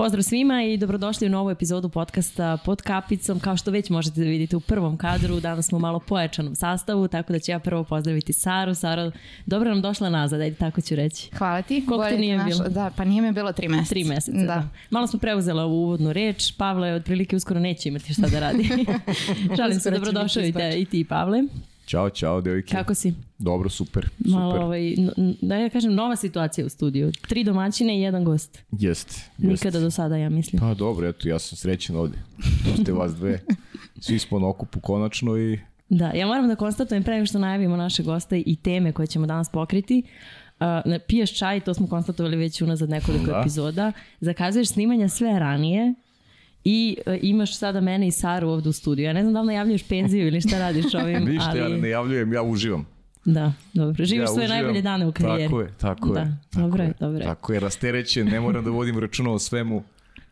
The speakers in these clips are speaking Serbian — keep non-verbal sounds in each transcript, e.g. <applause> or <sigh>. Pozdrav svima i dobrodošli u novu epizodu podcasta Pod kapicom. Kao što već možete da vidite u prvom kadru, danas smo u malo pojačanom sastavu, tako da ću ja prvo pozdraviti Saru. Sara, dobro nam došla nazad, ajde tako ću reći. Hvala ti. Koliko nije bilo? Da, pa nije mi bilo tri meseca. Tri meseca, da. Malo smo preuzela ovu uvodnu reč, Pavle otprilike uskoro neće imati šta da radi. <laughs> Šalim se, dobrodošao i, i ti, Pavle. Ćao, čao, devojke. Kako si? Dobro, super. Malo, ovaj, da ja kažem, nova situacija u studiju. Tri domaćine i jedan gost. Jeste. Jest. Nikada do sada, ja mislim. Pa dobro, eto, ja sam srećen ovde. To ste vas dve. <laughs> Svi smo na okupu konačno i... Da, ja moram da konstatujem pre što najavimo naše goste i teme koje ćemo danas pokriti. Uh, piješ čaj, to smo konstatovali već unazad nekoliko epizoda. Zakazuješ snimanja sve ranije, i e, imaš sada mene i Saru ovde u studiju. Ja ne znam da li najavljuješ penziju ili šta radiš ovim, <laughs> Ništa, ali... ja ne javljujem, ja uživam. Da, dobro. Živiš ja svoje najbolje dane u karijeri. Tako je, tako da, je. Da, dobro je, dobro je. Tako je, rasterećen, ne moram da vodim računa o svemu.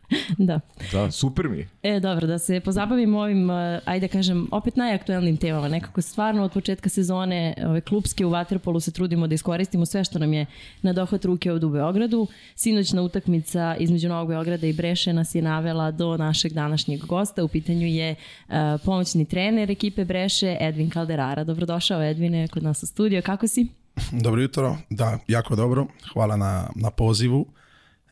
<laughs> da. Da, super mi. E, dobro, da se pozabavimo ovim, e, ajde kažem, opet najaktuelnim temama. Nekako stvarno od početka sezone ove klubske u Waterpolu se trudimo da iskoristimo sve što nam je na dohvat ruke u u Beogradu. Sinoćna utakmica između Novog Beograda i Breše nas je navela do našeg današnjeg gosta. U pitanju je e, pomoćni trener ekipe Breše, Edwin Calderara. Dobrodošao, Edvine, kod nas u studio. Kako si? Dobro jutro, da, jako dobro. Hvala na, na pozivu.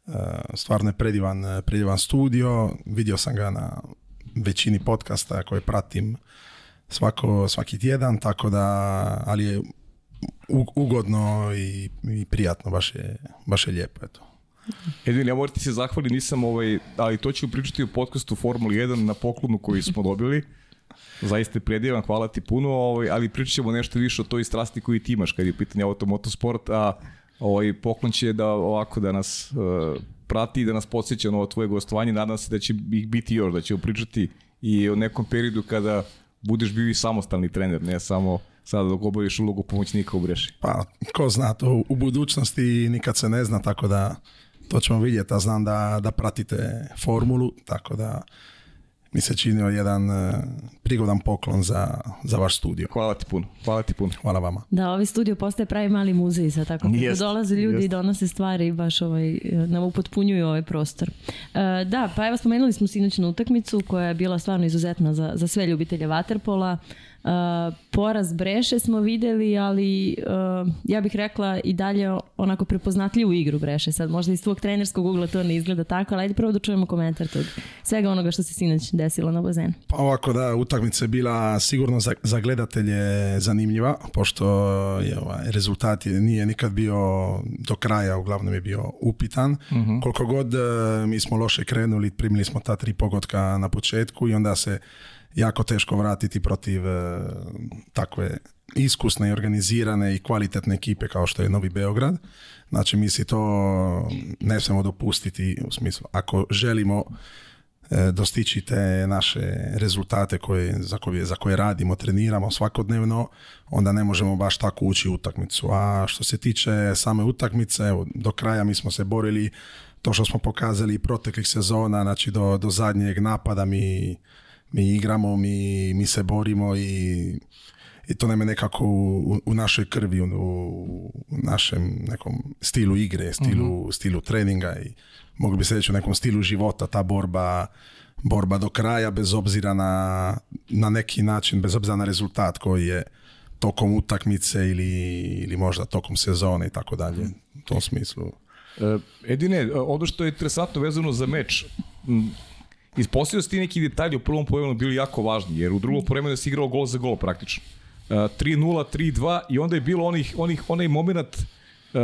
Eh, stvarno je predivan, eh, predivan studio, vidio sam ga na većini podcasta koje pratim svako, svaki tjedan, tako da, ali je ugodno i, i prijatno, baš je, baš je lijepo, eto. Edwin, ja moram ti se zahvaliti, nisam ovaj, ali to ću pričati u podcastu Formula 1 na poklonu koji smo dobili. Zaista je predivan, hvala ti puno, ovaj, ali pričat ćemo nešto više o toj strasti koju ti imaš kad je pitanje auto motosport, a Ovaj poklon će da ovako da nas e, prati i da nas podsjeća na ovo tvoje gostovanje. Nadam se da će ih biti još, da će pričati i o nekom periodu kada budeš bio i samostalni trener, ne samo sada dok obaviš ulogu pomoćnika u Breši. Pa, ko zna to u budućnosti nikad se ne zna, tako da to ćemo vidjeti, a znam da, da pratite formulu, tako da mi se činio jedan e, prigodan poklon za, vaš studio. Hvala ti puno. Hvala ti puno. Hvala vama. Da, ovi studio postaje pravi mali muzej sa tako. dolaze ljudi i donose stvari i baš ovaj, e, nam upotpunjuju ovaj prostor. E, da, pa evo spomenuli smo sinoćnu utakmicu koja je bila stvarno izuzetna za, za sve ljubitelje Waterpola. E, poraz Breše smo videli, ali e, ja bih rekla i dalje onako prepoznatljivu igru Breše. Sad možda iz tvog trenerskog ugla to ne izgleda tako, ali ajde prvo da čujemo komentar tog svega onoga što se sinoć desilo na bazenu. Pa ovako da, utakmica je bila sigurno za, gledatelje zanimljiva, pošto je ovaj, rezultat nije nikad bio do kraja, uglavnom je bio upitan. Mhm. Koliko god e, mi smo loše krenuli, primili smo ta tri pogotka na početku i onda se jako teško vratiti protiv e, takve iskusne i organizirane i kvalitetne ekipe kao što je Novi Beograd. Znači mi si to ne smijemo dopustiti u smislu ako želimo e, dostići te naše rezultate koje, za, koje, za koje radimo, treniramo svakodnevno, onda ne možemo baš tako ući u utakmicu. A što se tiče same utakmice, evo, do kraja mi smo se borili to što smo pokazali proteklih sezona, znači do, do zadnjeg napada mi mi igramo, mi, mi se borimo i, i to nam je nekako u, našoj krvi, ono, u, našem nekom stilu igre, stilu, mhm. stilu treninga i mogli bi se reći u nekom stilu života ta borba, borba do kraja bez obzira na, na neki način, bez obzira na rezultat koji je tokom utakmice ili, ili možda tokom sezone i tako dalje u tom mhm. smislu. E, Edine, e, ono što je interesantno vezano za meč, Ispostavio ste ti neki detalji u prvom povremenu bili jako važni, jer u drugom povremenu je si igrao gol za gol praktično. 3-0, e, 3-2 i onda je bilo onih, onih, onaj moment uh,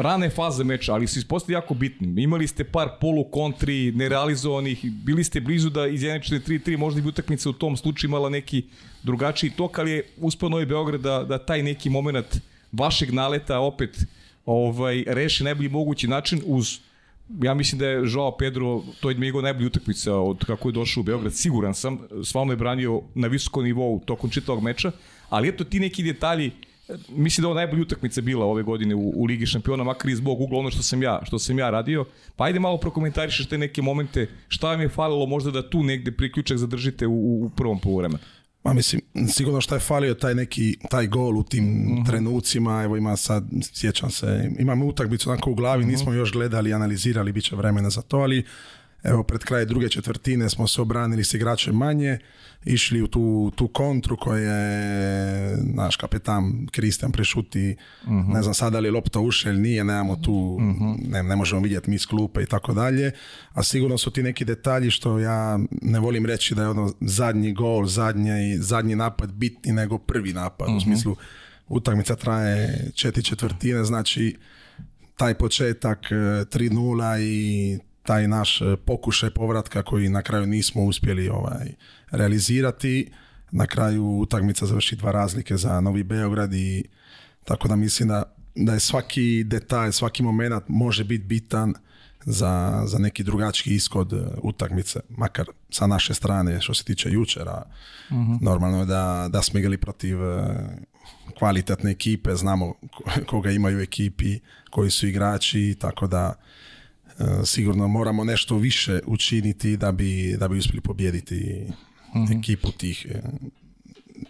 rane faze meča, ali su ispostavili jako bitni. Imali ste par polu kontri, nerealizovanih, bili ste blizu da izjednačite 3-3, možda bi utakmica u tom slučaju imala neki drugačiji tok, ali je uspeo Novi Beograd da, taj neki moment vašeg naleta opet ovaj, reši najbolji mogući način uz ja mislim da je žao Pedro, to je njegov najbolji utakmica od kako je došao u Beograd, siguran sam, stvarno je branio na visokom nivou tokom čitavog meča, ali eto ti neki detalji, mislim da je ovo najbolja utakmica bila ove godine u, u Ligi šampiona, makar i zbog ugla ono što sam ja, što sam ja radio. Pa ajde malo prokomentarišeš te neke momente, šta vam je falilo možda da tu negde priključak zadržite u, u prvom poluvremenu? Ma mislim, sigurno što je falio taj neki, taj gol u tim mhm. trenucima, evo ima sad, sjećam se, imam utakmicu onako u glavi, mhm. nismo još gledali, analizirali, bit će vremena za to, ali Evo, pred kraj druge četvrtine smo se obranili s igračem manje, išli u tu, tu kontru koja je naš kapetan Kristjan prešuti, mhm. ne znam sada li je lopta ili nije, nemamo tu, mhm. ne, možemo vidjeti mi iz klupe i tako dalje, a sigurno su ti neki detalji što ja ne volim reći da je ono zadnji gol, zadnji, zadnji napad bitni nego prvi napad, u mhm. smislu utakmica traje četiri četvrtine, znači taj početak 3-0 e, i taj naš e, pokušaj povratka koji na kraju nismo uspjeli ovaj realizirati. Na kraju utakmica završi dva razlike za Novi Beograd i tako da mislim da, da je svaki detalj, svaki moment može biti bitan za, za neki drugačiji ishod e, utakmice, makar sa naše strane što se tiče jučera. Mhm. Normalno je da, da smo igrali protiv e, kvalitetne ekipe, znamo koga imaju ekipi, koji su igrači, tako da sigurno moramo nešto više učiniti da bi, da bi uspjeli pobijediti mhm. ekipu tih e,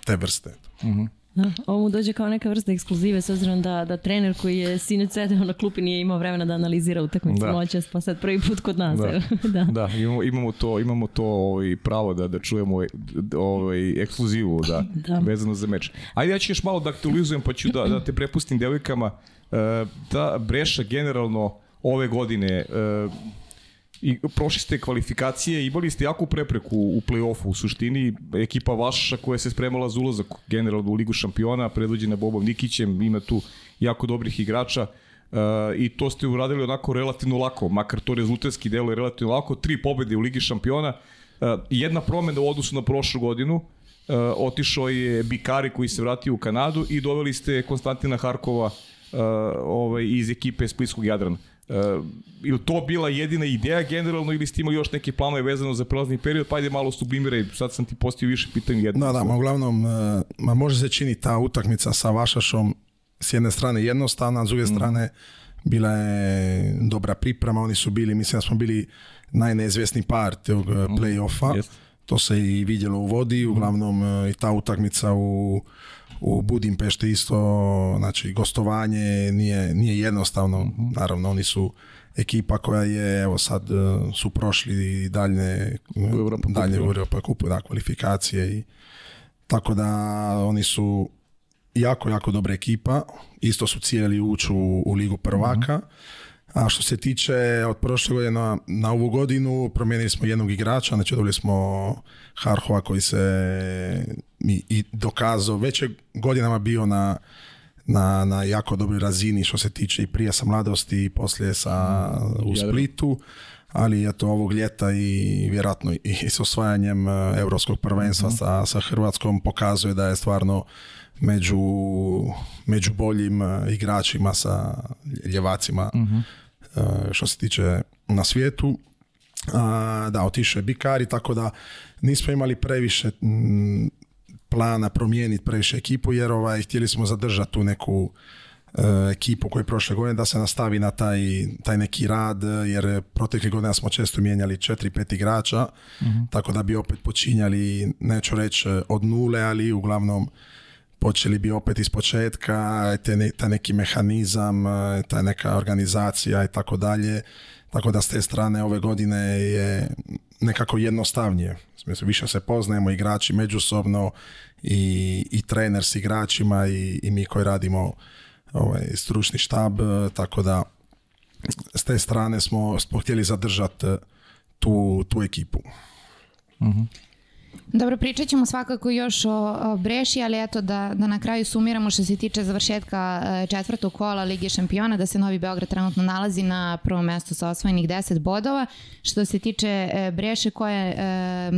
te vrste. mm ovo mu dođe kao neka vrsta ekskluzive s obzirom da, da trener koji je sine sedeo na klupi nije imao vremena da analizira utakmicu noćas pa sad prvi put kod nas. Da, <laughs> da. da imamo, imamo, to, imamo to ovaj, pravo da, da čujemo e, ovaj, ekskluzivu da, vezano za meč. Ajde ja ću još malo da aktualizujem pa ću da, da te prepustim devojkama. E, ta breša generalno ove godine. E, i prošli ste kvalifikacije, imali ste jako prepreku u play-offu u suštini, ekipa vaša koja se spremala za ulazak generalno u Ligu šampiona, predvođena Bobom Nikićem, ima tu jako dobrih igrača e, i to ste uradili onako relativno lako, makar to rezultatski delo je relativno lako, tri pobede u Ligi šampiona, e, jedna promena u odnosu na prošlu godinu, e, otišao je Bikari koji se vratio u Kanadu i doveli ste Konstantina Harkova ovaj, iz ekipe Splitskog Jadrana. Uh, eh, ili to bila jedina ideja generalno ili ste imali još neke planove vezano za prelazni period, pa ajde malo sublimiraj, sad sam ti postio više pitanja jedno. Da, ma uglavnom, eh, ma može se čini ta utakmica sa Vašašom s jedne strane jednostavna, s druge mm. strane bila je dobra priprema, oni su bili, mislim da smo bili najneizvjesni par tog eh, mm. play-offa, to se i vidjelo u vodi, mm. uglavnom i ta utakmica u u Budimpešti isto, znači gostovanje nije, nije jednostavno, naravno oni su ekipa koja je, evo sad e, su prošli dalje u Europa dalje u Europa kupu, da, kvalifikacije i tako da oni su jako, jako dobra ekipa, isto su cijeli ući u, u Ligu prvaka, mhm. a što se tiče od prošle godine na, na ovu godinu promijenili smo jednog igrača, znači dobili smo Harhova koji se i, i dokazao, već je godinama bio na, na, na jako dobroj razini što se tiče i prije sa mladosti i poslije sa, mhm. u Splitu, ali to ovog ljeta i vjerojatno i, s osvajanjem e, europskog prvenstva mhm. sa, sa Hrvatskom pokazuje da je stvarno među, među boljim e, igračima sa ljevacima mm što se tiče na svijetu. A, da, otišao je Bikari, tako da nismo imali previše plana promijeniti previše ekipu jer ovaj, htjeli smo zadržati tu neku e, ekipu koja je prošle godine da se nastavi na taj, taj neki rad jer protekle godine smo često mijenjali 4 pet igrača mhm. tako da bi opet počinjali neću reći e, od nule ali uglavnom počeli bi opet iz početka e, taj neki mehanizam, ta neka organizacija i tako dalje tako da s te strane ove godine je nekako jednostavnije. Mislim, više se poznajemo igrači međusobno i, i trener s igračima i, i mi koji radimo ovaj, stručni štab, tako da s te strane smo, htjeli zadržati tu, tu ekipu. mm dobro, pričat ćemo svakako još o, Breši, ali eto da, da na kraju sumiramo što se tiče završetka e, četvrtog kola Lige šampiona, da se Novi Beograd trenutno nalazi na prvom mjestu sa osvojenih 10 bodova. Što se tiče e, Breše, koje, e,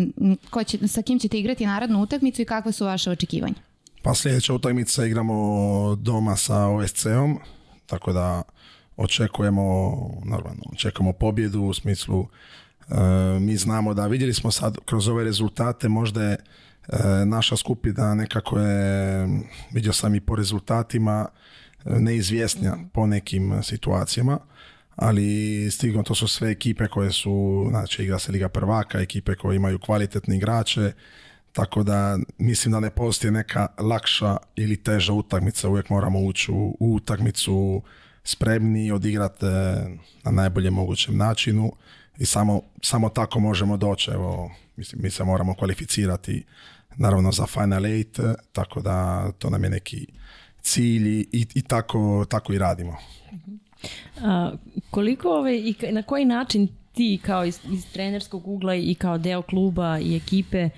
ko će, sa kim ćete igrati narodnu utakmicu i kakve su vaše očekivanja? Pa sljedeća utakmica igramo doma sa OSC-om, tako da očekujemo, naravno, očekujemo pobjedu u smislu E, mi znamo da vidjeli smo sad kroz ove rezultate možda je e, naša skupina nekako je, vidio sam i po rezultatima, e, neizvjesnija po nekim situacijama, ali stigno to su sve ekipe koje su, znači igra se Liga prvaka, ekipe koje imaju kvalitetni igrače, tako da mislim da ne postoji neka lakša ili teža utakmica, uvijek moramo ući u, utakmicu spremni odigrati na najboljem mogućem načinu i samo, samo tako možemo doći. Evo, mislim, mi se moramo kvalificirati naravno za Final Eight, tako da to nam je neki cilj i, i tako, tako i radimo. A, koliko ove i na koji način ti kao iz, iz trenerskog ugla i kao deo kluba i ekipe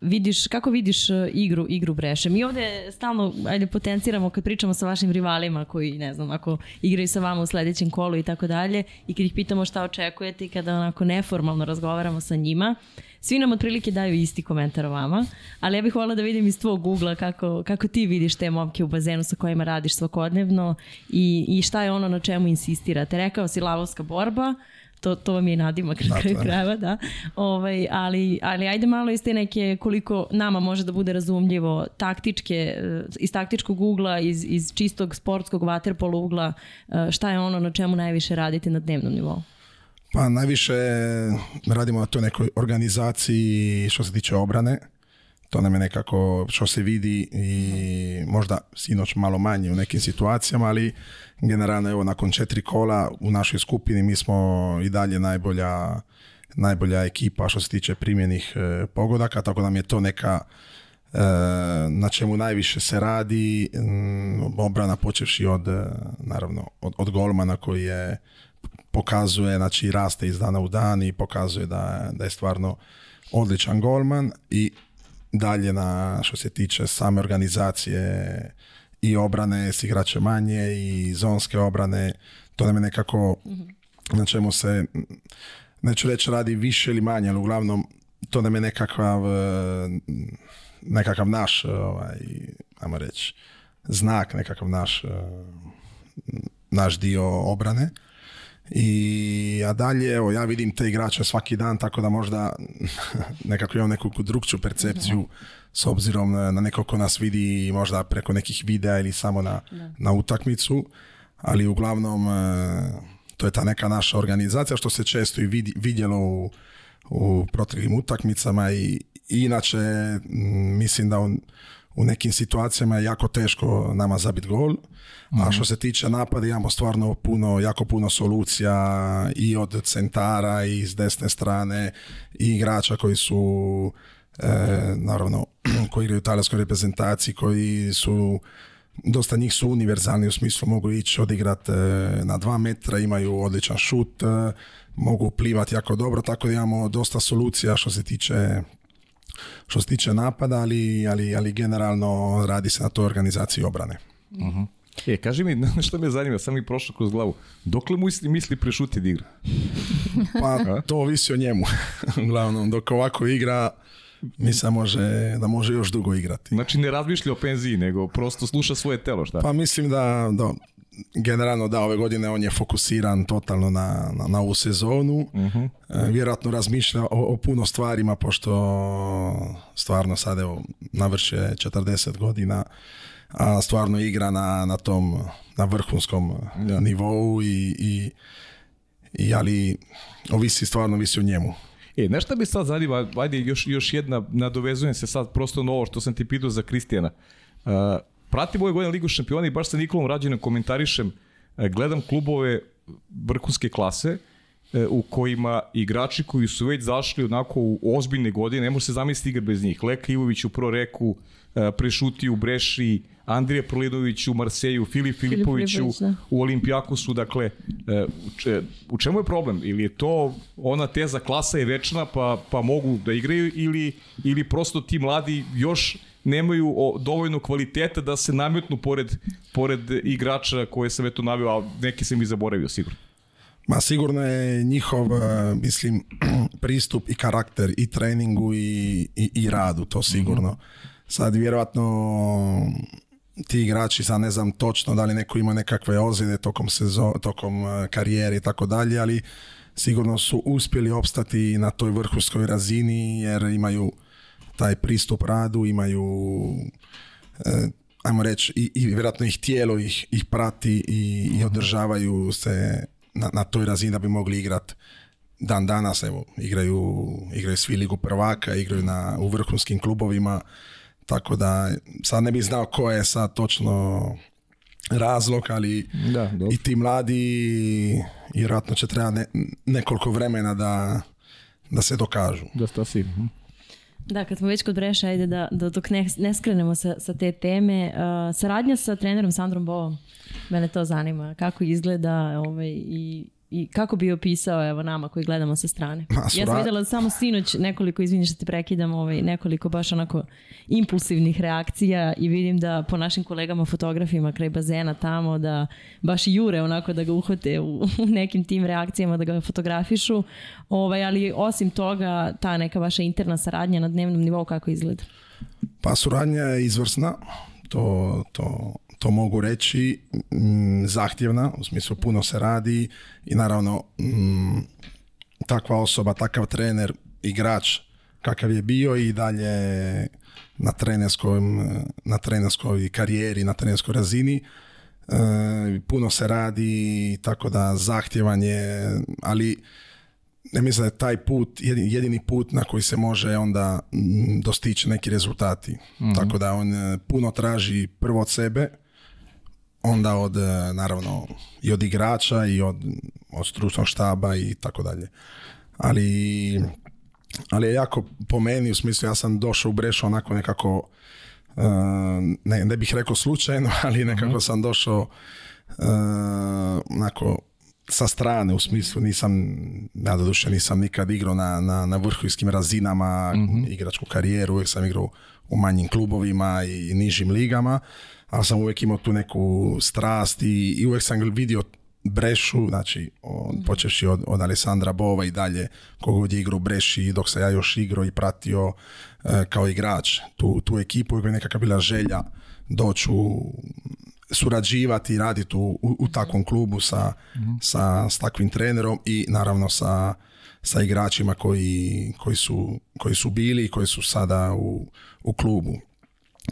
vidiš, kako vidiš e, igru, igru Breše? Mi ovde stalno ajde, potenciramo kad pričamo sa vašim rivalima koji, ne znam, ako igraju sa vama u sledećem kolu i tako dalje i kad ih pitamo šta očekujete i kada onako neformalno razgovaramo sa njima, svi nam otprilike daju isti komentar o vama, ali ja bih volila da vidim iz tvog ugla kako, kako ti vidiš te momke u bazenu sa kojima radiš svakodnevno i, i šta je ono na čemu insistirate. Rekao si lavovska borba, to, to vam je nadima na kraju krajeva, da. Ovaj, ali, ali ajde malo iz te neke koliko nama može da bude razumljivo taktičke, eh, iz taktičkog ugla, iz, iz čistog sportskog vaterpola ugla, eh, šta je ono na čemu najviše radite na dnevnom nivou? Pa najviše radimo na toj nekoj organizaciji što se tiče obrane to nam je nekako što se vidi i možda sinoć malo manje u nekim situacijama, ali generalno evo nakon četiri kola u našoj skupini mi smo i dalje najbolja, najbolja ekipa što se tiče primjenih e, pogodaka, tako nam je to neka e, na čemu najviše se radi mm, obrana počevši od e, naravno od, golmana koji je pokazuje, znači raste iz dana u dan i pokazuje da, da je stvarno odličan golman i dalje na što se tiče same organizacije i obrane s igrače manje i zonske obrane. To nam je nekako mhm. na čemu se, neću reći radi više ili manje, ali uglavnom to nam je nekakav, e, nekakav naš, e, ovaj, ajmo reći, znak, nekakav naš, e, naš dio obrane. I, a dalje, evo, ja vidim te igrače svaki dan, tako da možda <laughs> nekako imam neku drugču percepciju s obzirom na, na neko ko nas vidi možda preko nekih videa ili samo na, na utakmicu, ali uglavnom e, to je ta neka naša organizacija što se često i vidi, vidjelo u, u utakmicama i, i inače mislim da on u nekim situacijama je jako teško nama zabiti gol. A mhm. što se tiče napada imamo stvarno puno, jako puno solucija i od centara i s desne strane i igrača koji su e, naravno <clears throat> koji igraju u talijanskoj reprezentaciji koji su dosta njih su univerzalni u smislu mogu ići odigrat e, na dva metra, imaju odličan šut, e, mogu plivati jako dobro, tako da imamo dosta solucija što se tiče što se tiče napada, ali, ali, ali generalno radi se na toj organizaciji obrane. Uh-huh. E, kaži mi, <laughs> što me zanima, sam mi prošao kroz glavu, dokle mu misli, misli prešuti igra? <laughs> pa to ovisi o njemu, <laughs> uglavnom, dok ovako igra, Mislim može, da može još dugo igrati. Znači ne razmišlja o penziji, nego prosto sluša svoje telo, šta? Pa mislim da, da generalno da, ove godine on je fokusiran totalno na, na, na ovu sezonu. Uh-huh. vjerojatno razmišlja o, o, puno stvarima, pošto stvarno sad evo, navrše 40 godina, a stvarno igra na, na tom, na vrhunskom mhm. e, nivou i, i, i, ali ovisi, stvarno ovisi u njemu. E, nešto bi sad zanima, ajde još, još jedna, nadovezujem se sad prosto na ovo što sam ti pitao za Kristijana. E, pratim je godine Ligu šampiona i baš sa Nikolom Rađenom komentarišem, e, gledam klubove vrhunske klase, e, u kojima igrači koji su već zašli onako u ozbiljne godine, ne može se zamisliti igra bez njih. Leka Ivović u Proreku, e, Prešuti u Breši, Andrije Prlinović u Marseju, Filip Filipović u, Olimpijakusu, dakle, u čemu je problem? Ili je to ona teza klasa je večna pa, pa mogu da igraju ili, ili prosto ti mladi još nemaju o, dovoljno kvaliteta da se nametnu pored, pored igrača koje sam eto navio, a neki sam i zaboravio sigurno. Ma sigurno je njihov, e, mislim, <clears throat> pristup i karakter i treningu i, i, i radu, to mhm. sigurno. Mm Sad vjerojatno ti igrači, sad ne znam točno da li neko ima nekakve ozljede tokom, sezo, tokom e, karijere i tako dalje, ali sigurno su uspjeli opstati na toj vrhuskoj razini jer imaju taj pristup radu, imaju e, ajmo reći, i, i vjerojatno ih tijelo ih, ih prati i, i mhm. održavaju se na, na, toj razini da bi mogli igrati dan danas, evo, igraju, igraju svi ligu prvaka, igraju na, u vrhunskim klubovima, tako da sad ne bi znao ko je sad točno razlog, ali i ti mladi vjerojatno će trebati nekoliko vremena da, da se dokažu. Da stasi. Da, kad smo već kod Breša, ajde da, da dok ne, ne skrenemo sa, sa te teme, uh, saradnja sa trenerom Sandrom Bovom, mene to zanima, kako izgleda ovaj, i i kako bi opisao evo nama koji gledamo sa strane? Ja sam vidjela samo sinoć nekoliko, izvinite što te prekidam, ovaj, nekoliko baš onako impulsivnih reakcija i vidim da po našim kolegama fotografima kraj bazena tamo da baš jure onako da ga uhvate u, nekim tim reakcijama da ga fotografišu, ovaj, ali osim toga ta neka vaša interna saradnja na dnevnom nivou kako izgleda? Pa suradnja je izvrsna, to, to, mogu reći, mm, zahtjevna, u smislu puno se radi i naravno mm, takva osoba, takav trener, igrač kakav je bio i dalje na trenerskoj, na karijeri, na trenerskoj razini. E, puno se radi, tako da zahtjevan je, ali ne mislim da je taj put jedini put na koji se može onda mm, dostići neki rezultati. Mhm. Tako da on e, puno traži prvo od sebe, onda od e, naravno i od igrača i od, stručnog štaba i tako dalje. Ali ali je jako po meni u smislu ja sam došao u Brešu onako nekako e, ne, ne bih rekao slučajno, <laughs> ali nekako mhm. sam došao onako sa strane, u smislu nisam, ja nisam nikad igrao na, na, na razinama mhm. igračku karijeru, uvijek sam igrao u manjim klubovima i nižim ligama, ali sam uvijek imao tu neku strast i, i uvijek sam vidio Brešu, znači on, mhm. počeši od, od Alessandra Bova i dalje kogod je igrao Breši dok sam ja još igrao i pratio e, kao igrač tu, tu ekipu, uvijek je nekakva bila želja doći u surađivati i raditi u, u, takvom klubu sa, sa, s takvim trenerom i naravno sa, sa igračima koji, koji, su, koji su bili i koji su sada u, u klubu.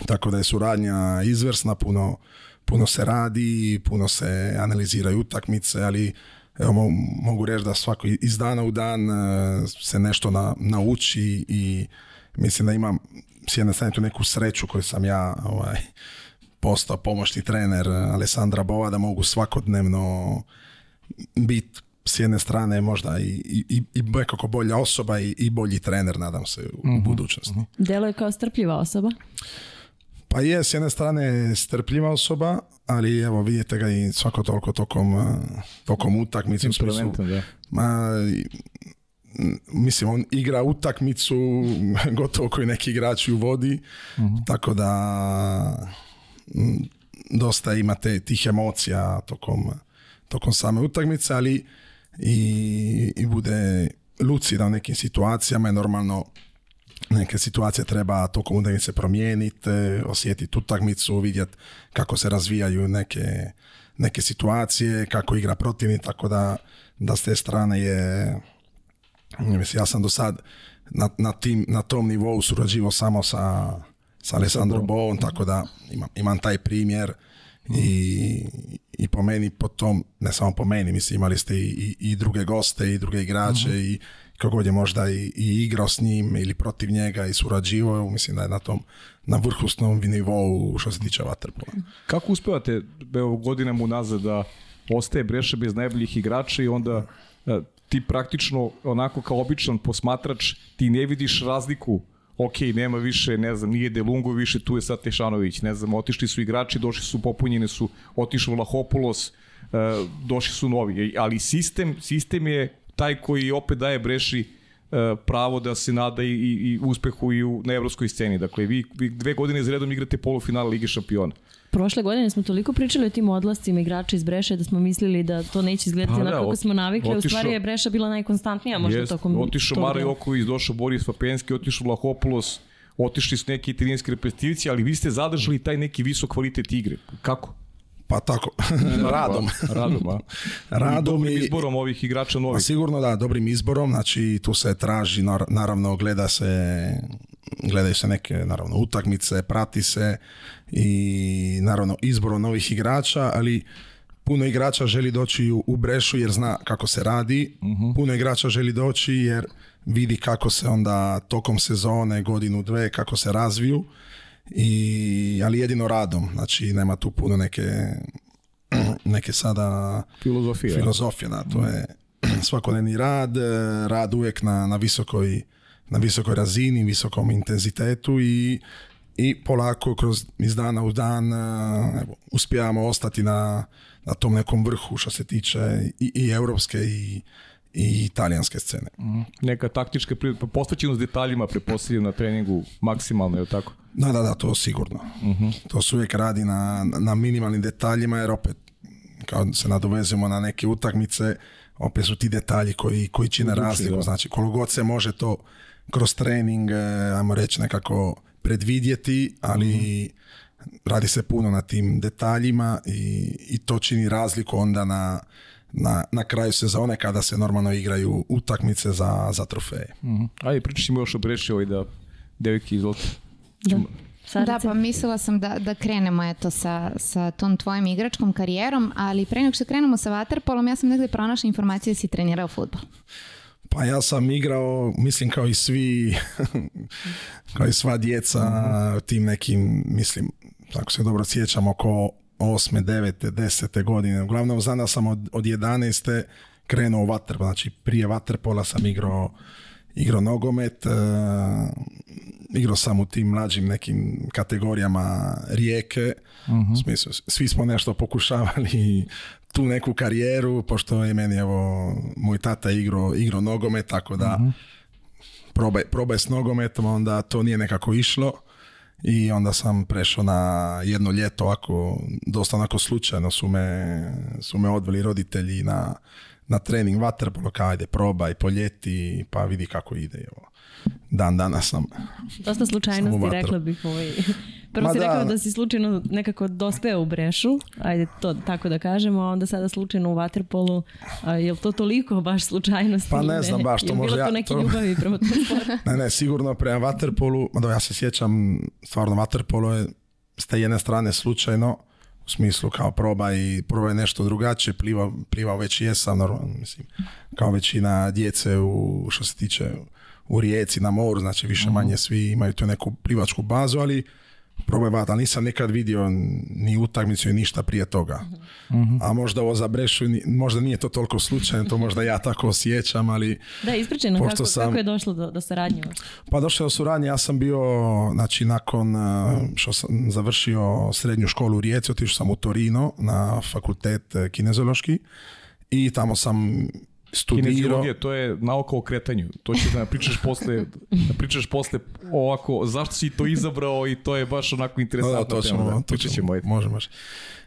Tako da je suradnja izvrsna, puno, puno se radi, puno se analiziraju utakmice, ali evo, mogu reći da svako iz dana u dan e, se nešto nauči i mislim da imam s jedne strane tu neku sreću koju sam ja ovaj, postao pomoćni trener Alessandra Bova da mogu svakodnevno biti s jedne strane možda i, i, i nekako bolja osoba i, i, bolji trener, nadam se, u, mhm, budućnosti. Mhm. Delo je kao strpljiva osoba? Pa je, s jedne strane strpljiva osoba, ali evo vidite ga i svako toliko tokom, eh, tokom utakmice. Ma, mislim, on igra utakmicu <laughs> gotovo koji neki igrač u vodi, mhm. tako da dosta imate tih emocija tokom, same utakmice, ali i, i bude lucida u nekim situacijama i normalno neke situacije treba tokom utakmice promijeniti, e, osjetiti utakmicu, vidjeti kako se razvijaju neke, neke situacije, kako igra protivnik, tako da, da s te strane je, ja sam do sad na, na, tim, na tom nivou surađivao samo sa sa Alessandro Bovom, tako da imam, taj primjer mhm. i, i po meni po tom, ne samo po meni, mislim imali ste i, i druge goste i druge igrače mhm. i kako god je možda i, i, igrao s njim ili protiv njega i surađivao, mislim da je na tom na vrhusnom nivou što se tiče vaterpola. Kako uspevate evo, godinama unazad da ostaje breše bez najboljih igrača i onda e, ti praktično onako kao običan posmatrač ti ne vidiš razliku ok, nema više, ne znam, nije Delungo više, tu je sad Tešanović, ne znam, otišli su igrači, došli su, popunjeni su, otišao Lahopolos, e, došli su novi, ali sistem, sistem je taj koji opet daje breši E, pravo da se nada i, i, i uspehu i u, na evropskoj sceni. Dakle, vi, vi dve godine za redom igrate polufinale Ligi šampiona. Prošle godine smo toliko pričali o tim odlascima igrača iz Breše da smo mislili da to neće izgledati na pa da, kako smo navikli. u stvari je Breša bila najkonstantnija možda jest, tokom Otišao Mara Joković, došao Boris Papenski, otišao Vlahopulos, otišli su neki italijanski ali vi ste zadržali taj neki visok kvalitet igre. Kako? Pa <laughs> radom. radom, <laughs> radom dobrim i... izborom ovih igrača pa novih. sigurno da, dobrim izborom, znači tu se traži, naravno gleda se, gledaju se neke naravno utakmice, prati se i naravno izborom novih igrača, ali puno igrača želi doći u brešu jer zna kako se radi, mhm. puno igrača želi doći jer vidi kako se onda tokom sezone, godinu, dve, kako se razviju i, ali jedino radom, znači nema tu puno neke, neke sada filozofije. filozofije to je svakodnevni rad, e, rad uvijek na, na, visokoj, na visokoj razini, visokom intenzitetu i, i polako kroz iz dana u dan e, evo, uspijamo ostati na, na tom nekom vrhu što se tiče i, i europske i i italijanske scene. Mhm. Neka taktička posvećenost detaljima preposljedim na treningu maksimalno, je tako? Da, da, da, to sigurno. Mhm. To se uvijek radi na, na minimalnim detaljima jer opet kao se nadovezujemo na neke utakmice, opet su ti detalji koji, koji čine razliku. Znači, koliko god se može to kroz trening, eh, ajmo reći, nekako predvidjeti, ali mhm. radi se puno na tim detaljima i, i to čini razliku onda na, na, na kraju sezone kada se normalno igraju utakmice za, za trofeje. Mm-hmm. Ajde, pričaj mi još o ovaj da devojki izvolite. Da. Da, pa mislila sam da, da krenemo eto sa, sa tom tvojim igračkom karijerom, ali pre nego što krenemo sa vaterpolom, ja sam negdje pronašla informacije da si trenirao futbol. Pa ja sam igrao, mislim kao i svi, <laughs> kao i sva djeca, mhm. tim nekim, mislim, tako se dobro sjećam, oko 8., 9., 10. godine. Uglavnom, zna sam od, od 11. krenuo u water. Znači, prije vaterpola sam igrao igrao nogomet, uh, igrao sam u tim mlađim nekim kategorijama rijeke, uh svi smo nešto pokušavali tu neku karijeru, pošto je meni, evo, moj tata igrao, igrao nogomet, tako da uh-huh. probaj s nogometom, onda to nije nekako išlo i onda sam prešao na jedno ljeto ako dosta onako slučajno su me, su me odveli roditelji na, trening waterpolo kao proba probaj, poljeti, pa vidi kako ide. Evo dan danas sam... Dosta slučajnosti rekla bih ovaj. <laughs> Prvo si da, rekao da si slučajno nekako dospeo u brešu, ajde to tako da kažemo, a onda sada slučajno u vaterpolu, a, je li to toliko baš slučajnosti? Pa ne znam baš, to može možda to neki ljubavi <laughs> Ne, ne, sigurno prema vaterpolu, da ja se sjećam, stvarno vaterpolo je s te jedne strane slučajno, u smislu kao proba i proba je nešto drugačije, plivao, plivao već jesam, normalno, mislim, kao većina djece u, što se tiče u rijeci, na moru, znači više manje mhm. svi imaju tu neku plivačku bazu, ali probaj vata, nisam nekad vidio ni utakmicu i ništa prije toga. Mhm. Mhm. A možda ovo za možda nije to toliko slučajno, to možda ja tako osjećam, ali... Da, ispričajno, kako, je došlo do, do Pa došlo do suradnje, ja sam bio, znači nakon eh, što sam završio srednju školu u Rijeci, otišao sam u Torino na fakultet eh, kinezološki i tamo sam studirao... to je nauka o kretanju. To ćeš da pričaš posle, pričaš posle ovako, zašto si to izabrao i to je baš onako interesantno. Da, to ćemo, može, može.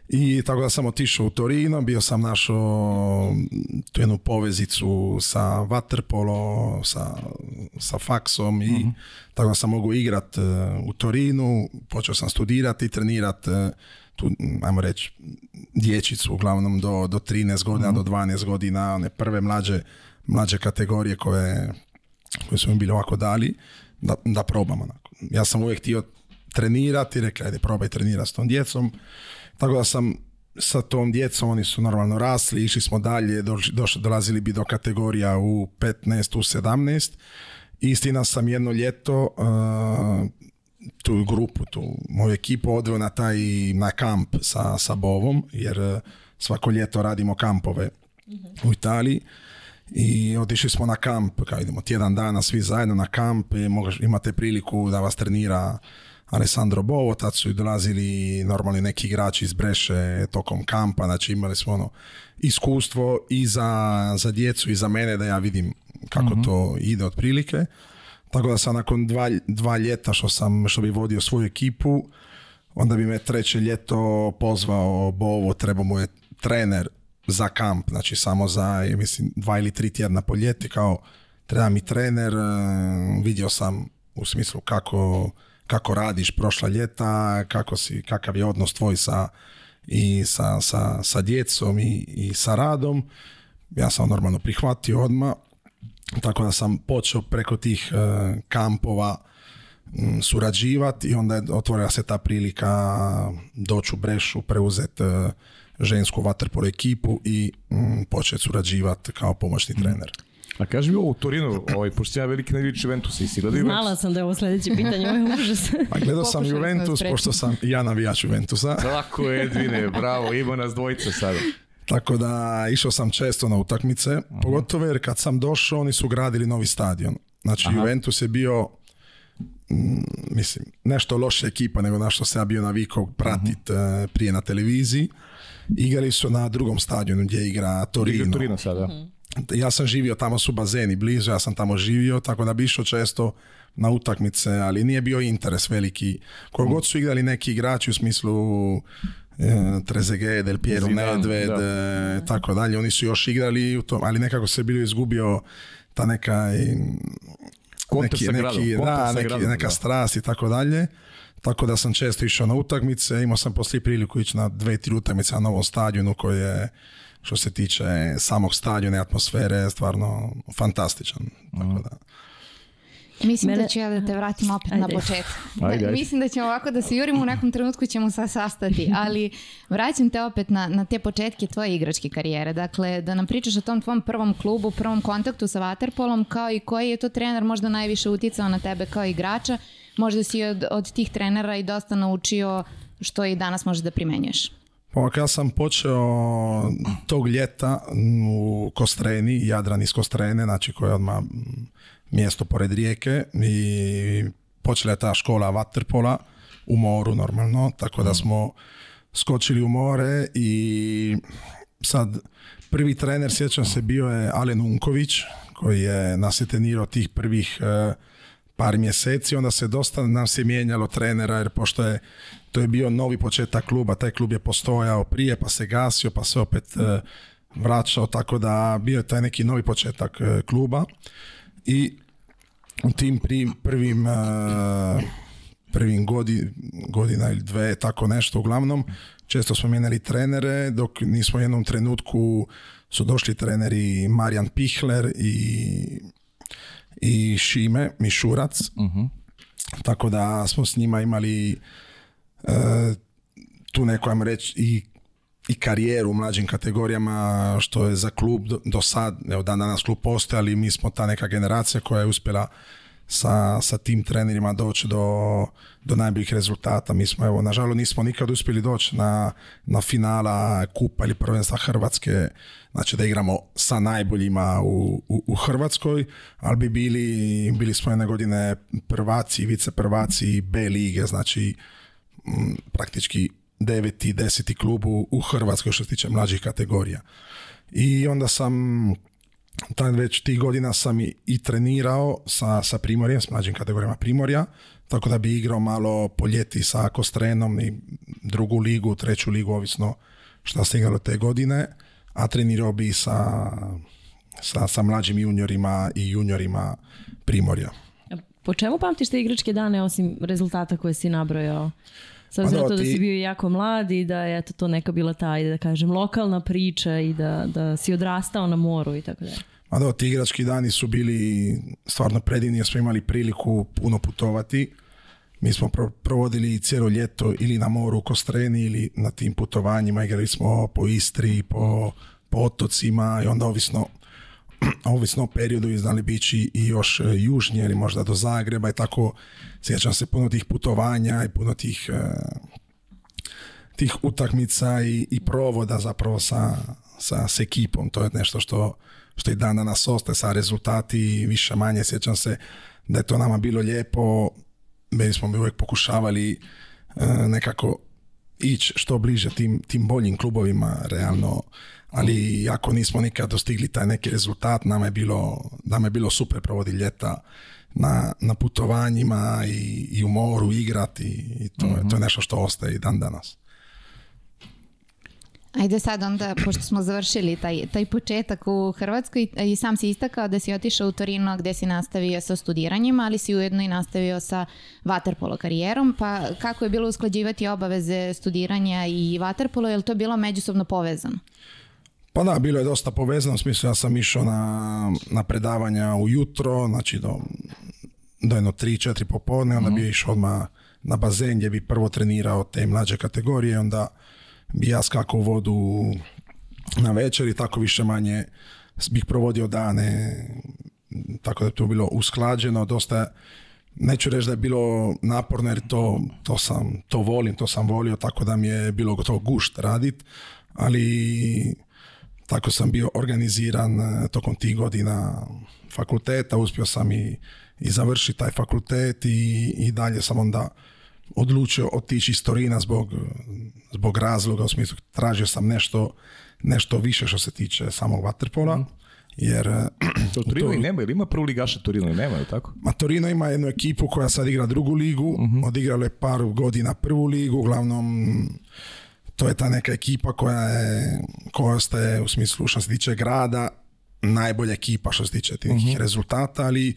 I tako da sam otišao u Torino, bio sam našao tu jednu povezicu sa waterpolo, sa, sa faksom i uh tako da sam mogao igrat e, u Torinu, počeo sam studirati i trenirati. E, tu, ajmo reći, dječicu uglavnom do, do 13 godina, mhm. do 12 godina, one prve mlađe, mlađe kategorije koje, koje su mi bili ovako dali, da, da probamo. Ja sam uvijek htio trenirati, rekli, ajde, probaj trenirati s tom djecom. Tako da sam sa tom djecom, oni su normalno rasli, išli smo dalje, doš dolazili bi do kategorija u 15, u 17. Istina sam jedno ljeto, tu grupu, tu moju ekipu odveo na taj, na kamp sa, sa Bovom, jer eh, svako ljeto radimo kampove u Italiji i otišli smo na kamp, kao idemo tjedan dana svi zajedno na kamp, imate priliku da vas trenira Alessandro Bovo, tad su dolazili normalni neki igrači iz Breše tokom kampa, znači imali smo ono iskustvo i za, za djecu i za mene da ja vidim kako mhm. to ide otprilike. Tako da sam nakon dva, dva ljeta što sam, što bi vodio svoju ekipu, onda bi me treće ljeto pozvao Bovo, trebao mu je trener za kamp, znači samo za, mislim, dva ili tri tjedna po ljeti, kao treba mi trener, e, vidio sam u smislu kako, kako radiš prošla ljeta, kako si, kakav je odnos tvoj sa, i sa, sa, sa djecom i, i sa radom. Ja sam normalno prihvatio odmah tako da sam počeo preko tih e, kampova surađivati i onda je otvorila se ta prilika doći u Brešu, preuzeti e, žensku vaterpolo ekipu i početi surađivati kao pomoćni mhm. trener. A kaži mi ovo u Torinu, ovaj, pošto ja veliki navijač Juventus, i si gledao Juventus? Znala sam da je ovo sljedeće <laughs> pitanje, ovo je užas. Pa gledao sam Juventus, pošto sam ja navijač Juventusa. Tako je, Edvine, bravo, ima nas dvojica sada. Tako da išao sam često na utakmice, uh pogotovo jer kad sam došao oni su gradili novi stadion. Znači Aha. Juventus je bio mm, mislim, nešto loša ekipa nego na što sam ja bio navikao pratit uh prije na televiziji. Igrali su na drugom stadionu gdje igra Torino. Mhm. Ja sam živio, tamo su bazeni blizu, ja sam tamo živio, tako da bi išao često na utakmice, ali nije bio interes veliki. Kogod su igrali neki igrači u smislu E, Trezege, Del Piero, Zidane, Nedved, e, tako dalje. Oni su još igrali u tom, ali nekako se bilo izgubio ta neka e, neki, neki, neki, neka strast i tako dalje. Tako da sam često išao na utakmice, imao sam poslije priliku ići na dve, tri utakmice na novom stadionu koji je što se tiče samog stadiona i atmosfere stvarno fantastičan. Tako mhm. da. Mislim da ću ja da te vratim opet na početak. Mislim da ćemo ovako da se jurimo, u nekom trenutku ćemo sa sastati, ali vraćam te opet na, na te početke tvoje igračke karijere. Dakle, da nam pričaš o tom tvom prvom klubu, prvom kontaktu sa Waterpolom, kao i koji je to trener možda najviše uticao na tebe kao igrača. Možda si od, od tih trenera i dosta naučio što i danas možeš da primenjuješ. Ovako, ja sam počeo tog ljeta u Kostreni, Jadran iz Kostrene, znači koja je odmah mjesto pored rijeke i počela je ta škola Vaterpola u moru normalno, tako da mm. smo skočili u more i sad prvi trener, sjećam se, bio je Alen Unković koji je nas je tenirao tih prvih e, par mjeseci, onda se dosta nam se mijenjalo trenera jer pošto je to je bio novi početak kluba, taj klub je postojao prije pa se gasio pa se opet e, vraćao, tako da bio je taj neki novi početak e, kluba i u tim prvim e, prvim godina ili dve, tako nešto uglavnom, često smo mijenjali trenere, dok nismo u jednom trenutku su došli treneri Marjan Pihler i, i Šime Mišurac, mhm. tako da smo s njima imali e, tu neko, ajmo reći, i i karijeru u mlađim kategorijama, što je za klub do sad, evo dan danas klub postoji, ali mi smo ta neka generacija koja je uspjela sa, sa tim trenerima doći do, do najboljih rezultata. Mi smo, evo, nažalost nismo nikad uspjeli doći na, na finala kupa ili prvenstva Hrvatske, znači da igramo sa najboljima u, u, u Hrvatskoj, ali bi bili, bili smo jedne godine prvaci, viceprvaci B lige, znači praktički deveti, deseti klubu u Hrvatskoj što se tiče mlađih kategorija. I onda sam taj već tih godina sam i, trenirao sa, sa Primorjem, s mlađim kategorijama Primorja, tako da bi igrao malo po ljeti sa Kostrenom i drugu ligu, treću ligu, ovisno šta se igralo te godine, a trenirao bi sa, sa, sa mlađim juniorima i juniorima Primorja. Po čemu pamtiš te igračke dane osim rezultata koje si nabrojao? S pa obzirom da, da si bio jako mlad i da je eto, to neka bila ta, da kažem, lokalna priča i da, da si odrastao na moru i tako dalje. Ma da, ti igrački dani su bili stvarno predivni jer smo imali priliku puno putovati. Mi smo provodili cijelo ljeto ili na moru u Kostreni ili na tim putovanjima. Igrali smo po Istri, po, po otocima i onda ovisno <clears throat> ovisno o periodu i znali bići i još e, južnije ili možda do Zagreba i tako sjećam se puno tih putovanja i puno tih e, tih utakmica i, i provoda zapravo sa, sa, s ekipom. To je nešto što, što i dana danas ostaje sa rezultati više manje. Sjećam se da je to nama bilo lijepo. Mi smo mi uvijek pokušavali e, nekako ići što bliže tim, tim boljim klubovima. Realno ali jako nismo nikad dostigli taj neki rezultat, nama je bilo, nam je bilo super provodi ljeta na, na putovanjima i, i u moru igrati i to, mhm. to je nešto što ostaje i dan danas. Ajde sad onda, pošto smo završili taj, taj početak u Hrvatskoj i sam si istakao da si otišao u Torino gdje si nastavio sa studiranjima, ali si ujedno i nastavio sa vaterpolo karijerom, pa kako je bilo usklađivati obaveze studiranja i vaterpolo, je li to bilo međusobno povezano? Pa da, bilo je dosta povezano, u smislu ja sam išao na, na predavanja ujutro, znači do, do jedno 3-4 popodne, onda mm bi išao odmah na bazen gdje bi prvo trenirao te mlađe kategorije, onda bi ja skakao u vodu na večer i tako više manje bih provodio dane, tako da je to bilo usklađeno, dosta Neću reći da je bilo naporno jer to, to, sam, to volim, to sam volio, tako da mi je bilo gotovo gušt radit, ali tako sam bio organiziran e, tokom tih godina fakulteta, uspio sam i, završiti taj fakultet i, i dalje sam onda odlučio otići iz Torina zbog, zbog razloga, u smislu tražio sam nešto, nešto više što se tiče samog Waterpola, mhm. Jer, e, <clears throat> to Torino i nema, ili ima prvu Torino i nema, tako? Ma Torino ima jednu ekipu koja sad igra drugu ligu, mm je par godina prvu ligu, uglavnom to je ta neka ekipa koja je, koja ostaje u smislu što se tiče grada, najbolja ekipa što se tiče tih mhm. rezultata, ali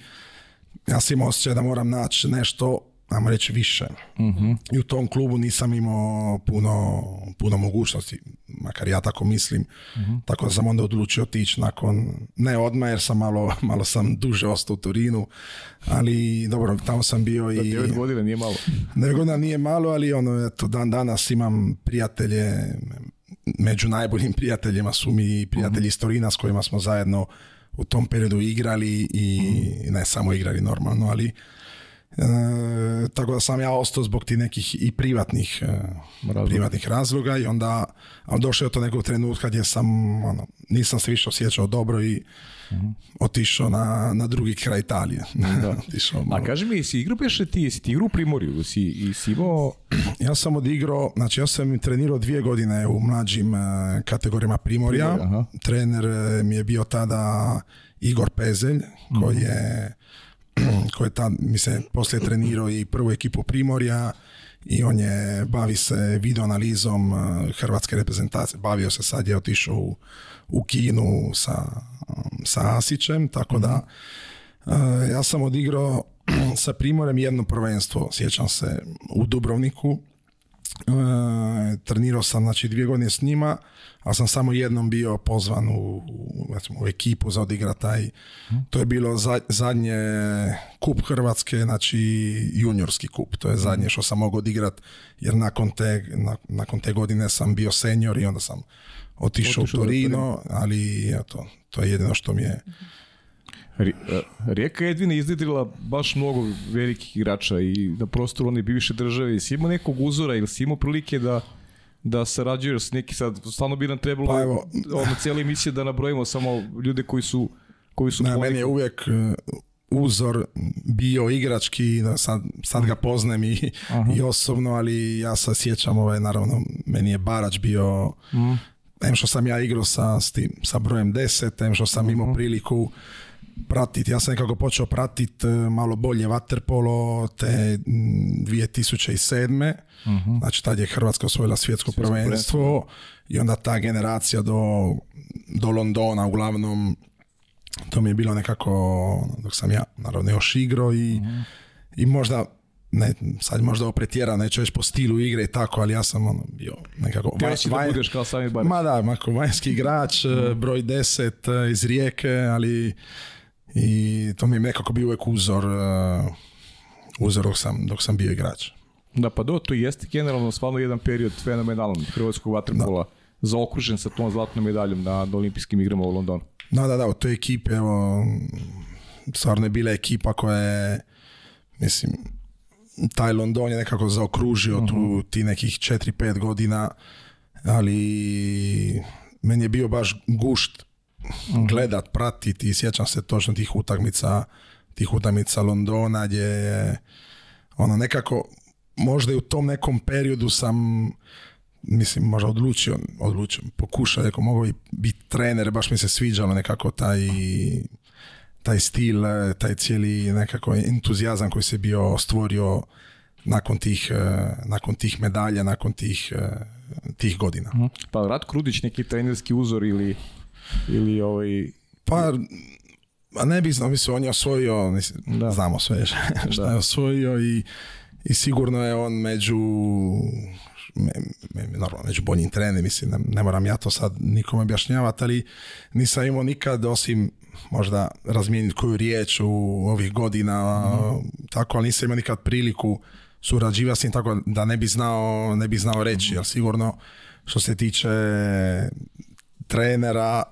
ja sam imao osjećaj da moram naći nešto ajmo reći, više. Mhm. I u tom klubu nisam imao puno, puno mogućnosti, makar ja tako mislim. Mhm. Tako da sam onda odlučio otići nakon, ne odmah jer sam malo, <laughs> malo sam duže ostao u Turinu, ali dobro, tamo sam bio i... 9 godina nije malo. 9 <laughs> nije malo, ali ono, eto, dan danas imam prijatelje, među najboljim prijateljima su mi mhm. prijatelji mm iz s kojima smo zajedno u tom periodu igrali i ne samo igrali normalno, ali E, tako da sam ja ostao zbog ti nekih i privatnih, e, razloga. privatnih razloga i onda došao je to nekog trenutka gdje sam, ono, nisam se više osjećao dobro i mhm. otišao na, na drugi kraj Italije. <laughs> otišao, A kaži mi, si igrao peše ti, jesi ti igrao u Primorju? Si, i si imao... <clears throat> Ja sam odigrao, znači ja sam trenirao dvije godine u mlađim e, kategorijama Primorja. Trener mi je bio tada Igor Pezelj, koji mhm. je <clears throat> koji je mi se poslije trenirao i prvu ekipu Primorja i on je bavi se videoanalizom uh, hrvatske reprezentacije. Bavio se sad je otišao u, u Kinu sa, um, sa Asićem, tako da mhm. uh, ja sam odigrao <clears throat> sa Primorem jedno prvenstvo, sjećam se, u Dubrovniku E, trenirao sam znači dvije godine s njima, ali sam samo jednom bio pozvan u, u ekipu za odigra taj, to je bilo za, zadnje kup Hrvatske, znači juniorski kup, to je zadnje što sam mogao odigrat, jer nakon te, nakon te godine sam bio senior i onda sam otišao, u Torino, ali eto, to je jedino što mi je E, Rijeka Edvina iznedrila baš mnogo velikih igrača i na prostoru one bivše države. I si imao nekog uzora ili si imao prilike da da sarađuje s neki sad, stvarno bi nam trebalo pa evo, ono emisije da nabrojimo samo ljude koji su koji su meni je uvijek e, uzor bio igrački, da sad, sad ga poznajem i, i, osobno, ali ja se sjećam, ovaj, naravno, meni je barač bio, mm. što sam ja igrao sa, tim, sa brojem 10, em što sam imao mhm. priliku pratit ja sam nekako počeo pratit e, malo bolje vaterpolo te 2007. uh mhm. Znači tad je Hrvatska osvojila svjetsko, prvenstvo, i onda ta generacija do, do Londona uglavnom to mi je bilo nekako dok sam ja naravno još igro i, mhm. i možda ne, sad možda opretjera, neću već po stilu igre i tako, ali ja sam ono bio nekako... da kao sami Ma da, vanjski igrač, mhm. broj 10 e, iz Rijeke, ali i to mi je nekako bio uvijek uzor, e, uzor dok sam, dok sam bio igrač. Da, pa do, to jeste generalno stvarno jedan period fenomenalan hrvatskog vaterpola, zaokružen sa tom zlatnom medaljom na, na olimpijskim igrama u Londonu. Da, da, da, to je ekipi, evo, stvarno je bila ekipa koja je, mislim, taj London je nekako zaokružio uh tu mhm. ti nekih 4-5 godina, ali meni je bio baš gušt Mhm. gledat, pratiti i sjećam se točno tih utakmica, tih utakmica Londona gdje je ono nekako možda i u tom nekom periodu sam mislim možda odlučio, odlučio pokušao, rekao mogu i biti trener, baš mi se sviđalo nekako taj taj stil, taj cijeli nekako entuzijazam koji se bio stvorio nakon tih, eh, nakon tih medalja, nakon tih, eh, tih godina. Mhm. Pa Rad Krudić neki trenerski uzor ili ili ovaj... Pa, a ne bi znao, mislim, on je osvojio, mislim, da. znamo sve <laughs> šta je osvojio i, i sigurno je on među normalno među boljim trenerima, mislim, ne, moram ja to sad nikome objašnjavati, ali nisam imao nikad osim možda razmijeniti koju riječ u ovih godina, mhm. tako, ali nisam imao nikad priliku surađivati s njim, tako da ne bi znao, ne bi znao reći, mhm. jer sigurno što se tiče trenera,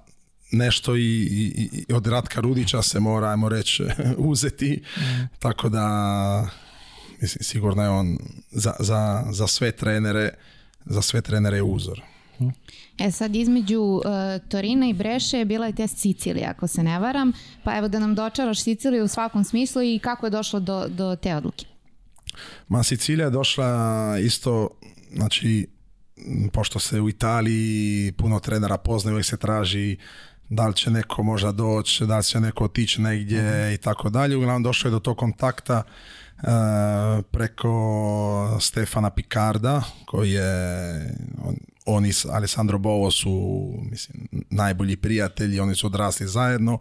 nešto i, i, od Ratka Rudića se mora, ajmo reći, <laughs> uzeti. Mm. Tako da, mislim, sigurno je on za, za, za sve trenere, za sve trenere je uzor. E sad između uh, Torina i Breše bila je te Sicilija ako se ne varam. Pa evo da nam dočaraš Siciliju u svakom smislu i kako je došlo do, do te odluke. Ma Sicilija je došla isto, znači, pošto se u Italiji puno trenera poznaju, uvijek se traži da li će neko možda doći, da li će neko otići negdje mhm. i tako dalje. Uglavnom došlo je do tog kontakta e, preko Stefana Picarda koji je on, oni s Alessandro Bovo su mislim, najbolji prijatelji, oni su odrasli zajedno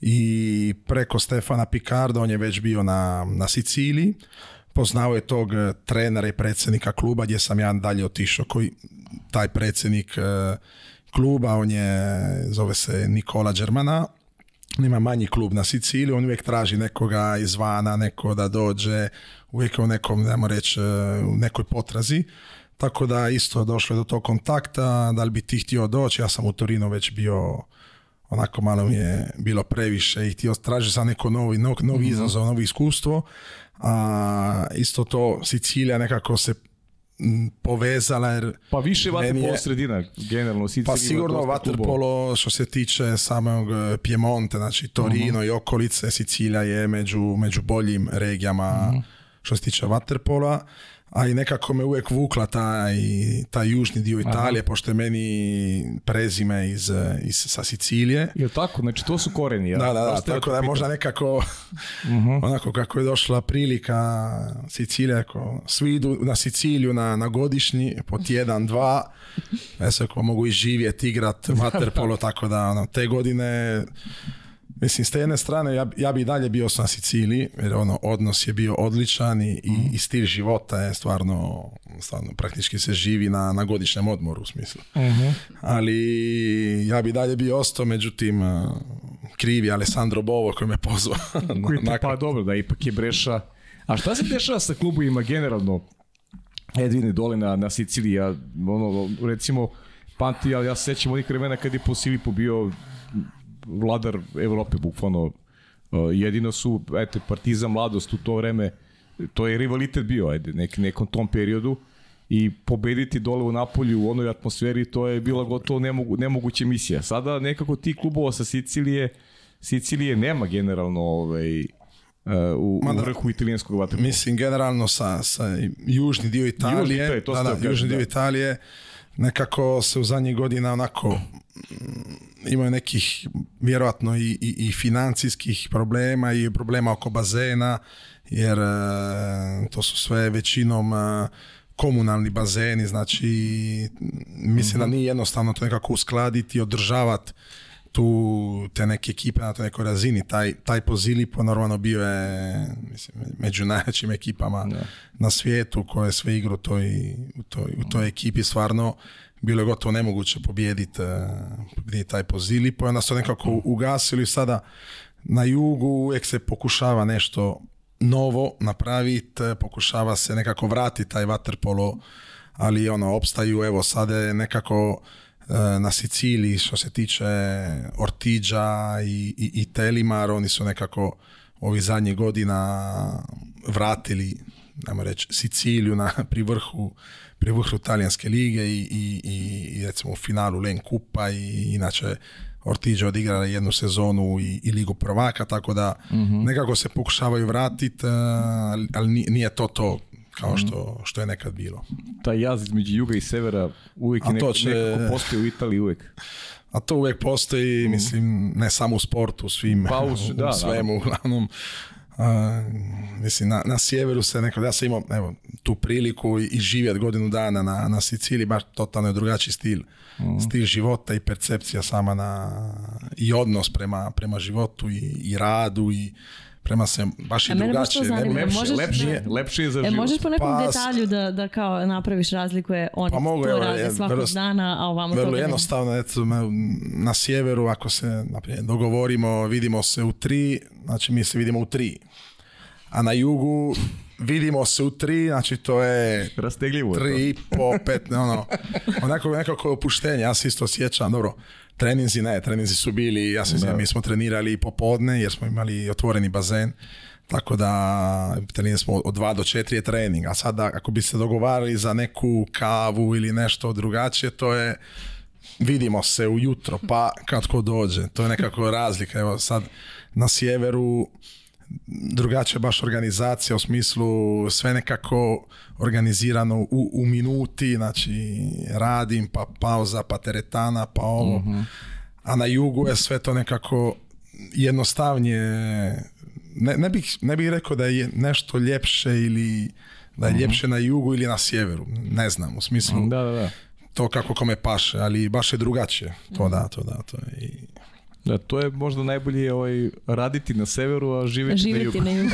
i preko Stefana Picarda on je već bio na, na Siciliji poznao je tog e, trenera i predsjednika kluba gdje sam ja dalje otišao koji taj predsjednik e, kluba, on je, zove se Nikola Đermana, ima manji klub na Siciliji, on uvijek traži nekoga izvana, neko da dođe, uvijek je u nekom, nemo reći, e, u nekoj potrazi. Tako da isto došlo je do tog kontakta, da li bi ti htio doći, ja sam u Torino već bio, onako malo mi je bilo previše i htio traži sam neko novi, novi, mm-hmm. izazov, novi iskustvo. A, isto to Sicilija nekako se povezala jer pa više vaterpolo sredina generalno Sicilija pa sigurno vaterpolo što se tiče samog e, Piemonte znači Torino mhm. i okolice Sicilija je među među boljim regijama uh mhm. -huh. što se tiče vaterpola a i nekako me uvijek vukla taj, taj južni dio Italije, Aha. pošto je meni prezime iz, iz, sa Sicilije. Je tako? Znači to su koreni, ja? Da, da, da tako da je možda nekako, mhm. onako kako je došla prilika Sicilija, ako svi idu na Siciliju na, na godišnji, po tjedan, dva, ja e ako mogu i živjeti, igrat, <laughs> vaterpolo, tako da ono, te godine Mislim, s te jedne strane, ja, ja bi dalje bio sa Siciliji, jer ono, odnos je bio odličan i, mm. i stil života je stvarno, praktički se živi na, na godišnjem odmoru u smislu. Mhm. Ali ja bi dalje bio ostao, međutim, krivi Alessandro Bovo koji me pozvao. <laughs> Pa dobro, da ipak je breša. A šta se dešava sa klubovima generalno? Edvine dole na, na Siciliji, ono, recimo, panti, ali ja se sećam onih vremena kad je po Silipu bio vladar Evrope, bukvalno. E, jedino su, eto, Partizan mladost u to vreme, to je rivalitet bio, ajde, nek, nekom tom periodu i pobediti dole u Napolju u onoj atmosferi, to je bila gotovo nemogu, nemoguća misija. Sada nekako ti klubova sa Sicilije, Sicilije nema generalno ovaj, e, u, Mada, vrhu italijanskog Mislim, generalno sa, sa južni dio Italije, to je, to da, da, južni dio Italije, nekako se u zadnjih godina onako mm, imaju nekih vjerojatno i, i, i financijskih problema i problema oko bazena jer e, to su sve većinom e, komunalni bazeni, znači mislim da mhm. nije jednostavno to nekako uskladiti, održavati tu te neke ekipe na toj nekoj razini. Taj, taj Pozilipo normalno bio je mislim, među <laughs> najjačim ekipama na svijetu koje sve igru u, toj, u toj ekipi stvarno bilo je gotovo nemoguće pobijediti eh, taj po i onda su nekako ugasili sada na jugu uvijek se pokušava nešto novo napraviti, eh, pokušava se nekako vratiti taj vaterpolo, ali ono, opstaju, evo, sada je nekako Eh, na Siciliji što se tiče Ortiđa i, i, i Telimar, oni su nekako ovih zadnjih godina vratili, ajmo reći, Siciliju na, pri vrhu pri vrhu talijanske lige i, i, i recimo u finalu Len Kupa i inače Ortiđe odigrala jednu sezonu i, i ligu prvaka, tako da mhm. nekako se pokušavaju vratiti, eh, ali nije to to kao mhm. što, što je nekad bilo. Taj jaz između juga i severa uvijek je postoji u Italiji uvijek. A to uvijek postoji, mhm. mislim, ne samo u sportu, u svim, pa <laughs> u, da, svemu, uglavnom. mislim, na, na sjeveru se nekad, ja sam imao evo, tu priliku i, i živjeti godinu dana na, na Siciliji, baš totalno je drugačiji stil. Mhm. Stil života i percepcija sama na, i odnos prema, prema životu i, i radu i prema se baš i drugačije. Zanima, lepše, možeš, lepše, je, lepše je za e, život. Možeš po nekom pa, detalju da, da kao napraviš razliku je oni pa mogu, to radi svakog vrlo, dana, a ovamo vrlo jednostavno, eto, na sjeveru ako se naprijed, dogovorimo, vidimo se u tri, znači mi se vidimo u tri. A na jugu vidimo se u tri, znači to je... Rastegljivo tri, je po, pet, ono, <laughs> onako nekako opuštenje, ja se isto osjećam. dobro treninzi ne, treninzi su bili, ja se znam, mi smo trenirali popodne jer smo imali otvoreni bazen, tako da trenirali smo od 2 do 4 je trening, a sada ako bi se dogovarali za neku kavu ili nešto drugačije, to je vidimo se ujutro, pa kad ko dođe, to je nekako razlika, evo sad na sjeveru drugačija baš organizacija u smislu sve nekako organizirano u, u minuti, znači radim, pa pauza, pa teretana, pa ovo. Mhm. A na jugu je sve to nekako jednostavnije. Ne, ne, bih, ne bih rekao da je nešto ljepše ili da je mhm. ljepše na jugu ili na sjeveru. Ne znam, u smislu da, da, da. to kako kome paše, ali baš je drugačije. To mhm. da, to da. To. I da, to je možda najbolje ovaj, raditi na severu, a živjeti, na jugu. Na jugu.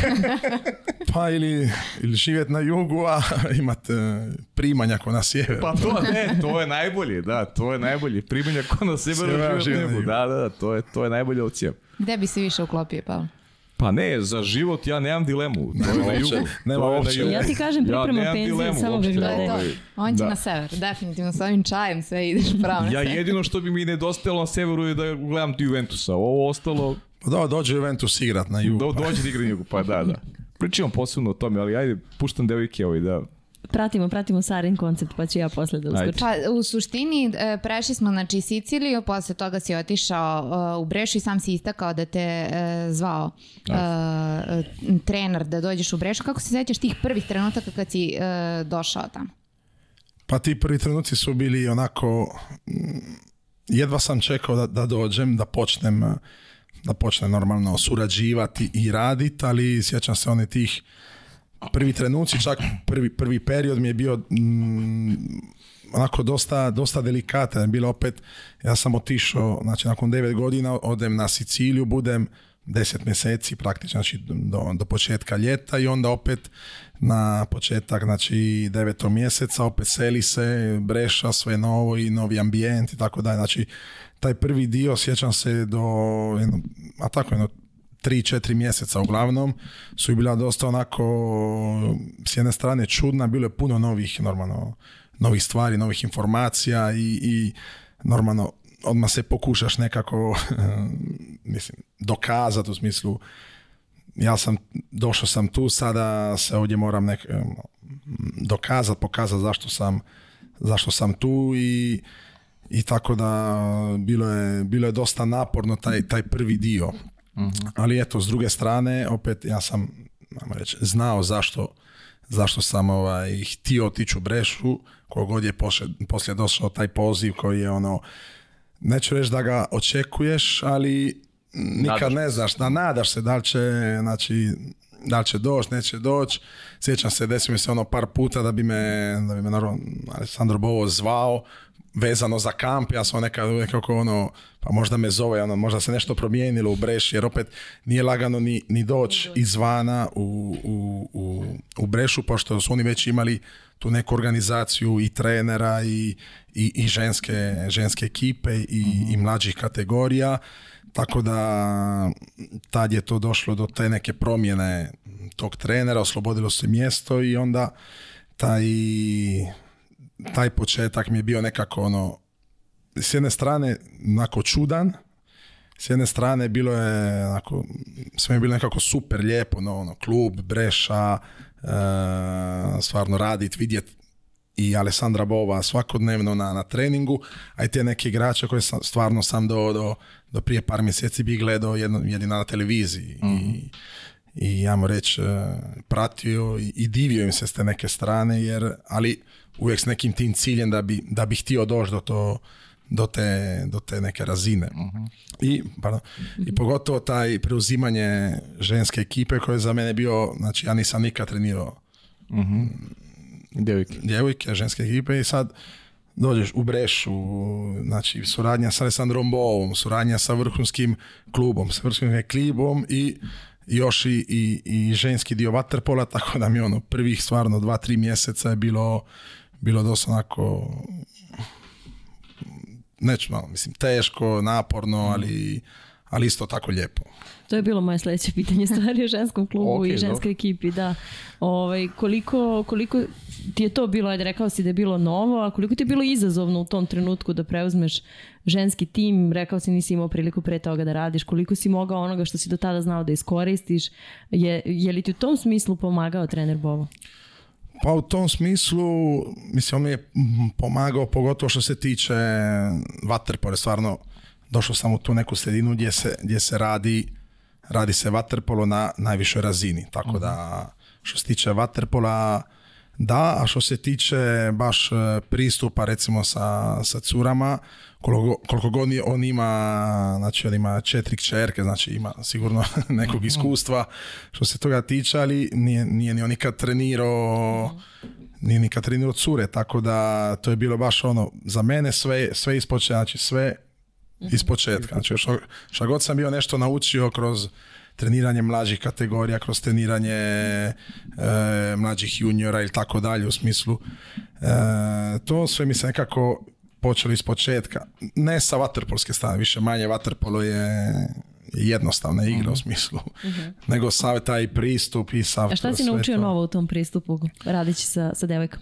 <laughs> pa ili, ili živjeti na jugu, a imate primanja ko na sjeveru. Pa to ne, <laughs> to je najbolje, da, to je najbolje. Primanja ko na severu, Sjevera, živjeti na jugu. Da, da, da, to je, to je najbolje opcija. Gde bi se više uklopio, Pavel? Pa ne, za život ja nemam dilemu. To je na jugu. Nema Ja ti kažem priprema ja penzije, samo bi ovaj, On će na sever, definitivno, S ovim čajem sve ideš pravo na ja jedino što bi mi nedostalo na severu je da gledam Juventusa. Ovo ostalo... Pa da, dođe Juventus igrat na jugu. Do, pa. dođe igra na jugu, pa da, da. Pričavam posebno o tome, ali ajde, puštam devojke ovaj da Pratimo, pratimo Sarin koncept, pa ću ja posle da pa, u suštini e, prešli smo znači, Siciliju, posle toga si otišao e, u Brešu i sam si istakao da te e, zvao trener da dođeš u Brešu. Kako se sećaš tih prvih trenutaka kad si došao tamo? Pa ti prvi trenuci su bili onako... Mm, jedva sam čekao da, da dođem, da počnem da počnem normalno surađivati i raditi, ali sjećam se one tih prvi trenuci, čak prvi, prvi period mi je bio mm, onako dosta, dosta delikatan. Bilo opet, ja sam otišao, znači nakon 9 godina odem na Siciliju, budem deset mjeseci praktično, znači do, početka ljeta i onda opet na početak, znači devetog mjeseca, opet seli se, breša, sve novo i novi ambijent i tako dalje. Znači, taj prvi dio, sjećam se do, a tako jedno, 3-4 mjeseca uglavnom su bila dosta onako s jedne strane čudna, bilo je puno novih normalno novih stvari, novih informacija i, i normalno odmah se pokušaš nekako <laughs> mislim, dokazati u smislu ja sam, došao sam tu, sada se ovdje moram nek, dokazati, pokazati zašto sam, zašto sam tu i, i tako da bilo je, bilo je dosta naporno taj, taj prvi dio Mhm. Ali eto, s druge strane, opet ja sam reći, znao zašto, zašto sam ovaj, htio otići u Brešu, god je poslije, došao taj poziv koji je ono, neću reći da ga očekuješ, ali nikad ne znaš, da nadaš se da li će, znači, da će doći, neće doći. Sjećam se, desio mi se ono par puta da bi me, da bi me naravno Bovo zvao, vezano za kamp, ja sam nekako ono, pa možda me zove, ono, možda se nešto promijenilo u Breši, jer opet nije lagano ni, ni doći izvana u, u, u, u, Brešu, pošto su oni već imali tu neku organizaciju i trenera i, i, i ženske, ženske ekipe i, i mhm. mlađih kategorija, tako da tad je to došlo do te neke promjene tog trenera, oslobodilo se mjesto i onda taj taj početak mi je bio nekako ono, s jedne strane, onako čudan, s jedne strane bilo je onako, sve mi je bilo nekako super lijepo, no, ono, klub, breša, e, stvarno radit, vidjet i Alessandra Bova svakodnevno na, na treningu, a i te neke igrače koje sam, stvarno sam do, do, prije par mjeseci bi gledao jedno, jedina na televiziji. I, mhm. i ja reći, eh, pratio i, i divio im se s te neke strane, jer, ali uvijek s nekim tim ciljem da bi, da bi htio doći do do te, do te neke razine. uh I, pardon, I pogotovo taj preuzimanje ženske ekipe koje je za mene bio, znači ja nisam nikad trenirao uh-huh. djevojke. djevojke, ženske ekipe i sad dođeš u Brešu, znači suradnja sa Alessandrom Bovom, suradnja sa vrhunskim klubom, sa vrhunskim klubom i još i, i, i ženski dio vaterpola, tako da mi ono prvih stvarno dva, tri mjeseca je bilo bilo dosta onako malo, mislim, teško, naporno, mm. ali, ali isto tako lijepo. To je bilo moje sljedeće pitanje, stvari o ženskom klubu <laughs> i ženskoj ekipi, da. Ove, ovaj, koliko, koliko ti je to bilo, ajde rekao si da je bilo novo, a koliko ti je bilo izazovno u tom trenutku da preuzmeš ženski tim, rekao si nisi imao priliku pre toga da radiš, koliko si mogao onoga što si do tada znao da iskoristiš, je, je li ti u tom smislu pomagao trener Bovo? Pa u tom smislu, mislim, on mi je pomagao, pogotovo što se tiče vaterpore, stvarno došao sam u tu neku sredinu gdje se, gdje se radi, radi se vaterpolo na najvišoj razini, tako mhm. da što se tiče vaterpola, da, a što se tiče baš e, pristupa recimo sa, sa curama, koliko, koliko god on ima, znači on ima četiri kćerke, znači ima sigurno <laughs> nekog mhm. iskustva što se toga tiče, ali nije, nije ni on nikad trenirao mhm. nije nikad trenirao cure, tako da to je bilo baš ono, za mene sve, sve ispočetka, znači sve mhm. ispočetka, znači šta, god sam bio nešto naučio kroz treniranje mlađih kategorija, kroz treniranje eh, mlađih juniora ili tako dalje u smislu, eh, to sve mi se nekako počeli iz početka. Ne sa vaterpolske strane, više manje vaterpolo je jednostavna igra mhm. u smislu, mhm. nego sav taj pristup i sav... A šta si naučio novo u tom pristupu Radići sa, sa devojkom?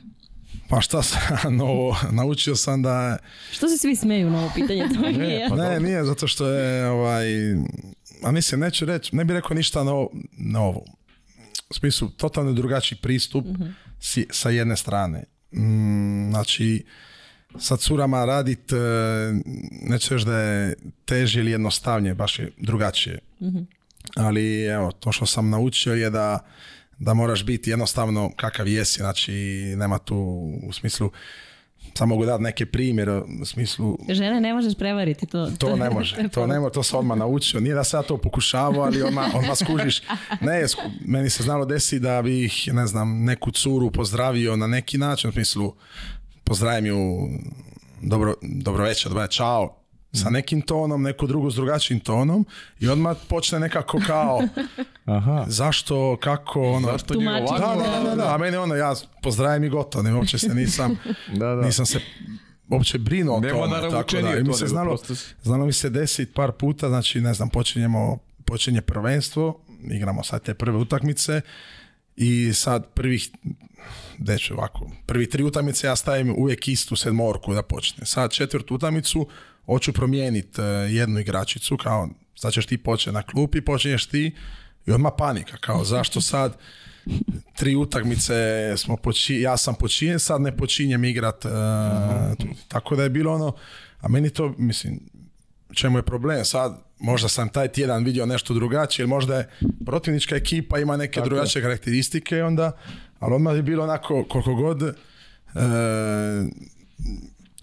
Pa šta sam <laughs> novo, naučio sam da... Što se svi smeju na ovo pitanje? <laughs> Pa ne, nije, zato što je ovaj... A mislim, neću reći, ne bih rekao ništa novo. novo. U smislu, totalno drugačiji pristup mhm. si, sa jedne strane. Mm, znači, sa curama radit, e, neću još da je teži ili jednostavnije, baš je drugačije. Mhm. Ali evo, to što sam naučio je da, da moraš biti jednostavno kakav jesi, znači nema tu u smislu samo mogu dati neke primjere u smislu... Žene ne možeš prevariti to. To ne može, to, ne može, to sam odmah naučio. Nije da se ja to pokušavao, ali odmah, odmah skužiš. Ne, meni se znalo desi da bih, ne znam, neku curu pozdravio na neki način, u smislu pozdravim ju, dobro, dobro večer, dobro čao, sa mhm. nekim tonom, neku drugu s drugačijim tonom i odmah počne nekako kao <laughs> Aha. zašto, kako, ono... Zašto Da, da, da, a meni ono, ja pozdravim i gotovo, ne, uopće se nisam, <laughs> da, da. nisam se uopće brinuo o tome, tako da, se znalo, znalo mi se desiti par puta, znači, ne znam, počinjemo, počinje prvenstvo, igramo sad te prve utakmice i sad prvih deče ovako, prvi tri utamice ja stavim uvijek istu sedmorku da počne. Sad četvrtu utamicu hoću promijeniti e, jednu igračicu, kao sad ćeš ti početi na klupi, počinješ ti i odmah panika, kao zašto sad tri utakmice smo ja sam počinjen, sad ne počinjem igrat. E, tako da je bilo ono, a meni to, mislim, čemu je problem sad, možda sam taj tjedan vidio nešto drugačije, ili možda je protivnička ekipa ima neke drugačije je. karakteristike, onda ali odmah je bilo onako koliko god e,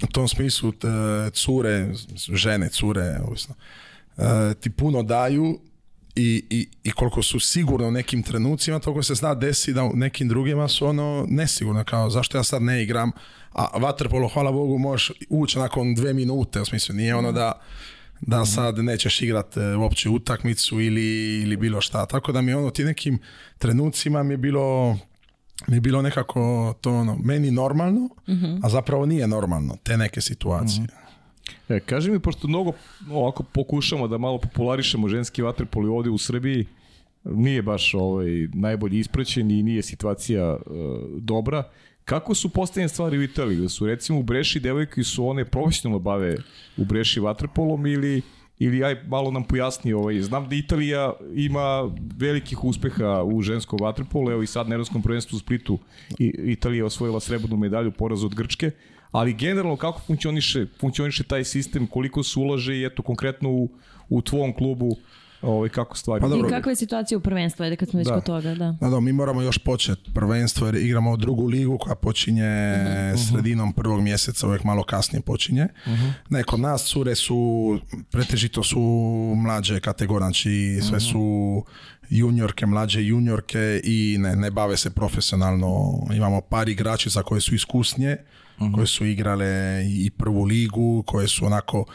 u tom smislu e, cure, žene, cure, ovisno, e, ti puno daju i, i, i, koliko su sigurno u nekim trenucima, toliko se zna desi da u nekim drugima su ono nesigurno, kao zašto ja sad ne igram, a vaterpolo, hvala Bogu, možeš ući nakon dve minute, u smislu, nije ono da da sad nećeš igrati uopće utakmicu ili, ili bilo šta. Tako da mi ono ti nekim trenucima mi je bilo mi je bilo nekako to ono, meni normalno, mhm. a zapravo nije normalno te neke situacije. uh E, kaži mi, pošto mnogo ovako pokušamo da malo popularišemo ženski vaterpoli ovdje u Srbiji, nije baš ovaj, najbolje ispraćen i nije situacija e, dobra. Kako su postavljene stvari u Italiji? Da su recimo u Breši devojke su one profesionalno bave u Breši vaterpolom ili ili aj malo nam pojasni ovaj. Znam da Italija ima velikih uspeha u ženskom vaterpolu, evo i sad na evropskom prvenstvu u Splitu Italija je osvojila srebrnu medalju poraz od Grčke, ali generalno kako funkcioniše, funkcioniše taj sistem, koliko se ulaže i eto konkretno u, u tvom klubu ovaj, kako stvari. Pa, dobro. I kakva je situacija u prvenstvu, ajde kad smo Da. da, da, pa mi moramo još početi prvenstvo jer igramo drugu ligu koja počinje uh sredinom prvog mjeseca, uvijek malo kasnije počinje. Uh-huh. Ne, kod nas cure su, pretežito su mlađe kategorije, znači sve su juniorke, mlađe juniorke i ne, ne bave se profesionalno. Imamo par za koje su iskusnije, koje su igrale i prvu ligu, koje su onako,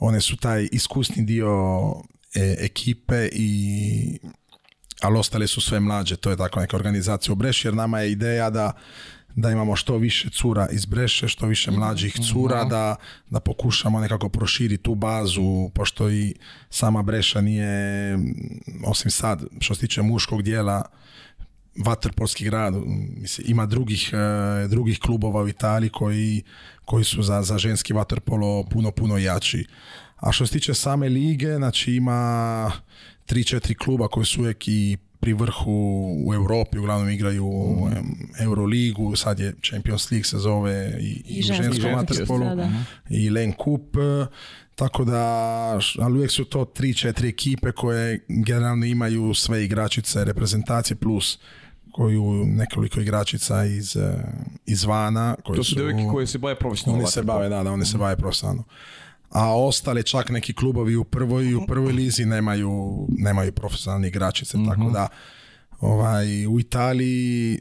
one su taj iskusni dio e, ekipe i ali ostale su sve mlađe, to je tako neka organizacija u Breši, jer nama je ideja da, da imamo što više cura iz Breše, što više mhm, mlađih mhm. cura, da, da pokušamo nekako proširiti tu bazu, pošto i sama Breša nije, osim sad, što se tiče muškog dijela, vaterpolski grad, mislim, ima drugih, e, drugih klubova u Italiji koji, koji su za, za ženski vaterpolo puno, puno jači. A što se tiče same lige, znači ima 3-4 kluba koji su uvijek i pri vrhu u Europi, uglavnom igraju mm. Euroligu, sad je Champions League se zove i, I, i i Len Kup, e, tako da, ali uvijek su to 3-4 ekipe koje generalno imaju sve igračice reprezentacije plus koju nekoliko igračica iz, e, izvana. to su, su devojke koje se bave profesionalno. Oni se bave, da, da, oni se mhm. bave profesionalno a ostale, čak neki klubovi u prvoj u prvoj lizi nemaju, nemaju profesionalni tako mhm. da ovaj, u Italiji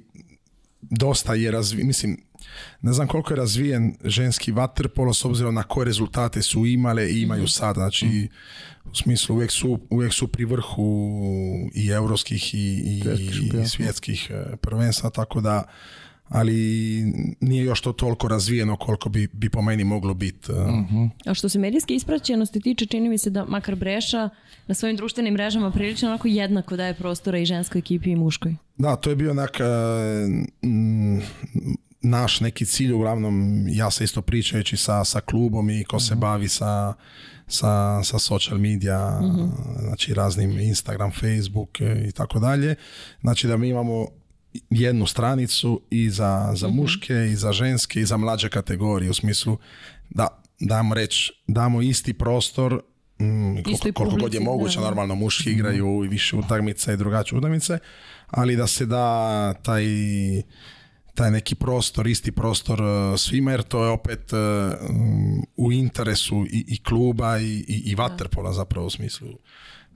dosta je razvijen, mislim, ne znam koliko je razvijen ženski waterpolo s obzirom na koje rezultate su imale i imaju mhm. sad, znači mhm. u smislu uvijek su, su pri vrhu i europskih i, i, i svjetskih e, prvenstva, tako da ali nije još to toliko razvijeno koliko bi, bi po meni moglo biti. uh e. mhm. A što se medijske ispraćenosti tiče, čini mi se da makar Breša na svojim društvenim mrežama prilično onako jednako daje prostora i ženskoj ekipi i muškoj. Da, to je bio onak e, naš neki cilj, uglavnom ja se isto pričajući sa, sa klubom i ko se mhm. bavi sa, sa, sa social media, uh znači raznim Instagram, Facebook e, i tako dalje. Znači da mi imamo jednu stranicu i za, za mhm. muške i za ženske i za mlađe kategorije u smislu da damo reći, damo isti prostor mm, koliko, god je moguće, normalno muški mhm. igraju i više utakmica i drugačije utakmice, ali da se da taj taj neki prostor, isti prostor e, svima, jer to je opet e, mm, u interesu i, i kluba i, i, i vaterpola zapravo u smislu.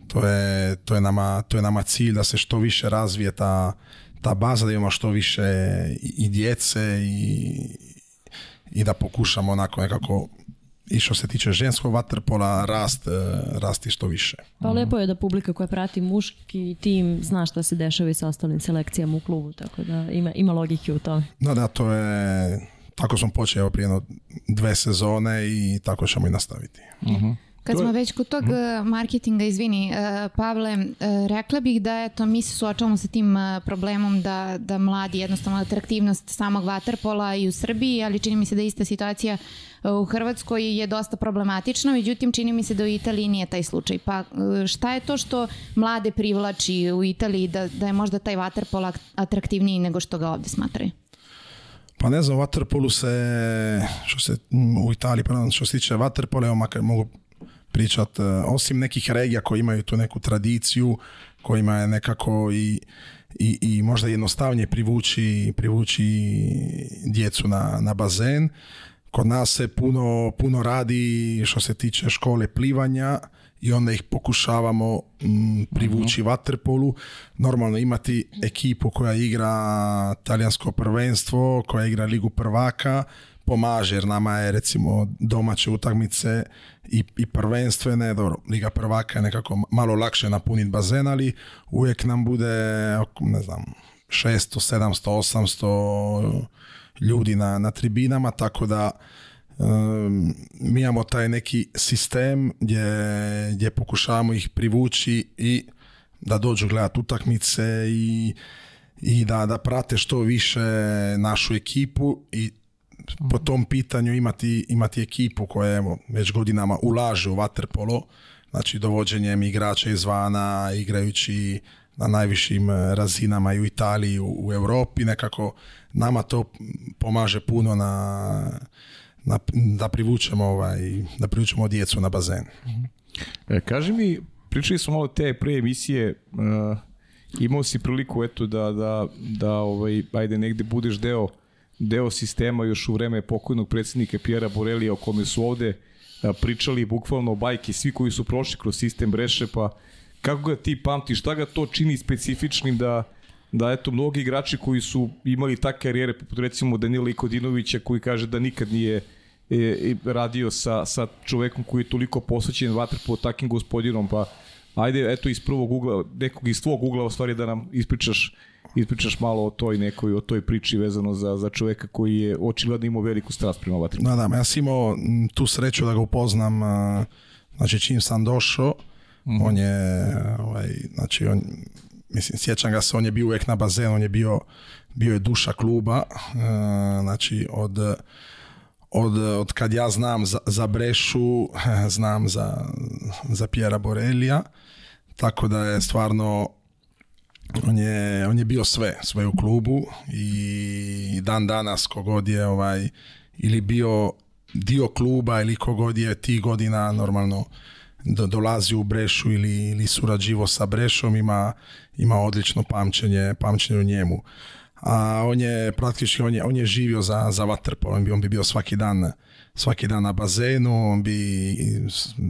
To je, to, je nama, to je nama cilj da se što više razvije ta, ta baza da imamo što više i djece i, i da pokušamo onako nekako i što se tiče ženskog vaterpola rast, e, rasti što više. Pa mhm. lepo je da publika koja prati muški tim zna šta se dešava i sa ostalim selekcijama u klubu, tako da ima, ima logike u tome. Da, da, to je tako smo počeli prije dve sezone i tako ćemo i nastaviti. Mhm. Kad smo već kod tog mhm. eh, marketinga, izvini, eh, Pavle, eh, rekla bih da eto, mi se suočavamo sa tim problemom da, da mladi jednostavno atraktivnost samog vaterpola i u Srbiji, ali čini mi se da ista situacija u Hrvatskoj je dosta problematična, međutim čini mi se da u Italiji nije taj slučaj. Pa šta je to što mlade privlači u Italiji da, da je možda taj vaterpol atraktivniji nego što ga ovdje smatraju? Pa ne znam, Waterpolu se, što se, u Italiji, što se tiče Waterpola, evo makar mogu pričat, e, osim nekih regija koji imaju tu neku tradiciju, kojima je nekako i, i, i možda jednostavnije privući, privući djecu na, na bazen. Kod nas se puno, puno radi što se tiče škole plivanja i onda ih pokušavamo mm, privući mhm. vaterpolu. Normalno imati ekipu koja igra talijansko prvenstvo, koja igra ligu prvaka pomaže jer nama je recimo domaće utakmice i, i prvenstvene, dobro, Liga prvaka je nekako malo lakše napuniti bazen, ali uvijek nam bude, ne znam, 600, 700, 800 ljudi na, na tribinama, tako da mi imamo taj neki sistem gdje, gdje pokušavamo ih privući i da dođu gledati utakmice i, i da, da prate što više našu ekipu i po tom pitanju imati, imati ekipu koja evo, već godinama ulaže u vaterpolo, znači dovođenjem igrača izvana, igrajući na najvišim e, razinama i u Italiji, u, u Europi, nekako nama to pomaže puno na, na, da privučemo ovaj, da privučemo djecu na bazen. Mhm. E, kaži mi, pričali smo malo te prije emisije, e, imao si priliku eto da, da, da ovaj, ajde negde budeš deo deo sistema još u vreme pokojnog predsjednika Pjera Borelija o kome su ovde e, pričali bukvalno bajke, svi koji su prošli kroz sistem Breše, pa kako ga ti pamtiš, šta ga to čini specifičnim da da eto mnogi igrači koji su imali takve karijere poput recimo Danila Ikodinovića koji kaže da nikad nije e, e, radio sa, sa čovekom koji je toliko posvećen po takim gospodinom pa ajde eto iz prvog ugla nekog iz tvog ugla u stvari da nam ispričaš ispričaš malo o toj nekoj, o toj priči vezano za, za čoveka koji je očigledno imao veliku strast prema vatri. Da, da, ja sam imao tu sreću da ga upoznam, znači čim sam došao, mhm. on je, ovaj, znači on, mislim, sjećam ga se, on je bio uvijek na bazenu, on je bio, bio je duša kluba, znači od, od, od kad ja znam za, Brešu, <laughs> znam za, za Pjera Borelija, tako da je stvarno on je, on je bio sve, sve u klubu i dan danas kogod je ovaj, ili bio dio kluba ili kogod je tih godina normalno do, u Brešu ili, ili surađivo sa Brešom ima, ima odlično pamćenje, pamćenje u njemu. A on je praktički, on je, on je živio za, za on bi, bio svaki dan svaki dan na bazenu, on bi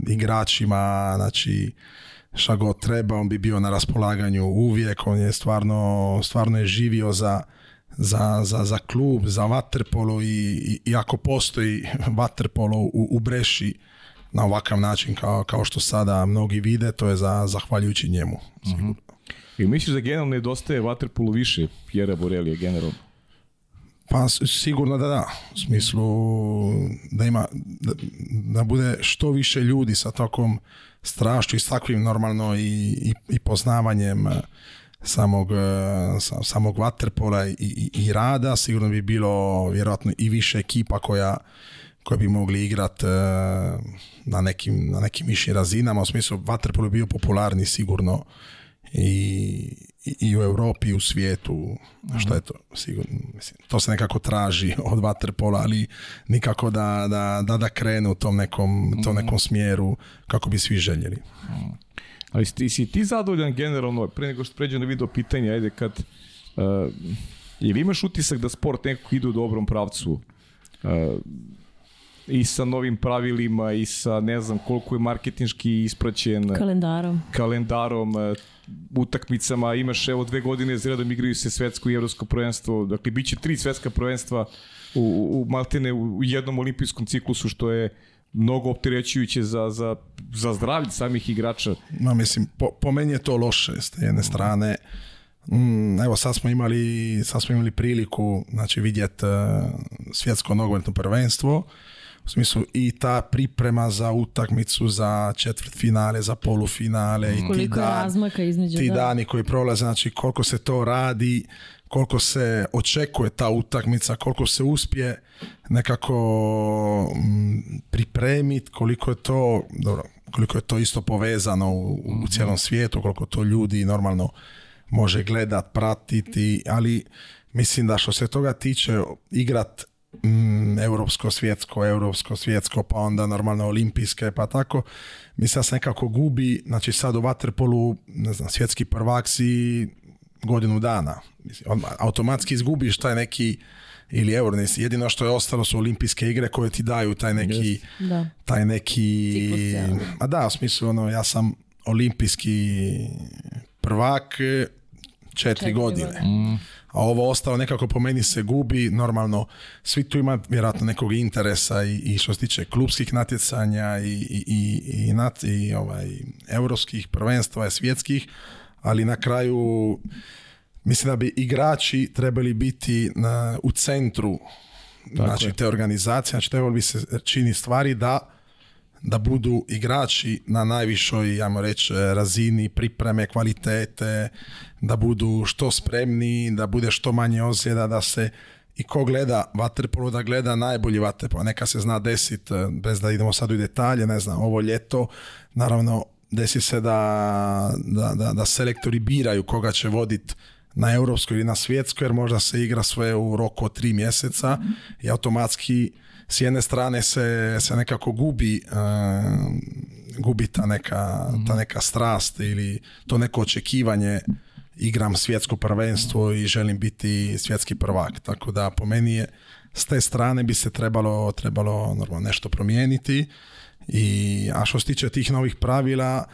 igračima, znači šta god treba, on bi bio na raspolaganju uvijek, on je stvarno, stvarno je živio za, za, za, klub, za vaterpolo i, i, ako postoji <laughs> vaterpolo u, u Breši na ovakav način kao, kao što sada mnogi vide, to je za, zahvaljujući njemu. Uh I misliš da generalno nedostaje vaterpolo više Pjera Borelije generalno? Pa sigurno da da, u smislu da ima, da, bude što više ljudi sa takvom strašću i takvim normalno i, i, i poznavanjem e, samog, e, samog vaterpola i, i, i, rada, sigurno bi bilo vjerojatno i više ekipa koja, koje bi mogli igrati e, na nekim, na nekim višim razinama, u smislu vaterpol je bio popularni sigurno i, i u Europi i u svijetu, šta mhm. je to sigurno, mislim, to se nekako traži <laughs> od waterpola ali nikako da, da, da, da krene u tom nekom, tom mhm. nekom smjeru kako bi svi željeli. Ali si, si ti zadovoljan generalno, pre nego što pređemo na video pitanje, ajde kad, uh, imaš utisak da sport nekako ide u dobrom pravcu? E, i sa novim pravilima i sa ne znam koliko je marketinški ispraćen kalendarom. Kalendarom e, utakmicama, imaš evo dve godine za redom igraju se svetsko i evropsko prvenstvo, dakle biće tri svetska prvenstva u, u Maltene u jednom olimpijskom ciklusu što je mnogo opterećujuće za, za, za zdravlje samih igrača. Ma mislim, po, meni je to loše s jedne strane. Mm, evo sad smo imali, sad smo imali priliku znači, vidjeti eh, svjetsko nogometno prvenstvo u smislu i ta priprema za utakmicu, za četvrt finale, za polufinale. I ti Ti dani koji prolaze, znači koliko se to radi, koliko se očekuje ta utakmica, koliko se uspije nekako mm, pripremiti, koliko je to, dobro, koliko je to isto povezano u, u mhm. cijelom svijetu, koliko to ljudi normalno može gledat, pratiti, ali mislim da što se toga tiče igrat mm, europsko, svjetsko, europsko, svjetsko, pa onda normalno olimpijske, pa tako. Mi sad se nekako gubi, znači sad u Waterpolu, ne znam, svjetski prvak si godinu dana. Mislim, automatski izgubiš taj neki ili euronis. jedino što je ostalo su olimpijske igre koje ti daju taj neki, da. taj neki, a da, u smislu ono, ja sam olimpijski prvak četiri, godine. Mm a ovo ostalo nekako po meni se gubi. Normalno, svi tu ima vjerojatno nekog interesa i, što se tiče klubskih natjecanja i, i, i, i, nat, i ovaj, europskih prvenstva i svjetskih, ali na kraju mislim da bi igrači trebali biti na, u centru znači, te organizacije, znači bi se čini stvari da da budu igrači na najvišoj, ajmo reći, razini pripreme, kvalitete, da budu što spremni, da bude što manje ozljeda, da se i ko gleda vaterpolo da gleda najbolji vaterpolo, neka se zna desit, eh, bez da idemo sad u detalje, ne znam, ovo ljeto, naravno desi se da, da, da, da selektori biraju koga će voditi na europskoj ili na svjetskoj, jer možda se igra sve u roku od tri mjeseca mhm. i automatski s jedne strane se, se nekako gubi, eh, gubi neka, ta mhm. neka strast ili to neko očekivanje igram svjetsko prvenstvo i želim biti svjetski prvak. Tako da po meni je s te strane bi se trebalo, trebalo normalno nešto promijeniti. I, a što se tiče tih novih pravila,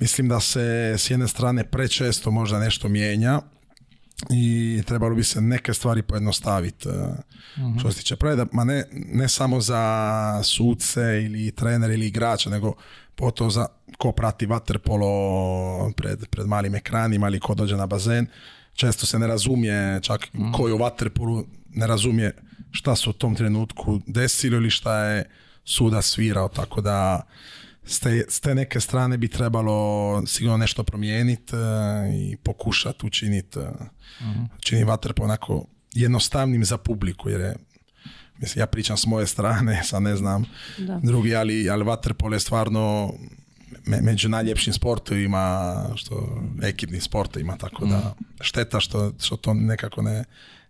mislim da se s jedne strane prečesto možda nešto mijenja i trebalo bi se neke stvari pojednostaviti e, mhm. što se tiče pravila ma ne, ne samo za suce ili trenere ili igrače, nego Pogotovo za ko prati vaterpolo pred, pred malim ekranima ili ko dođe na bazen, često se ne razumije čak mm. koji u vaterpolu ne razumije šta su u tom trenutku desilo ili šta je suda svirao, tako da s te, neke strane bi trebalo sigurno nešto promijeniti e, i pokušati učiniti e, mm. čini vaterpolo onako jednostavnim za publiku, jer je mislim, ja pričam s moje strane, <laughs> sa ne znam drugi, ali, ali je stvarno među najljepšim sportovima, što sportovima, tako da mm. šteta što, što to nekako ne,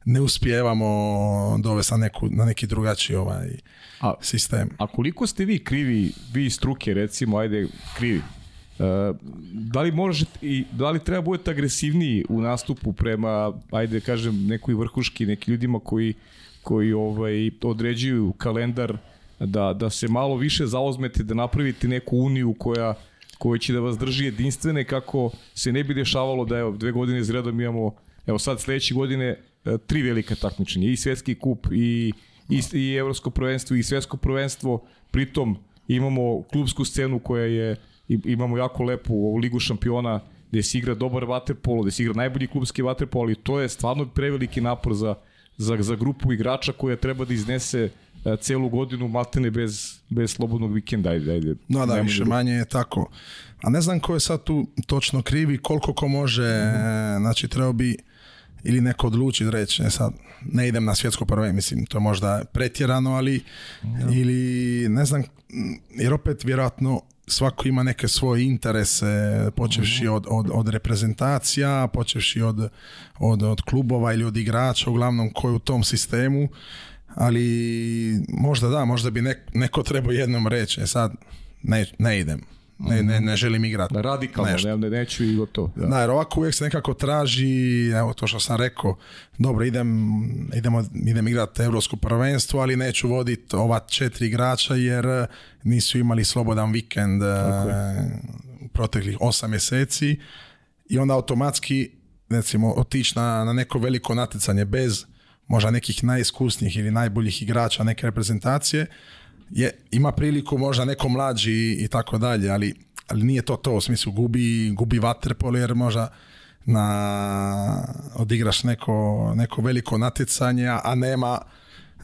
ne uspijevamo dovesti na, neku, na neki drugačiji ovaj a, sistem. A koliko ste vi krivi, vi struke recimo, ajde krivi, e, da li možete i da li treba budete agresivniji u nastupu prema ajde kažem nekoj vrhuški neki ljudima koji koji ovaj, određuju kalendar da, da se malo više zaozmete, da napravite neku uniju koja koja će da vas drži jedinstvene kako se ne bi dešavalo da evo dve godine zredom imamo evo sad sledeće godine e, tri velika takmičenja i svjetski kup i i, i evropsko prvenstvo i svjetsko prvenstvo pritom imamo klubsku scenu koja je imamo jako lepu ovu ligu šampiona gde se igra dobar vaterpolo, gde se igra najbolji klubski vaterpolo ali to je stvarno preveliki napor za za, za grupu igrača koja treba da iznese e, celu godinu maltene bez, bez slobodnog vikenda. Ajde, ajde. No da, više manje je tako. A ne znam ko je sad tu točno krivi, koliko ko može, e, znači treba bi ili neko odluči reći, ne sad, ne idem na svjetsko prve, mislim, to je možda pretjerano, ali, ili ne znam, jer opet vjerojatno svako ima neke svoje interese, počevši mhm. od, od, od reprezentacija, počevši od, od, od klubova ili od igrača, uglavnom koji u tom sistemu, ali možda da, možda bi neko, trebao jednom reći, e sad ne idem. Ne, ne, ne želim igrati. Radikalno, neću i gotovo. Da. jer ovako uvijek se nekako traži, evo to što sam rekao, dobro, idem, idemo, idem igrati Europsko prvenstvo, ali neću voditi ova četiri igrača jer eh, nisu imali slobodan vikend eh, u proteklih osam mjeseci i onda automatski, recimo, otići na, na neko veliko natjecanje bez možda nekih najiskusnijih ili najboljih igrača neke reprezentacije, je, ima priliku možda neko mlađi i tako dalje, ali, ali nije to to, u smislu gubi, gubi vaterpol jer možda na, odigraš neko, neko veliko natjecanje, a nema,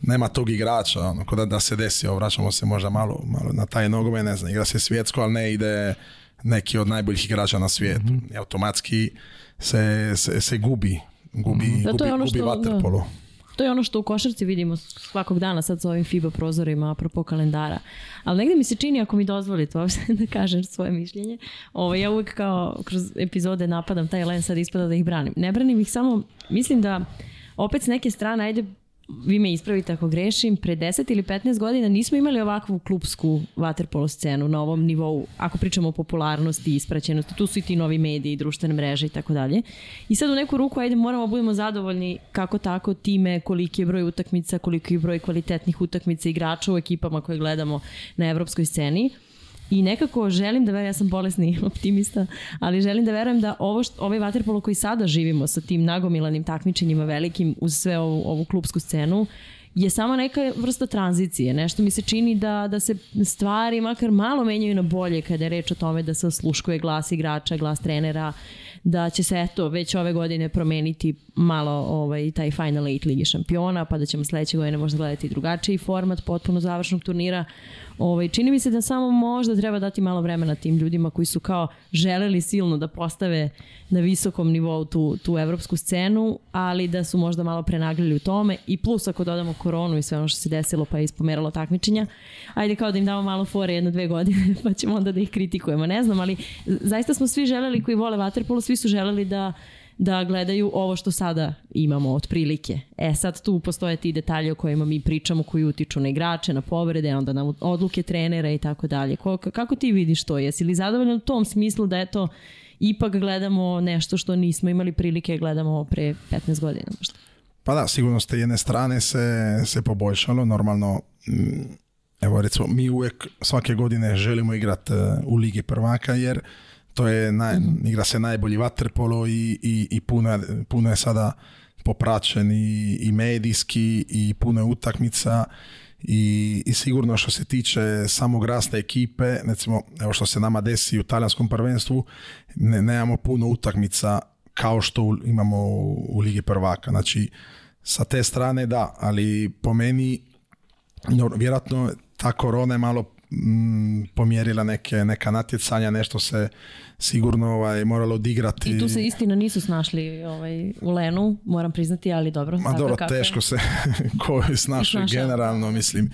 nema tog igrača, ono, da, da se desi, vraćamo se možda malo, malo na taj nogome, ne znam, igra se svjetsko, ali ne ide neki od najboljih igrača na svijetu. Mm Automatski se, se, se gubi, gubi, mm gubi, to je ono što u košarci vidimo svakog dana sad s ovim FIBA prozorima apropo kalendara. Ali negde mi se čini, ako mi dozvolite uopšte <laughs> da kažem svoje mišljenje, ovo, ovaj, ja uvek kao kroz epizode napadam taj len sad ispada da ih branim. Ne branim ih samo, mislim da opet s neke strane, ajde vi me ispravite ako grešim, pre 10 ili 15 godina nismo imali ovakvu klubsku waterpolo scenu na ovom nivou, ako pričamo o popularnosti i ispraćenosti, tu su i ti novi mediji, društvene mreže i tako dalje. I sad u neku ruku, ajde, moramo budemo zadovoljni kako tako time, koliki je broj utakmica, koliki je broj kvalitetnih utakmica igrača u ekipama koje gledamo na evropskoj sceni i nekako želim da verujem, ja sam bolesni <laughs> optimista, ali želim da verujem da ovo što, ovaj vaterpolo koji sada živimo sa tim nagomilanim takmičenjima velikim uz sve ovu, ovu klubsku scenu, je samo neka vrsta tranzicije. Nešto mi se čini da, da se stvari makar malo menjaju na bolje kada je reč o tome da se osluškuje glas igrača, glas trenera, da će se eto već ove godine promeniti malo ovaj, taj Final 8 Ligi šampiona, pa da ćemo sljedeće godine možda gledati drugačiji format potpuno završnog turnira. Ovaj, čini mi se da samo možda treba dati malo vremena tim ljudima koji su kao želeli silno da postave na visokom nivou tu, tu evropsku scenu, ali da su možda malo prenaglili u tome i plus ako dodamo koronu i sve ono što se desilo pa je ispomeralo takmičenja, ajde kao da im damo malo fore jedno dve godine <laughs> pa ćemo onda da ih kritikujemo, ne znam, ali zaista smo svi želeli koji vole Waterpolo, svi su želeli da da gledaju ovo što sada imamo otprilike. E sad tu postoje ti detalje o kojima mi pričamo koji utiču na igrače, na povrede, onda na odluke trenera i tako dalje. Kako ti vidiš to? Jesi li zadovoljan u tom smislu da eto ipak gledamo nešto što nismo imali prilike gledamo pre 15 godina možda? Pa da, sigurno s jedne strane se, se poboljšalo, normalno mm, evo recimo mi uvek svake godine želimo igrati e, u Ligi prvaka jer to je, naj, mhm. igra se najbolji vaterpolo i, i, i puno, je sada popraćen i, medijski i puno je utakmica i, i sigurno što se tiče samog rasta ekipe, recimo evo što se nama desi u talijanskom prvenstvu, ne, nemamo puno utakmica kao što imamo u, u Ligi prvaka. Znači, sa te strane da, ali po meni vjerojatno ta korona je malo m, mm, pomjerila neke, neka natjecanja, nešto se sigurno ovaj, moralo odigrati. I tu se istina nisu snašli ovaj, u Lenu, moram priznati, ali dobro. Ma dobro, teško se <laughs> ko je snašao generalno, mislim.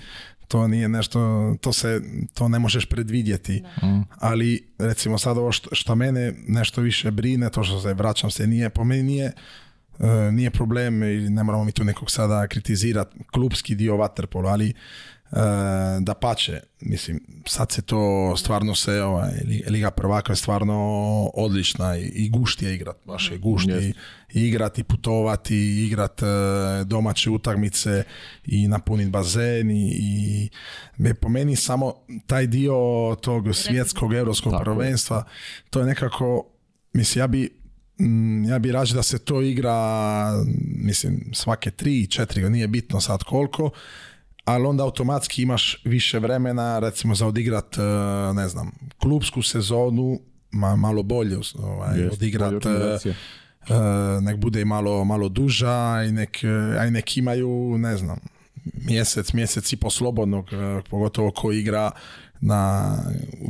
To nije nešto, to se, to ne možeš predvidjeti. Mm. Ali recimo sad ovo što, mene nešto više brine, to što se vraćam se nije, po meni nije, e, nije problem, ne moramo mi tu nekog sada kritizirati, klubski dio vaterpola, ali E, da pače, mislim, sad se to stvarno se, ovaj, Liga prvaka je stvarno odlična i, i gušt je igrat, baš je gušt yes. i, putovati, igrati igrat e, domaće utakmice i napuniti bazen i, i e, po meni samo taj dio tog svjetskog europskog prvenstva, to je nekako, mislim, ja bi mm, ja bi rađe da se to igra mislim svake tri, četiri, nije bitno sad koliko, ali onda automatski imaš više vremena recimo za odigrat, e, ne znam, klubsku sezonu, ma, malo bolje ovaj, odigrat, e, e, nek bude i malo, malo duža i nek, a nek imaju, ne znam, mjesec, mjesec i po slobodnog, pogotovo ko igra na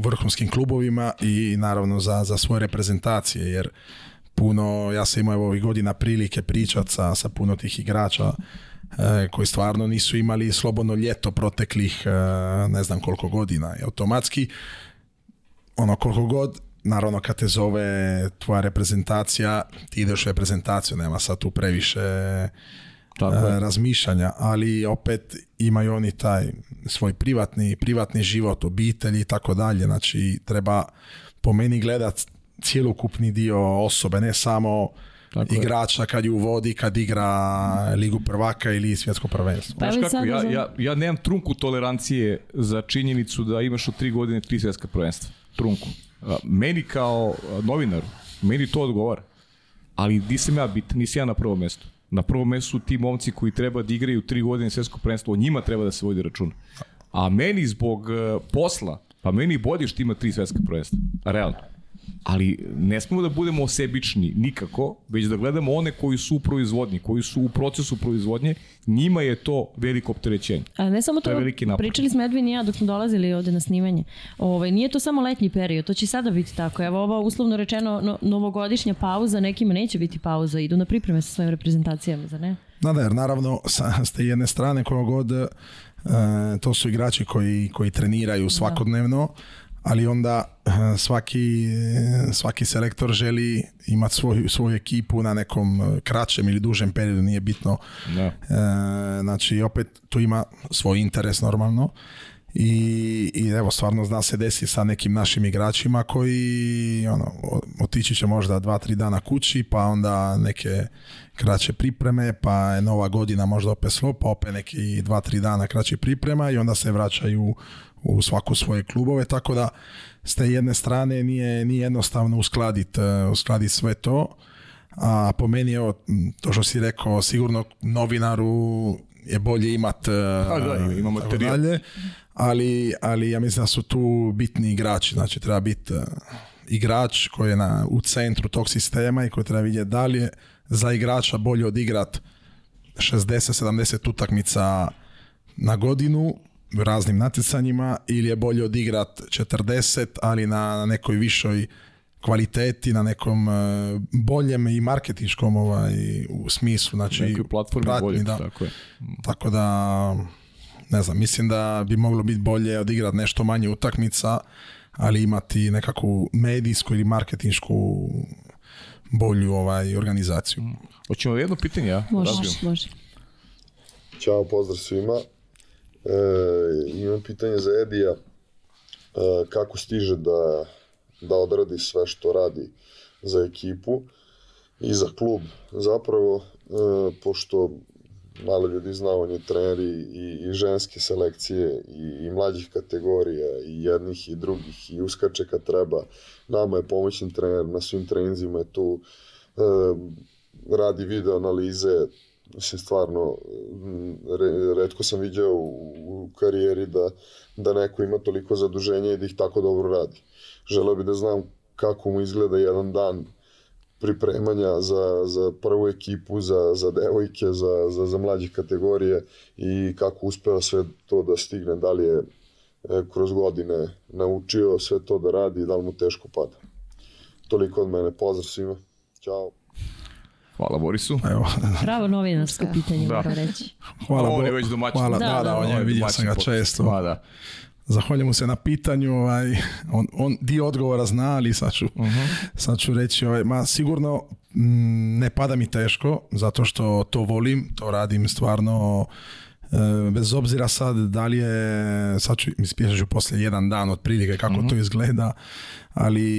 vrhunskim klubovima i naravno za, za svoje reprezentacije, jer puno, ja sam imao ovih godina prilike pričat sa, sa puno tih igrača E, koji stvarno nisu imali slobodno ljeto proteklih e, ne znam koliko godina. I automatski, ono koliko god, naravno kad te zove tvoja reprezentacija, ti ideš u reprezentaciju, nema sad tu previše Tako e, razmišljanja, ali opet imaju oni taj svoj privatni, privatni život, obitelji i tako dalje. Znači treba po meni gledat cjelokupni dio osobe, ne samo tako igrača kad ju vodi, kad igra Ligu prvaka ili svjetsko prvenstvo. Pa kako, ja, ja, ja nemam trunku tolerancije za činjenicu da imaš od tri godine tri svjetska prvenstva. Trunku. Meni kao novinaru, meni to odgovara. Ali di sam ja bit, nisam ja na prvom mjestu. Na prvom mjestu su ti momci koji treba da igraju tri godine svjetsko prvenstvo, o njima treba da se vodi račun. A meni zbog e, posla, pa meni bodiš ti ima tri svjetska prvenstva. Realno ali ne smemo da budemo osebični nikako, već da gledamo one koji su u proizvodnji, koji su u procesu proizvodnje, njima je to veliko opterećenje. A ne samo to, to pričali smo Edvin i ja dok smo dolazili ovde na snimanje. Ovaj, nije to samo letnji period, to će i sada biti tako. Evo ova uslovno rečeno no, novogodišnja pauza, nekima neće biti pauza, idu na pripreme sa svojim reprezentacijama, za ne? Da, jer naravno sa, ste jedne strane kojeg god, e, to su igrači koji, koji treniraju svakodnevno, ali onda eh, svaki, eh, svaki selektor želi imati svoju, svoju ekipu na nekom eh, kraćem ili dužem periodu, nije bitno. No. Znači, opet tu ima svoj interes normalno. I, i evo stvarno zna se desi sa nekim našim igračima koji ono, otići će možda dva, tri dana kući pa onda neke kraće pripreme pa je nova godina možda opet slo, pa opet neki dva, tri dana kraće priprema i onda se vraćaju u svaku svoje klubove, tako da s te jedne strane nije, nije jednostavno uskladiti e, uskladit sve to, a po meni evo, to što si rekao, sigurno novinaru je bolje imat e, pa imamo ali, ali ja mislim da su tu bitni igrači, znači treba biti e, igrač koji je na, u centru tog sistema i koji treba vidjeti da li je za igrača bolje odigrat 60-70 utakmica na godinu raznim natjecanjima ili je bolje odigrat 40, ali na nekoj višoj kvaliteti, na nekom e, boljem i marketinškom ovaj, u smislu. Znači, Nekoj platformi bolje, da. tako je. Tako da, ne znam, mislim da bi moglo biti bolje odigrat nešto manje utakmica, ali imati nekakvu medijsku ili marketinšku bolju ovaj, organizaciju. Hoćemo jedno pitanje, ja? Može, može. Ćao, pozdrav svima. E, imam pitanje za Edija, e, kako stiže da, da odradi sve što radi za ekipu i za klub zapravo, e, pošto malo ljudi zna, on je trener i, ženske selekcije i, mlađih kategorija i jednih i drugih i uskače kad treba. Nama je pomoćni trener, na svim trenzima je tu, radi video analize, mislim stvarno mm, redko sam vidio u, karijeri da, da neko ima toliko zaduženja i da ih tako dobro radi. Želeo bih da znam kako mu izgleda jedan dan pripremanja za, za prvu ekipu, za, za devojke, za, za, za mlađe kategorije i kako uspeva sve to da stigne, da li je e, kroz godine naučio sve to da radi i da li mu teško pada. Toliko od mene, pozdrav svima, ćao. Hvala Borisu. Evo. Pravo novinarsko pitanje, da. moram reći. Hvala, on je već domaćin. Hvala, da, da, da on je, vidio sam ga često. Hvala, da. Zahvaljujem se na pitanju, ovaj, on, on dio odgovora zna, ali sad ću, uh mhm. -huh. sad ću reći, ovaj, ma sigurno mm, ne pada mi teško, zato što to volim, to radim stvarno, e, bez obzira sad da li je, sad ću, ću poslije jedan dan otprilike kako uh mhm. -huh. to izgleda, ali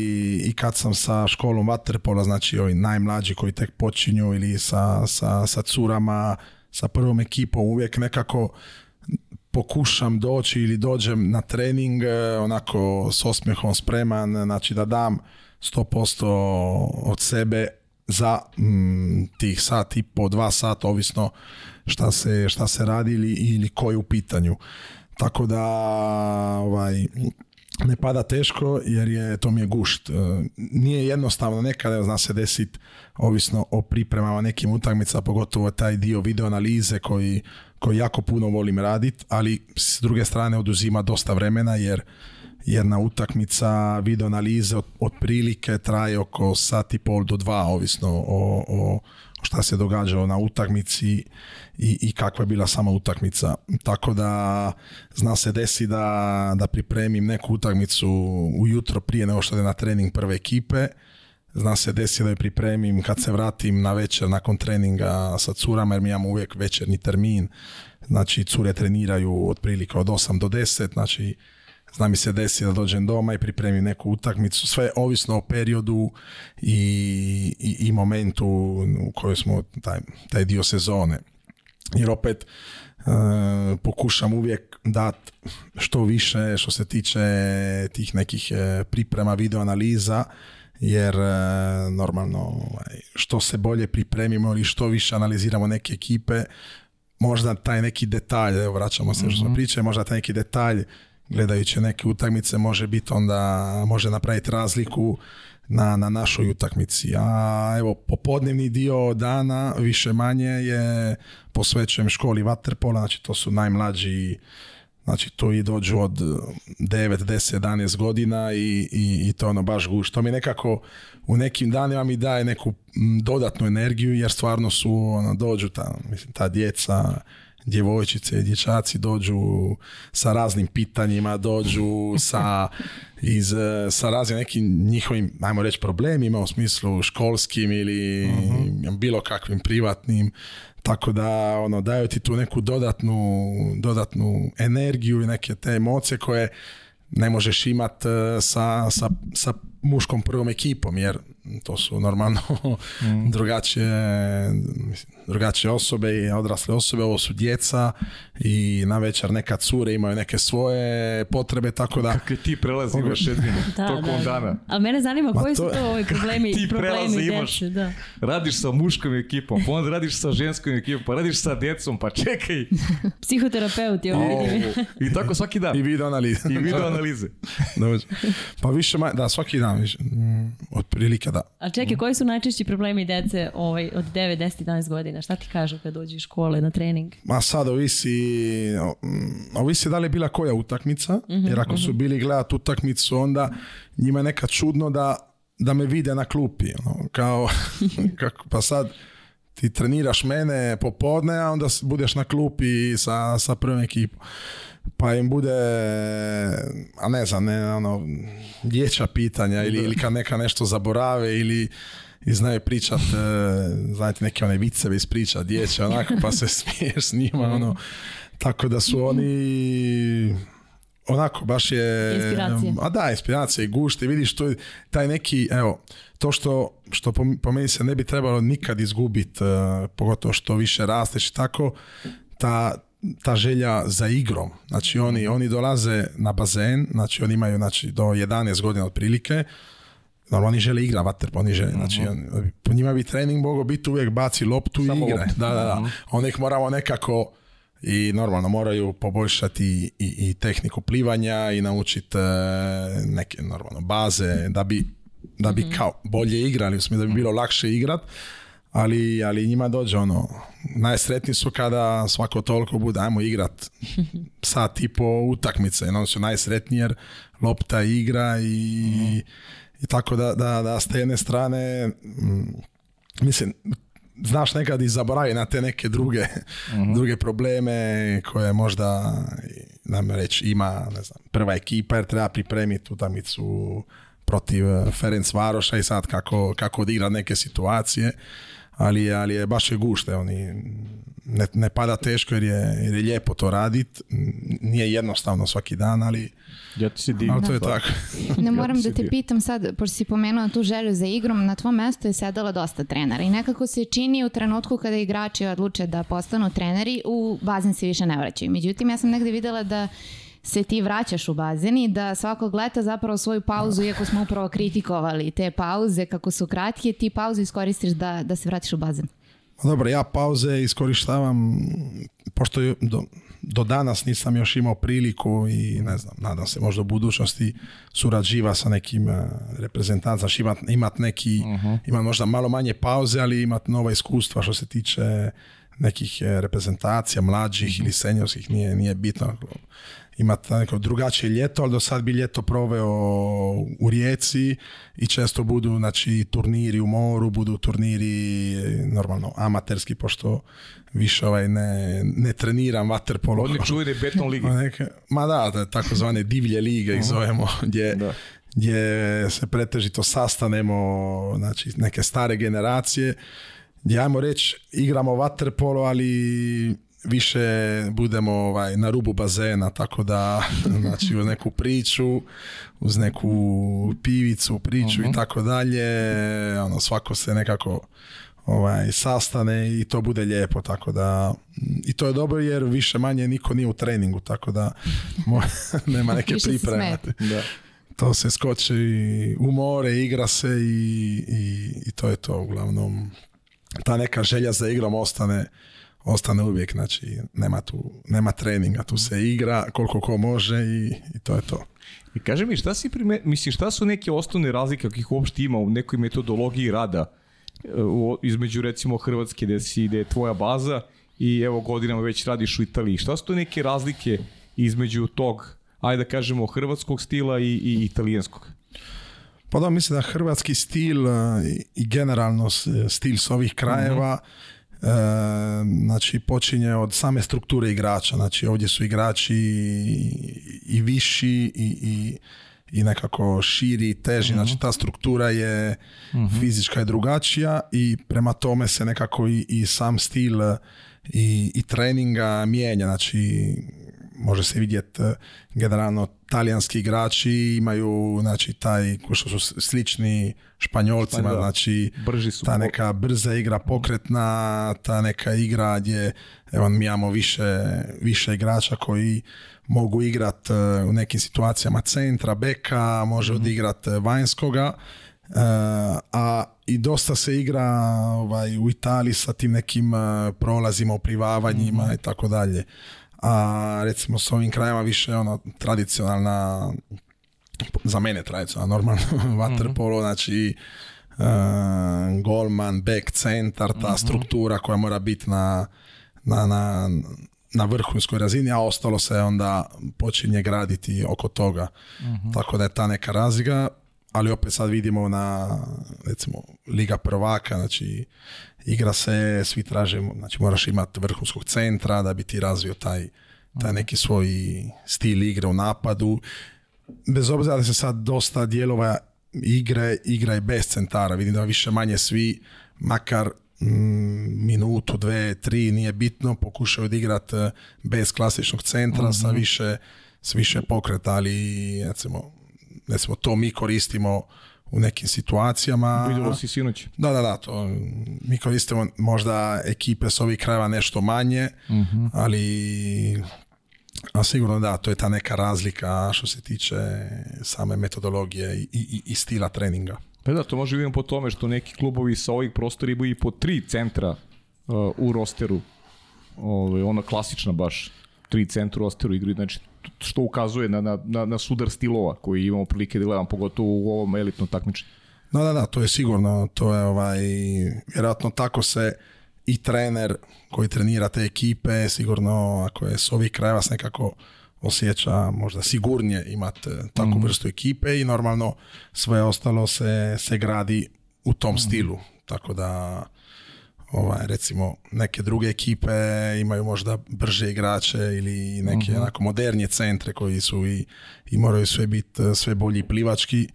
i kad sam sa školom Waterpola, znači ovi najmlađi koji tek počinju ili sa, sa, sa curama, sa prvom ekipom, uvijek nekako pokušam doći ili dođem na trening e, onako s osmijehom spreman, znači da dam 100% od sebe za mm, tih sat po, dva sata, ovisno šta se, šta se radi ili, ili koji u pitanju. Tako da ovaj, ne pada teško jer je to mi je gušt. E, nije jednostavno nekada, zna se desiti ovisno o pripremama nekim utakmica, pogotovo taj dio video analize koji, koji jako puno volim radit, ali s druge strane oduzima dosta vremena jer jedna utakmica video analize otprilike traje oko sat i pol do dva, ovisno o, o šta se događalo na utakmici i, i kakva je bila sama utakmica. Tako da zna se desi da, da pripremim neku utakmicu ujutro prije nego što je na trening prve ekipe. Zna se desi da je pripremim kad se vratim na večer nakon treninga sa curama jer mi imamo uvijek večerni termin. Znači cure treniraju otprilike od 8 do 10, znači Zna mi se desi da dođem doma i pripremim neku utakmicu, sve ovisno o periodu i, i, i momentu u kojoj smo taj, taj dio sezone. Jer opet, e, pokušam uvijek dat što više što se tiče tih nekih e, priprema video analiza jer e, normalno ovaj, što se bolje pripremimo ili što više analiziramo neke ekipe možda taj neki detalj evo vraćamo se što smo mhm. možda taj neki detalj gledajući neke utakmice može biti onda, može napraviti razliku na, na našoj utakmici. A evo, popodnevni dio dana više manje je posvećujem školi waterpola, znači to su najmlađi Znači to i dođu od 9, 10, 11 godina i, i, i to ono baš guš. To mi nekako u nekim danima mi daje neku dodatnu energiju jer stvarno su ono, dođu ta, mislim, ta djeca, djevojčice, dječaci dođu sa raznim pitanjima, dođu sa, iz, e, sa raznim nekim njihovim, ajmo reći, problemima u smislu školskim ili uh bilo kakvim privatnim. Tako da ono, daju ti tu neku dodatnu, dodatnu energiju i neke te emocije koje ne možeš imat e, sa, sa, sa muškom prvom ekipom jer to su normalno mhm. <laughs> drugačije mislim, drugačije osobe i odrasle osobe, ovo su djeca i na večer neka cure imaju neke svoje potrebe, tako da... Kako ti prelazi imaš jedinu tokom dana. Ali mene zanima koji su to ovi problemi, <laughs> ti problemi da. Radiš sa muškom ekipom, pa onda radiš sa ženskom ekipom, pa radiš sa djecom, pa čekaj. <laughs> Psihoterapeut je ovdje. I, tako svaki dan. I video analize. I video <laughs> analize. Pa više, da, svaki dan više. Mm, otprilike da. A čekaj, mm. koji su najčešći problemi djece ovaj, od 9, 10, 11 godina? Šta ti kažu kad dođe iz škole na trening? Ma sad ovisi, mm, ovisi da li je bila koja utakmica, mm-hmm, jer ako mm-hmm. su mhm. bili gledati utakmicu onda njima je neka čudno da, da me vide na klupi. Ono, kao, <laughs> kako, pa sad ti treniraš mene popodne, a onda budeš na klupi sa, sa prvom ekipom. Pa im bude, a ne znam, ne, ono, dječja pitanja ili, ili kad neka nešto zaborave ili i znaju pričat, e, znate, neke one viceve priča, dječe, onako, pa se <laughs> smiješ s njima, mhm. ono. Tako da su oni onako baš je inspiracija, a da inspiracije i gušte vidiš tu taj neki evo to što, što po, meni se ne bi trebalo nikad izgubiti e, pogotovo što više rasteš i tako ta, ta želja za igrom znači oni, mhm. oni dolaze na bazen znači oni imaju znači do 11 godina otprilike Normalno oni žele igra po pa oni žele, mhm. znači on, po njima bi trening mogao biti uvijek baci loptu i igre. Da, da, da. Mhm. Ono ih moramo nekako i normalno moraju poboljšati i, i, tehniku plivanja i naučiti e, neke normalno baze da bi, da bi mhm. kao bolje igrali, da bi bilo lakše igrat. Ali, ali njima dođe ono, najsretniji su kada svako toliko bude, ajmo igrat <laughs> sat i po utakmice, oni su najsretniji jer lopta igra i i tako da, da, da s te jedne strane, mm, mislim, znaš nekad i zaboravi na te neke druge, mhm. druge probleme koje možda, nam reći, ima, ne znam, prva ekipa jer treba pripremiti utamicu protiv eh, Ferenc Varoša i sad kako, kako neke situacije ali je, ali je baš je gušte, oni ne, ne pada teško jer je, jer je lijepo to radit, nije jednostavno svaki dan, ali, ja to je pa- tako. <laughs> Ne moram da te pitam sad, pošto si pomenula tu želju za igrom, na tvom mesto je sedala dosta trenera i nekako se čini u trenutku kada igrači odluče da postanu treneri, u bazen se više ne vraćaju. Međutim, ja sam negde videla da se ti vraćaš u bazen i da svakog leta zapravo svoju pauzu, iako smo upravo kritikovali te pauze, kako su kratke, ti pauze iskoristiš da, da se vratiš u bazen. Dobro, ja pauze iskorištavam, pošto do, do danas nisam još imao priliku i ne znam, nadam se možda u budućnosti surađiva sa nekim eh, reprezentacima. znači imat, neki, uh možda malo manje pauze, ali imat nova iskustva što se tiče nekih eh, reprezentacija, mlađih mhm. ili seniorskih, nije, nije bitno. Imate neko drugačije ljeto, ali do sad bi ljeto proveo u Rijeci i često budu znači, turniri u moru, budu turniri normalno amaterski, pošto više ovaj, ne, ne treniram vaterpolo. Oni beton lige. <laughs> ma da, takozvane divlje lige ih mhm. zovemo, gdje, se pretežito sastanemo znači, neke stare generacije, gdje ajmo reći igramo vaterpolo, ali više budemo ovaj, na rubu bazena, tako da <laughs> znači uz neku priču, uz neku pivicu, priču i mhm. tako dalje, ono, svako se nekako ovaj, sastane i to bude lijepo, tako da i to je dobro jer više manje niko nije u treningu, tako da <laughs> <laughs> nema neke pripreme. Da. To se skoči u more, igra se i, i, i to je to uglavnom. Ta neka želja za igrom ostane ostane uvijek, znači nema tu, nema treninga, tu se igra koliko ko može i, i to je to. I kaže mi, šta, si mislim, šta su neke osnovne razlike kakih uopšte ima u nekoj metodologiji rada e, u, između recimo Hrvatske gde, si, tvoja baza i evo godinama već radiš u Italiji. Šta su to neke razlike između tog, ajde da kažemo, hrvatskog stila i, i italijanskog? Pa da, mislim da hrvatski stil e, i generalno e, stil s ovih krajeva mhm. Ehm, znači počinje od same strukture igrača, znači ovdje su igrači i viši i, i, i nekako širi, teži, znači mhm. ta struktura je mhm. fizička je drugačija i prema tome se nekako i, i sam stil i, i treninga mijenja, znači može se vidjeti e, generalno talijanski igrači imaju znači taj što su slični Španjolcima, znači Brži su ta neka brza igra pokretna, ta neka igra gdje evo, mi imamo više, više igrača koji mogu igrat e, u nekim situacijama centra, beka, može mm vanjskoga. a i dosta se igra ovaj, u Italiji sa tim nekim prolazima, oplivavanjima mm i tako dalje a recimo s ovim krajama više ono tradicionalna za mene tradicionalna normalna <laughs> waterpolo mm znači uh, golman back center, ta mhm. struktura koja mora biti na, na, na, na vrhunskoj razini a ostalo se onda počinje graditi oko toga mhm. tako da je ta neka raziga. ali opet sad vidimo na recimo Liga prvaka znači igra se, svi traže, znači moraš imati vrhunskog centra da bi ti razvio taj, taj mhm. neki svoj stil igre u napadu. Bez obzira da se sad dosta dijelova igre igra je bez centara, vidim da više manje svi, makar mm, minutu, dve, tri, nije bitno, pokušaju odigrat eh, bez klasičnog centra mm sa, mhm. više, s više pokreta, ali recimo, recimo to mi koristimo u nekim situacijama. Vidjelo si sinoć. Da, da, da. mi koristimo možda ekipe s ovih krajeva nešto manje, mhm. ali a sigurno da, to je ta neka razlika što se tiče same metodologije i, i, stila treninga. Pa da, to može vidimo po tome što neki klubovi sa ovih prostora imaju i po tri centra uh, u rosteru. Ove, ovaj, ona klasična baš tri centru osteru igri, znači što ukazuje na, na, na, sudar stilova koji imamo prilike da gledam, pogotovo u ovom elitnom takmičenju. Da, da, da, to je sigurno, to je ovaj, vjerojatno tako se i trener koji trenira te ekipe, sigurno ako je s ovih krajeva se nekako osjeća možda sigurnije imat eh, takvu mhm. vrstu ekipe i normalno sve ostalo se, se gradi u tom mhm. stilu. Tako da ovaj, recimo neke druge ekipe imaju možda brže igrače ili neke uh onako modernije centre koji su i, moraju sve biti e, sve bolji plivački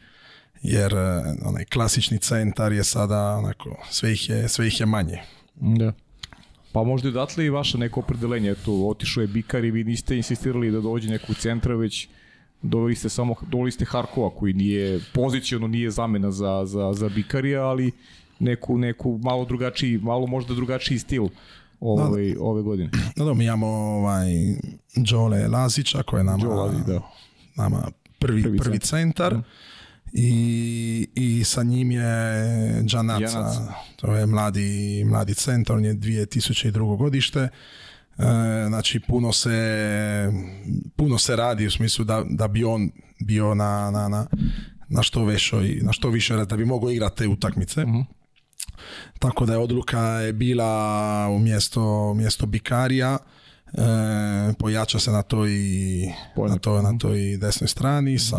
jer e, onaj klasični centar je sada onako sve ih je, sve ih je manje. Da. Pa možda je odatle i vaše neko opredelenje, tu otišao je Bikar i vi niste insistirali da dođe u centra, već doveli ste samo Harkova koji nije pozicijalno, nije zamena za, za, za Bikarija, ali neku, neku malo drugačiji, malo možda drugačiji stil ovaj, ove godine. <clears throat> Da, mi imamo ovaj Đole Lazića koji je nama, nama prvi, prvi, centar. Mhm. I, I sa njim je Džanaca to je mladi, mladi centar, on je 2002. godište. E, znači puno se, puno se radi u smislu da, da bi on bio na, na, na, na što na što više, da bi mogao igrati te utakmice. Mhm. Tako da je odluka je bila u mjesto Bikarija, E, pojača se na toj, na toj, na toj desnoj strani sa,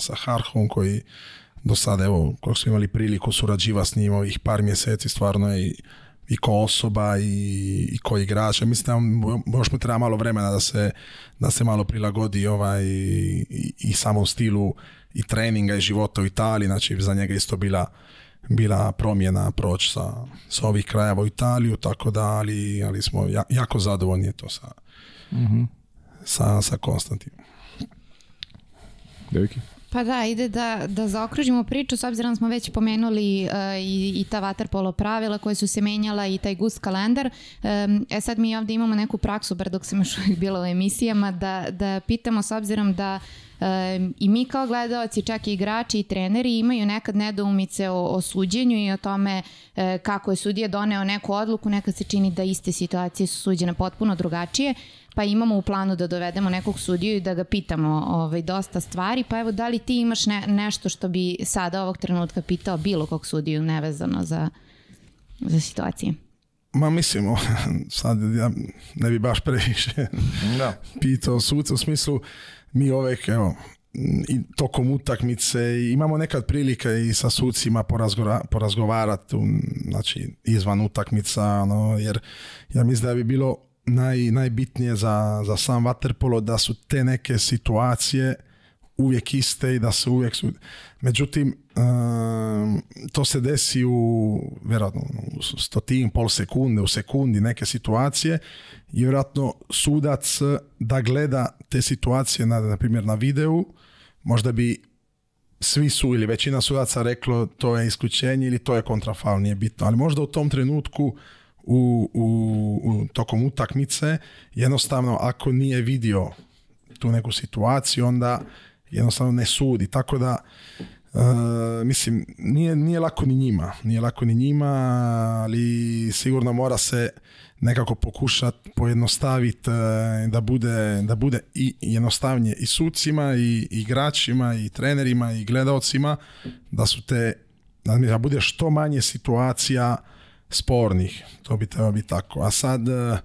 sa Harhom koji do sada, evo, koliko smo imali priliku surađiva s njim ovih par mjeseci, stvarno je i, i ko osoba i, i ko igrač. mislim da još mu treba malo vremena da se, da se malo prilagodi ovaj, i, i samom stilu i treninga i života u Italiji, znači za njega isto bila bila promjena proći sa, sa ovih krajeva u Italiju, tako da, ali, smo ja, jako zadovoljni to sa, uh sa, Konstantinom. Pa da, ide da, da zaokružimo priču, s obzirom da smo već pomenuli eh, i, i ta vaterpolo pravila koje su se menjala i taj gust kalendar. e sad mi ovdje imamo neku praksu, bar dok sam još uvijek bila u emisijama, da, da pitamo s obzirom da i mi kao gledalci, čak i igrači i treneri imaju nekad nedoumice o, o suđenju i o tome e, kako je sudija doneo neku odluku, nekad se čini da iste situacije su suđene potpuno drugačije, pa imamo u planu da dovedemo nekog sudiju i da ga pitamo ovaj, dosta stvari, pa evo da li ti imaš nešto što bi sada ovog trenutka pitao bilo kog sudiju nevezano za, za situacije? Ma mislim, sad ja ne bi baš previše da. <laughs> pitao suca u smislu mi ovek, evo, i tokom utakmice imamo nekad prilike i sa sucima porazgovarati znači izvan utakmica no, jer ja mislim da bi bilo naj, najbitnije za, za sam waterpolo da su te neke situacije uvijek iste i da se uvijek su... međutim Ehm, to se desi u vjerojatno u stotin, pol sekunde, u sekundi neke situacije i vjerojatno sudac da gleda te situacije na, na primjer na videu, možda bi svi su ili većina sudaca reklo to je isključenje ili to je kontrafal nije bitno, ali možda u tom trenutku u, u, u tokom utakmice jednostavno ako nije vidio tu neku situaciju onda jednostavno ne sudi, tako da mislim, nije, nije lako ni njima, nije lako ni njima, ali sigurno mora se nekako pokušati pojednostaviti e, da bude, da bude i jednostavnije i sucima, i igračima, i trenerima, i gledaocima, da su te, da bude što manje situacija spornih, to bi trebalo biti tako. A sad, e,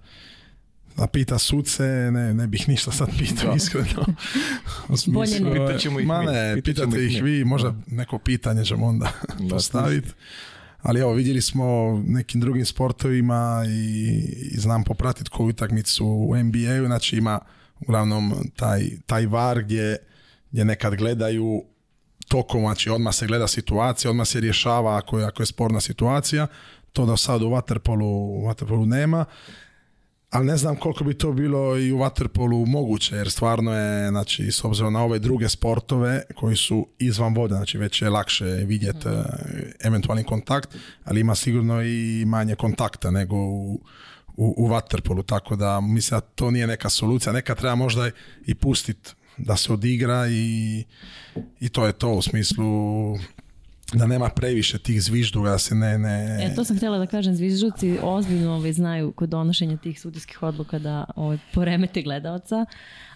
da pita suce, ne, ne bih ništa sad pitao iskreno. ih pitate ih vi, možda neko pitanje ćemo onda <laughs> postaviti. Ali evo, vidjeli smo nekim drugim sportovima i, i znam popratiti koju utakmicu u NBA-u, znači ima uglavnom taj, taj var gdje, nekad gledaju tokom, znači odmah se gleda situacija, odmah se rješava ako je, ako je sporna situacija, to da sad u Waterpolu, u Waterpolu nema ali ne znam koliko bi to bilo i u waterpolu moguće, jer stvarno je, znači, s obzirom na ove druge sportove koji su izvan vode, znači već je lakše vidjeti mhm. eh, eventualni kontakt, ali ima sigurno i manje kontakta nego u, u, u waterpolu, tako da mislim da to nije neka solucija, neka treba možda i pustiti da se odigra i, i to je to u smislu da nema previše tih zvižduga, se ne... ne... E, to sam htjela da kažem, zvižduci ozbiljno ovaj, znaju kod donošenja tih sudijskih odluka da ovaj, poremete gledalca,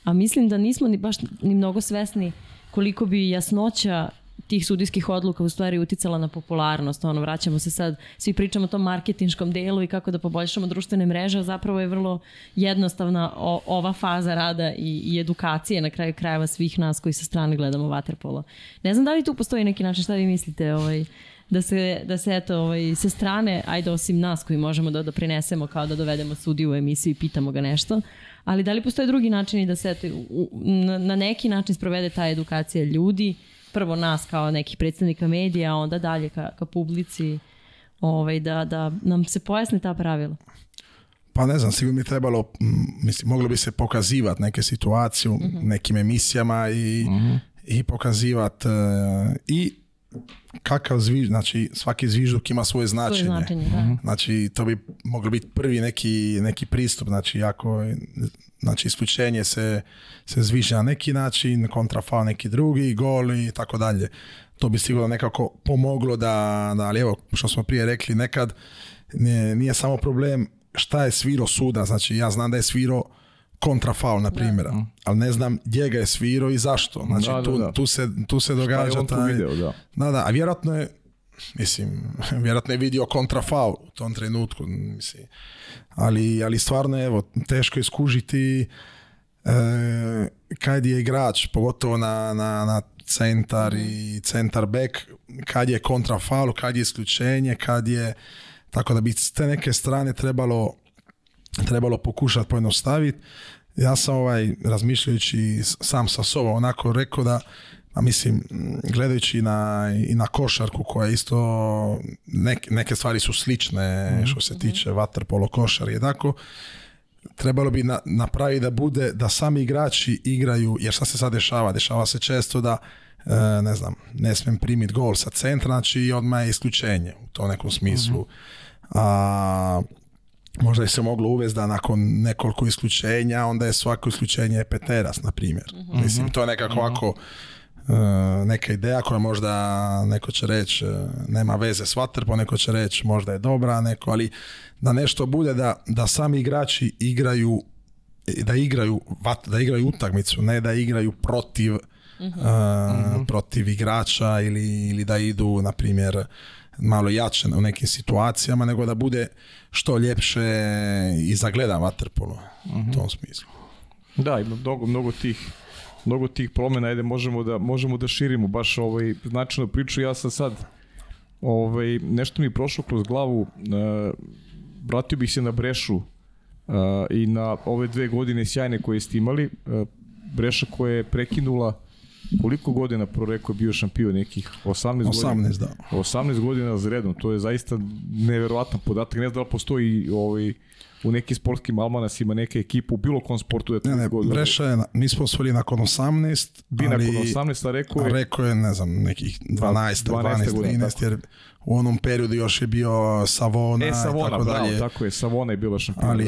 a mislim da nismo ni baš ni mnogo svesni koliko bi jasnoća tih sudijskih odluka u stvari uticala na popularnost. Ono, vraćamo se sad, svi pričamo o tom marketinškom delu i kako da poboljšamo društvene mreže, a zapravo je vrlo jednostavna ova faza rada i, i edukacije na kraju krajeva svih nas koji sa strane gledamo vaterpolo. Ne znam da li tu postoji neki način, šta vi mislite ovaj, da se, da se eto, ovaj, sa strane, ajde osim nas koji možemo da prinesemo kao da dovedemo sudiju u emisiju i pitamo ga nešto, ali da li postoje drugi načini da se na, na neki način sprovede ta edukacija ljudi prvo nas kao nekih predstavnika medija, onda dalje ka, ka publici ovaj, da, da nam se pojasne ta pravila? Pa ne znam, sigurno bi trebalo, mislim, moglo bi se pokazivati neke situacije u mhm. nekim emisijama i, mhm. i pokazivati e, i kakav zviž, znači svaki zvižduk ima svoje značenje. Mhm. Znači to bi moglo biti prvi neki, neki pristup, znači ako znači isključenje se, se na neki način, kontrafa neki drugi, gol i tako dalje. To bi sigurno nekako pomoglo da, da, ali evo što smo prije rekli nekad, nije, nije samo problem šta je sviro suda, znači ja znam da je sviro kontrafaul na primjer. Mm. ali ne znam gdje ga je svirao i zašto. Znači, tu, tu, se, tu se događa taj... Video, da. da, a vjerojatno je, mislim, <laughs> vjerojatno je vidio kontrafaul u tom trenutku, mislim. Ali, ali stvarno, evo, teško je skužiti e, kad je igrač, pogotovo na, na, na centar i centar back, kad je kontrafaul, kad je isključenje, kad je... Tako da bi s te neke strane trebalo trebalo pokušati pojednostaviti. Ja sam ovaj, razmišljajući sam sa sobom, onako rekao da a mislim, gledajući na, i na košarku koja isto, neke stvari su slične mhm. što se mhm. tiče polo, košar i tako, trebalo bi napraviti da bude, da sami igrači igraju, jer šta se sad dešava? Dešava se često da, e, ne znam, ne smijem primiti gol sa centra, znači odmah je isključenje u tom nekom smislu. Mhm. A, možda je se moglo uvesti da nakon nekoliko isključenja, onda je svako isključenje peteras, na primjer. Mhm. Mislim, to je nekako mhm. eh, neka ideja koja možda neko će reći eh, nema veze s po neko će reći možda je dobra, neko, ali da nešto bude da, da sami igrači igraju da igraju da igraju utakmicu, ne da igraju protiv mhm. Eh, protiv igrača ili, ili da idu na primjer malo jače u nekim situacijama, nego da bude što ljepše i zagleda vaterpolo u mhm. tom smislu. Da, ima mnogo, mnogo tih mnogo tih promena, ajde možemo da, možemo da širimo baš ovaj značno priču. Ja sam sad, ovaj, nešto mi prošlo kroz glavu, e, vratio bih se na Brešu e, i na ove dve godine sjajne koje ste imali. E, Breša koja je prekinula koliko godina Proreko je bio šampion nekih 18, 18 godina. 18, da. 18 godina zredom, to je zaista neverovatan podatak, ne znam da li postoji ovaj u nekim sportskim ima neke ekipe u bilo kom sportu da ne, ne, god, Breša je, mi smo osvojili nakon 18 bi ali, nakon 18 a rekao je rekao je ne znam nekih 12 12, 12 13 jer u onom periodu još je bio Savona, e, Savona i tako bravo, dalje. tako je, Savona je bila šampion. Ali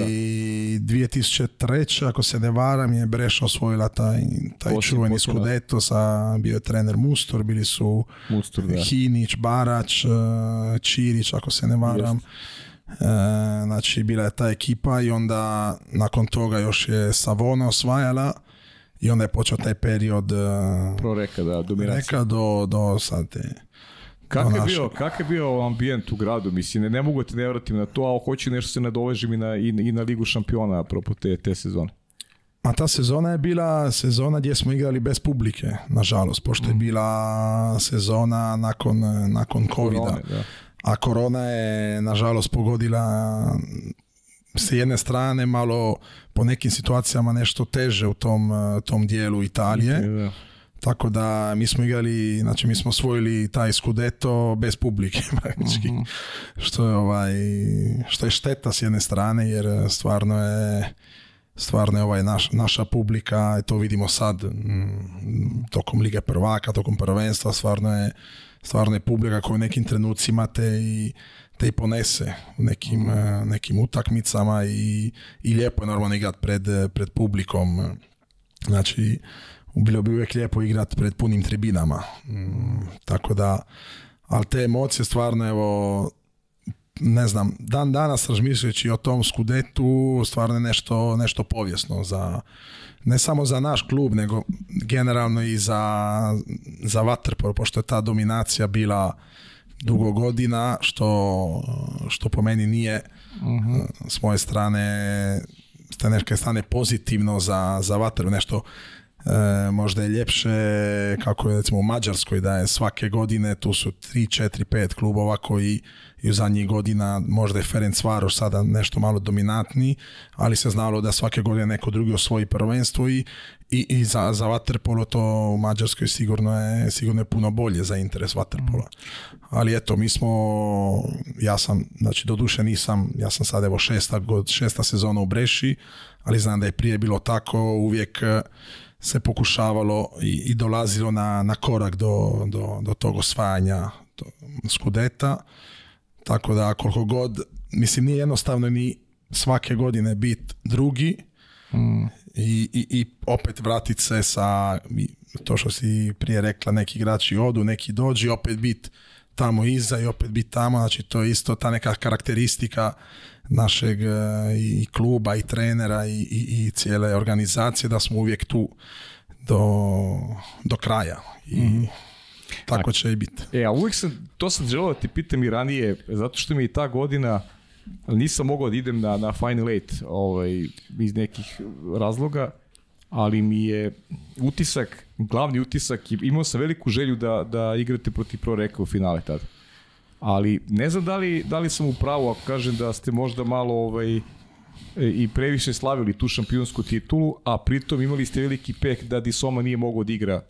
da. 2003. ako se ne varam je Breša osvojila taj, taj Osim, čuveni Scudetto, sa, bio je trener Mustor, bili su Mustor, da. Hinić, Barać, e, Čirić ako se ne varam. Just. E, znači bila je ta ekipa i onda nakon toga još je Savona osvajala i onda je počeo taj period e, proreka da dominacija do, do sad te, Kak je, bio, je bio ambijent u gradu? Mislim, ne, ne mogu te ne vratim na to, a hoću nešto se nadovežim i na, i, i na Ligu šampiona apropo te, te sezone. A ta sezona je bila sezona gdje smo igrali bez publike, nažalost, pošto je mm. bila sezona nakon, nakon covid a korona je nažalost pogodila s jedne strane malo po nekim situacijama nešto teže u tom, e, tom dijelu Italije. Tako da mi smo igrali, znači mi smo osvojili taj skudeto bez publike <laughs> mhm. Što je ovaj što je šteta s jedne strane jer stvarno je stvarno je ovaj naša publika, to vidimo sad mm, tokom Lige prvaka, tokom prvenstva, stvarno je stvarno je publika koju nekim trenucima te i, te ponese u nekim, mhm. eh, nekim utakmicama i, i lijepo je normalno igrat pred, pred publikom. Znači, bilo bi uvijek lijepo igrat pred punim tribinama. Mm, tako da, ali te emocije stvarno, evo, ne znam, dan danas razmišljajući o tom skudetu, stvarno je nešto, nešto povijesno za, ne samo za naš klub, nego generalno i za, za Waterpolo, pošto je ta dominacija bila dugo godina, što, što po meni nije mhm. s moje strane s stane strane pozitivno za, za nešto e, možda je ljepše kako je recimo u Mađarskoj da je svake godine tu su 3, 4, 5 klubova koji i u zadnjih godina možda je Ferenc sada nešto malo dominantniji, ali se znalo da svake godine neko drugi osvoji prvenstvo i, i, za, za Waterpolo to u Mađarskoj sigurno je, sigurno je puno bolje za interes Waterpola. Ali eto, mi smo, ja sam, znači doduše nisam, ja sam sad evo šesta, god, šesta sezona u Breši, ali znam da je prije bilo tako, uvijek eh, se pokušavalo i, dolazilo na, na korak do, do, do tog osvajanja skudeta. Tako da koliko god, mislim nije jednostavno ni svake godine bit drugi mm. i, i, i, opet vratit se sa, to što si prije rekla, neki igrači odu, neki dođi, opet bit tamo iza i opet bit tamo, znači to je isto ta neka karakteristika našeg e, i kluba i trenera i, i, i cijele organizacije da smo uvijek tu do, do kraja mhm. Tako će i biti. E, a uvijek sam, to sam želeo da ti pitam i ranije, zato što mi je ta godina, nisam mogao da idem na, na Final ovaj, iz nekih razloga, ali mi je utisak, glavni utisak, imao sam veliku želju da, da igrate protiv Proreka u finale tada. Ali ne znam da li, sam u pravu ako kažem da ste možda malo ovaj, i previše slavili tu šampionsku titulu, a pritom imali ste veliki pek da Disoma nije mogao da igra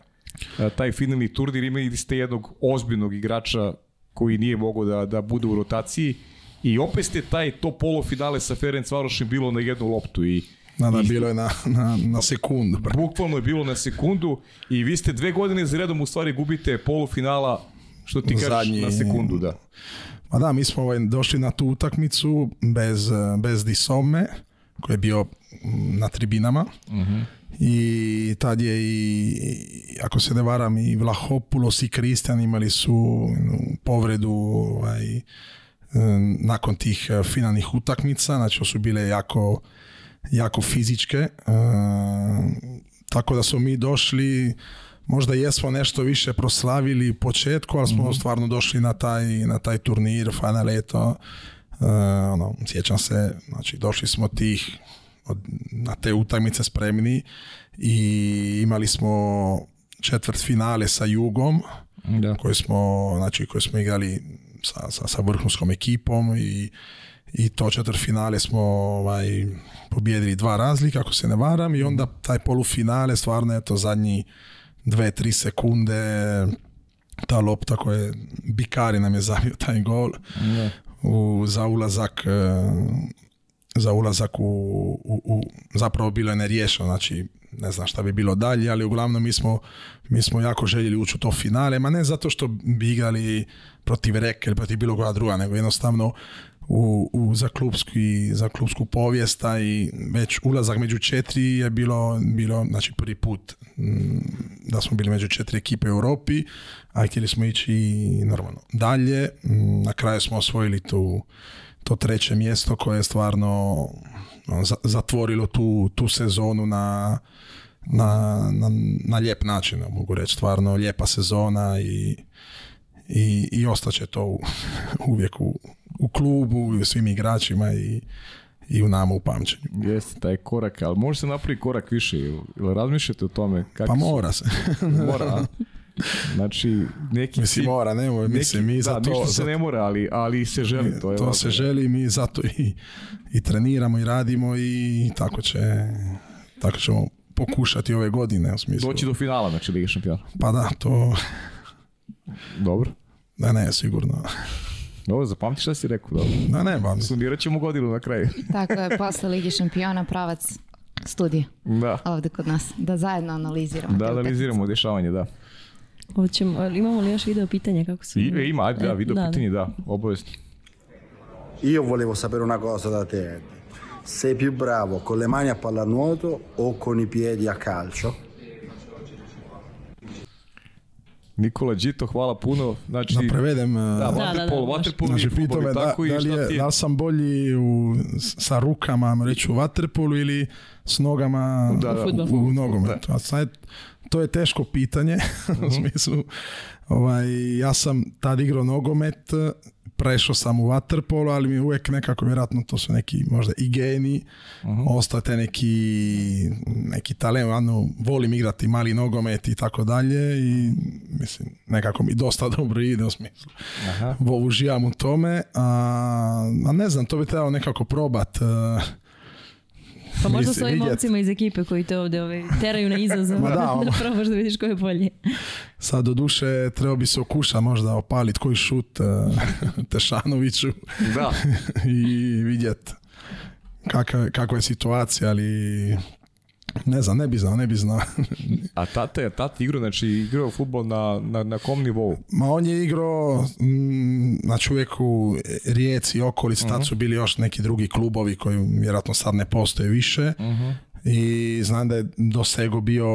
E, taj finalni turnir imali ste jednog ozbiljnog igrača koji nije mogao da, da bude u rotaciji i opet ste taj to polofinale sa Ferenc bilo na jednu loptu i Na, bilo je na, na, sekundu. Bukvalno je bilo na sekundu i vi ste dve godine za redom u stvari gubite polufinala, što ti kažeš, na sekundu, da. Ma da, mi smo ovaj, došli na tu utakmicu bez, bez Disome, koji je bio mm, na tribinama. Mhm i tad je i, ako se ne varam, i Vlahopulos i Kristjan imali su mm, povredu ovaj, mm, nakon tih eh, finalnih utakmica, znači su bile jako, jako fizičke, eh, tako da smo mi došli, možda jesmo nešto više proslavili u početku, ali smo mhm. stvarno došli na taj, na taj turnir, final leto, eh, ono, sjećam se, znači došli smo tih na te utakmice spremni i imali smo četvrt finale sa Jugom da. koje smo, znači, koje smo igrali sa, sa, sa vrhunskom ekipom i, i to finale smo ovaj, pobjedili dva razlika ako se ne varam i onda taj polufinale stvarno je to zadnji dve, tri sekunde ta lopta koja je Bikari nam je zavio taj gol u, za ulazak eh, za ulazak u, zapravo bilo je neriješeno, znači ne znam šta bi bilo dalje, ali uglavnom mi smo, mi smo jako željeli ući u to finale, ma ne zato što bi igrali protiv Reke ili protiv bilo koja druga, nego jednostavno u, u za, klubski, za klubsku povijesta i već ulazak među četiri je bilo, bilo znači prvi put mm, da smo bili među četiri ekipe u Europi, a htjeli smo ići normalno dalje, mm, na kraju smo osvojili tu to treće mjesto koje je stvarno ono, zatvorilo tu, tu sezonu na, na, na, na lijep način, mogu reći. Stvarno lijepa sezona i, i, i ostaće to <laughs> uvijek u, u klubu i u svim igračima i i u nama u pamćenju. Jeste, taj korak, ali može se napraviti korak više ili razmišljate o tome? Kako pa mora se. mora, <laughs> Znači, neki... Mislim, mora, ne mora, mislim, mi da, za to... se ne mora, ali, ali se želi, to je To se želi, mi zato i, i treniramo i radimo i tako će, tako ćemo pokušati ove godine, u smislu. Doći do finala, znači, Liga šampiona. Pa da, to... Dobro. Da, ne, sigurno. Dobro, zapamtiš šta si rekao, dobro. Da, ne, pa- ćemo godinu na kraju. <laughs> Tako je, posle Ligi šampiona pravac studije. Da. Ovdje kod nas. Da zajedno analiziramo. Da, analiziramo dešavanje, da. Hoćemo, imamo li još video pitanja? Kako su... I, ima, ajde, da, video da, pitanje, da, obavezno. Io volevo sapere una cosa da te. Sei più bravo con le mani a pallanuoto o con i piedi a calcio? Nikola Đito, hvala puno. Znači, da prevedem. Da, e, da, da, znači, pitao me da, da, li je, da sam bolji u, sa rukama, reći u vaterpolu ili s nogama da, da, u, u, nogometu. A sad, to je teško pitanje, <laughs> u mhm. smislu, ovaj, ja sam tad igrao nogomet, prešao sam u waterpolo, ali mi uvijek nekako, vjerojatno to su neki možda i geni, uh neki, neki talent, ano, volim igrati mali nogomet i tako dalje i mislim, nekako mi dosta <laughs> dobro ide u smislu. Aha. Uživam u tome, a, a ne znam, to bi trebalo nekako probat. E, pa možda s ovim iz ekipe koji te ovde ove, teraju na izazov. Ma da, <laughs> da ono. probaš da vidiš ko je bolji. Sad, do duše, treba bi se okuša možda opalit koji šut e, <laughs> Tešanoviću. Da. <laughs> I vidjet kako kakva je situacija, ali ne znam, ne bi znao, ne bi znao. A tata je tata igrao, znači igrao futbol na, na, na kom nivou? Ma on je igrao, znači mm, uvijek u Rijeci, okolici, uh tad mhm. su bili još neki drugi klubovi koji vjerojatno sad ne postoje više. Mhm. I znam da je dosego bio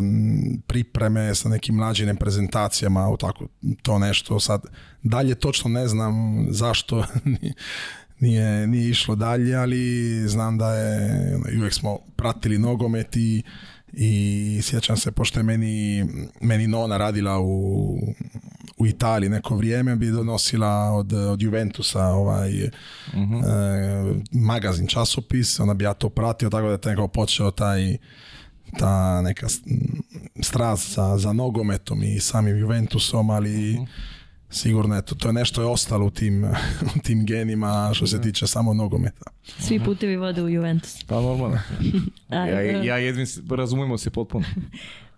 mm, pripreme sa nekim mlađim reprezentacijama, u tako to nešto sad. Dalje točno ne znam zašto <laughs> nije, išlo dalje, ali znam da je, ono, uvijek smo pratili nogomet i, i sjećam se, pošto je meni, meni Nona radila u, u Italiji neko vrijeme, bi donosila od, od Juventusa ovaj uh magazin, časopis, ona bi ja to pratio, tako da je nekako počeo taj ta neka strast za, nogometom i samim Juventusom, ali mhm sigurno eto, to je nešto je ostalo u tim, <laughs> tim genima što se tiče samo nogometa. Svi mhm. putevi vode u Juventus. Pa normalno. <laughs> ja, e. ja jedvim razumijemo se potpuno. <laughs>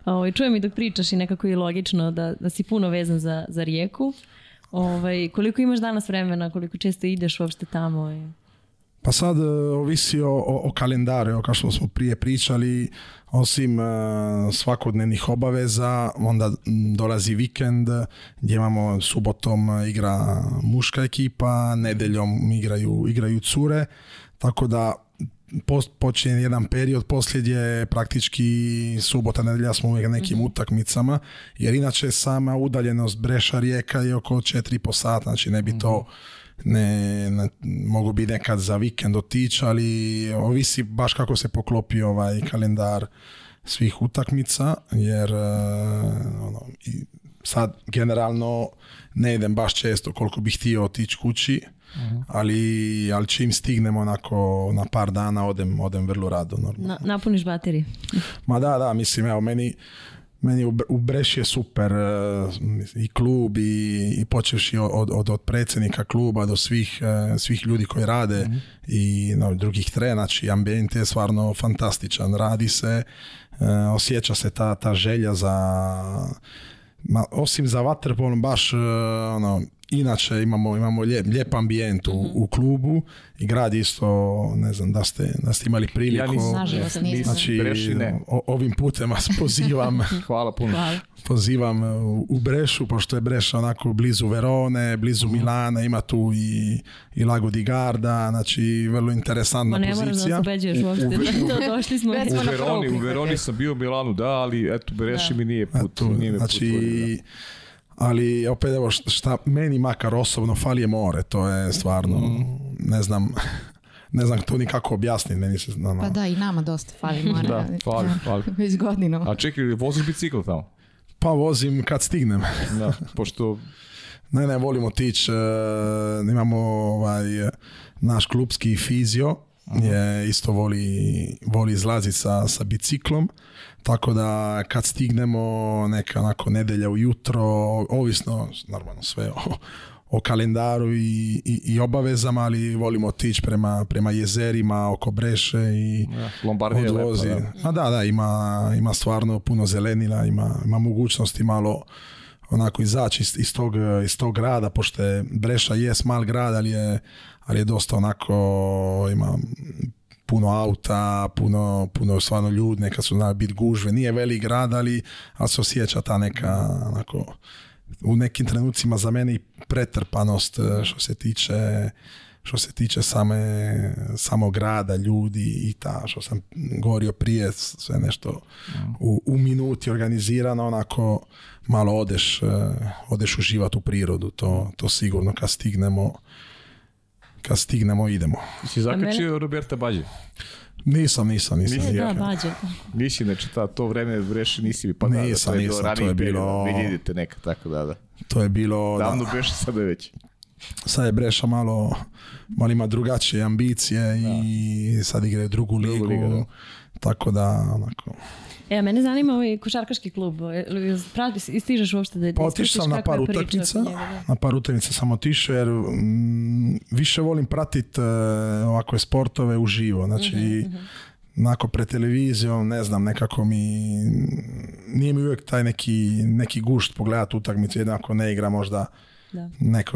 Ovo, ovaj, čujem i dok pričaš i nekako je logično da, da si puno vezan za, za rijeku. Ovaj, koliko imaš danas vremena, koliko često ideš uopšte tamo? Pa sad e, ovisi o, o, o kalendaru, kao što smo prije pričali, osim e, svakodnevnih obaveza, onda dolazi vikend gdje imamo subotom e, igra muška ekipa, nedeljom igraju, igraju cure, tako da post, počinje jedan period, poslije praktički subota, nedelja smo uvijek nekim mhm. utakmicama, jer inače sama udaljenost Breša Rijeka je oko 4,5 sata, znači ne bi to mhm ne, ne, mogu bi nekad za vikend otići, ali ovisi baš kako se poklopi ovaj kalendar svih utakmica, jer e, ono, i sad generalno ne idem baš često koliko bih htio otići kući, mhm. ali, ali čim stignem onako na par dana odem, odem vrlo rado. napuniš baterije. Ma da, da, mislim, evo, meni meni u Breš je super e, i klub i, i od, od, predsjednika kluba do svih, e, svih ljudi koji rade mhm. i no, drugih tre, znači ambijent je stvarno fantastičan, radi se, e, osjeća se ta, ta želja za, ma, osim za vaterpolom baš ono, inače imamo, imamo lijep, lijep ambijent mhm. u, klubu i grad isto, ne znam, da ste, da ste imali priliku. Ja nisam, nažalost nisam. Znači, O, ovim putem vas <laughs> pozivam. Hvala puno. Pozivam e, u Brešu, pošto je Breša onako blizu Verone, blizu mhm. Milana, ima tu i, i Lago di Garda, znači vrlo interesantna ne pozicija. Ne moram da uopšte, <laughs> došli smo. U, Veroni, Veroni sam bio u Milanu, da, ali eto, Breši mi nije put. znači, ali opet evo šta meni makar osobno fali je more, to je stvarno, mm. ne znam, ne znam to nikako objasniti, meni se ono. Pa da, i nama dosta fali <laughs> more. da, fali, fali. <laughs> Već A čekaj, voziš bicikl tamo? Pa vozim kad stignem. da, <laughs> pošto... Ne, ne, volimo tić. E, imamo ovaj, naš klubski fizio, je isto voli, voli izlaziti sa, sa biciklom tako da kad stignemo neka onako nedelja ujutro, ovisno normalno sve o, kalendaru i, i, obavezama, ali volimo otići prema, prema jezerima oko Breše i ja, je Lepo, da. A da, da, ima, ima stvarno puno zelenila, ima, ima mogućnosti malo onako izaći iz, tog, iz tog grada, pošto je Breša je mal grad, ali je, ali je dosta onako, ima puno auta, puno, puno stvarno ljudi, neka su znali gužve, nije velik grad, ali, ali se osjeća ta neka, onako, u nekim trenucima za mene pretrpanost e, što se tiče što se tiče same, samo grada, ljudi i ta, što sam govorio prije, sve nešto u, u minuti organizirano, onako malo odeš, e, odeš u prirodu, to, to sigurno kad stignemo, kad stignemo idemo. Si zakačio mene... Roberta Bađe? Nisam, nisam, nisam. Nisi, da, bađe. Nisi, znači ta, to vreme vreši nisi mi pa nisam, da, nisam, to je bilo ranije, bilo... Vi neka, tako da, da. To je bilo... Davno da. Breša, sad je već. Sad je Breša malo, malo ima drugačije ambicije da. i sad igraju drugu, drugu ligu. ligu da. Tako da, onako, E, a mene zanima ovaj košarkaški klub. E, pravi, stižeš uopšte da... Pa otišao sam na par utakmica, na par utakmica sam otišao jer mm, više volim pratit uh, ovakve sportove uživo. Znači, uh mhm, mhm. pre televizijom, ne znam, nekako mi nije mi uvijek taj neki, neki gušt pogledati utakmicu, jednako ne igra možda da.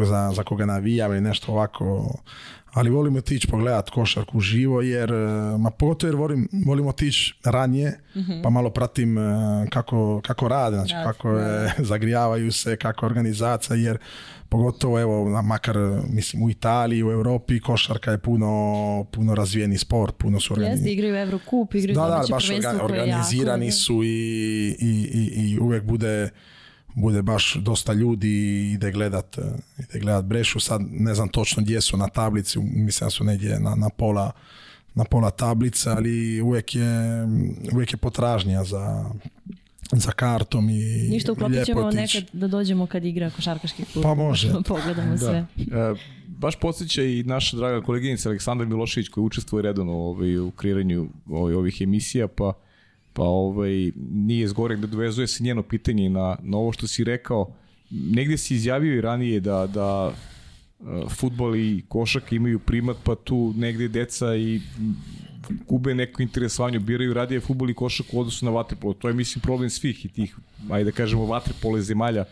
za, za koga navijam ili nešto ovako ali volim otići pogledat košarku živo jer, e, ma pogotovo jer volim, volim otići ranije, mhm. pa malo pratim e, kako, kako rade, znači kako je, <laughs> zagrijavaju se, kako organizacija, jer pogotovo evo, makar mislim u Italiji, u Europi košarka je puno, puno razvijeni sport, puno su organizirani. igraju igraju baš organizirani su i, i, i uvijek bude bude baš dosta ljudi i ide gledat, e, ide gledat Brešu. Sad ne znam točno gdje su na tablici, mislim da su negdje na, na pola na pola tablice, ali uvijek je, uvijek je potražnja za, za kartom i Ništa uklopit ćemo nekad da dođemo kad igra košarkaški klub. Pa može. <laughs> Pogledamo sve. E, baš podsjeća i naša draga koleginica Aleksandra Milošević koja učestvuje redovno ovaj, u kreiranju ovaj, ovih emisija, pa pa ovaj, nije zgore da dovezuje se njeno pitanje na, na ovo što si rekao. Negde si izjavio i ranije da, da e, i košak imaju primat, pa tu negdje deca i gube neko interesovanje, biraju radije futbol i košak u odnosu na vaterpolo. To je, mislim, problem svih i tih, ajde da kažemo, vaterpole zemalja,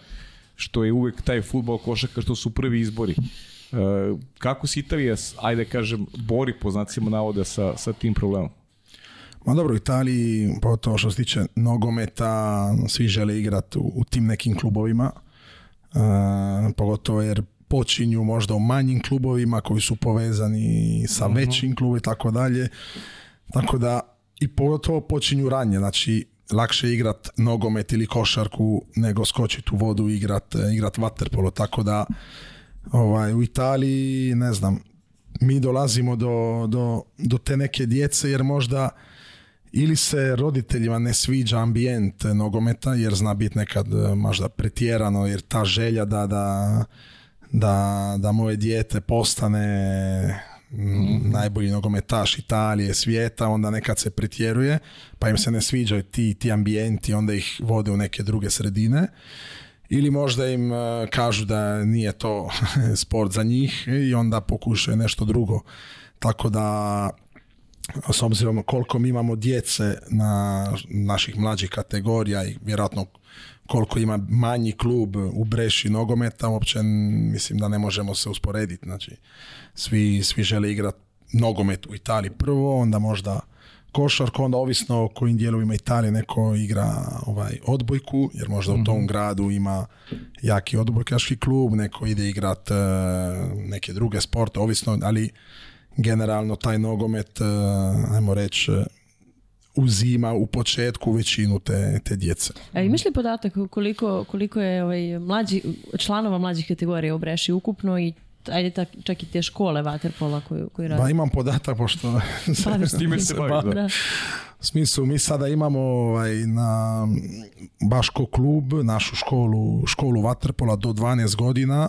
što je uvek taj futbol košaka što su prvi izbori. E, kako se Italija, ajde da kažem, bori po znacima navoda sa, sa tim problemom? Ma dobro, u Italiji, pogotovo pa što se tiče nogometa, svi žele igrati u, tim nekim klubovima, e, pogotovo jer počinju možda u manjim klubovima koji su povezani sa mhm. većim klubom i tako dalje. Tako da i pogotovo počinju ranje, znači lakše igrat nogomet ili košarku nego skočiti u vodu i igrat, e, igrat vaterpolo, tako da ovaj, u Italiji, ne znam, mi dolazimo do, do, do te neke djece jer možda ili se roditeljima ne sviđa ambijent nogometa jer zna biti nekad e, možda pretjerano jer ta želja da, da, da, da moje dijete postane Mm-hmm. najbolji nogometaš Italije, svijeta, onda nekad se pretjeruje, pa im se ne sviđaju ti, ti ambijenti, onda ih vode u neke druge sredine. Ili možda im e, kažu da nije to <laughs> sport za njih i onda pokušaju nešto drugo. Tako da s obzirom koliko mi imamo djece na naših mlađih kategorija i vjerojatno koliko ima manji klub u breši nogometa, uopće mislim da ne možemo se usporediti. Znači, svi, svi žele igrati nogomet u Italiji prvo, onda možda košarku, onda ovisno o kojim dijelovima Italije neko igra ovaj odbojku, jer možda u mhm. tom gradu ima jaki odbojkaški klub, neko ide igrat eh, neke druge sporte, ovisno, ali generalno taj nogomet, e, ajmo reći, uzima u početku većinu te, te djece. A e, imaš li podatak koliko, koliko je ovaj, mlađi, članova mlađih kategorija u ukupno i ajde tak, čak i te škole vaterpola koju, koju radi? imam podatak pošto pa, <laughs> s time se bavim. U smislu, mi sada imamo ovaj, na Baško klub, našu školu, školu vaterpola do 12 godina.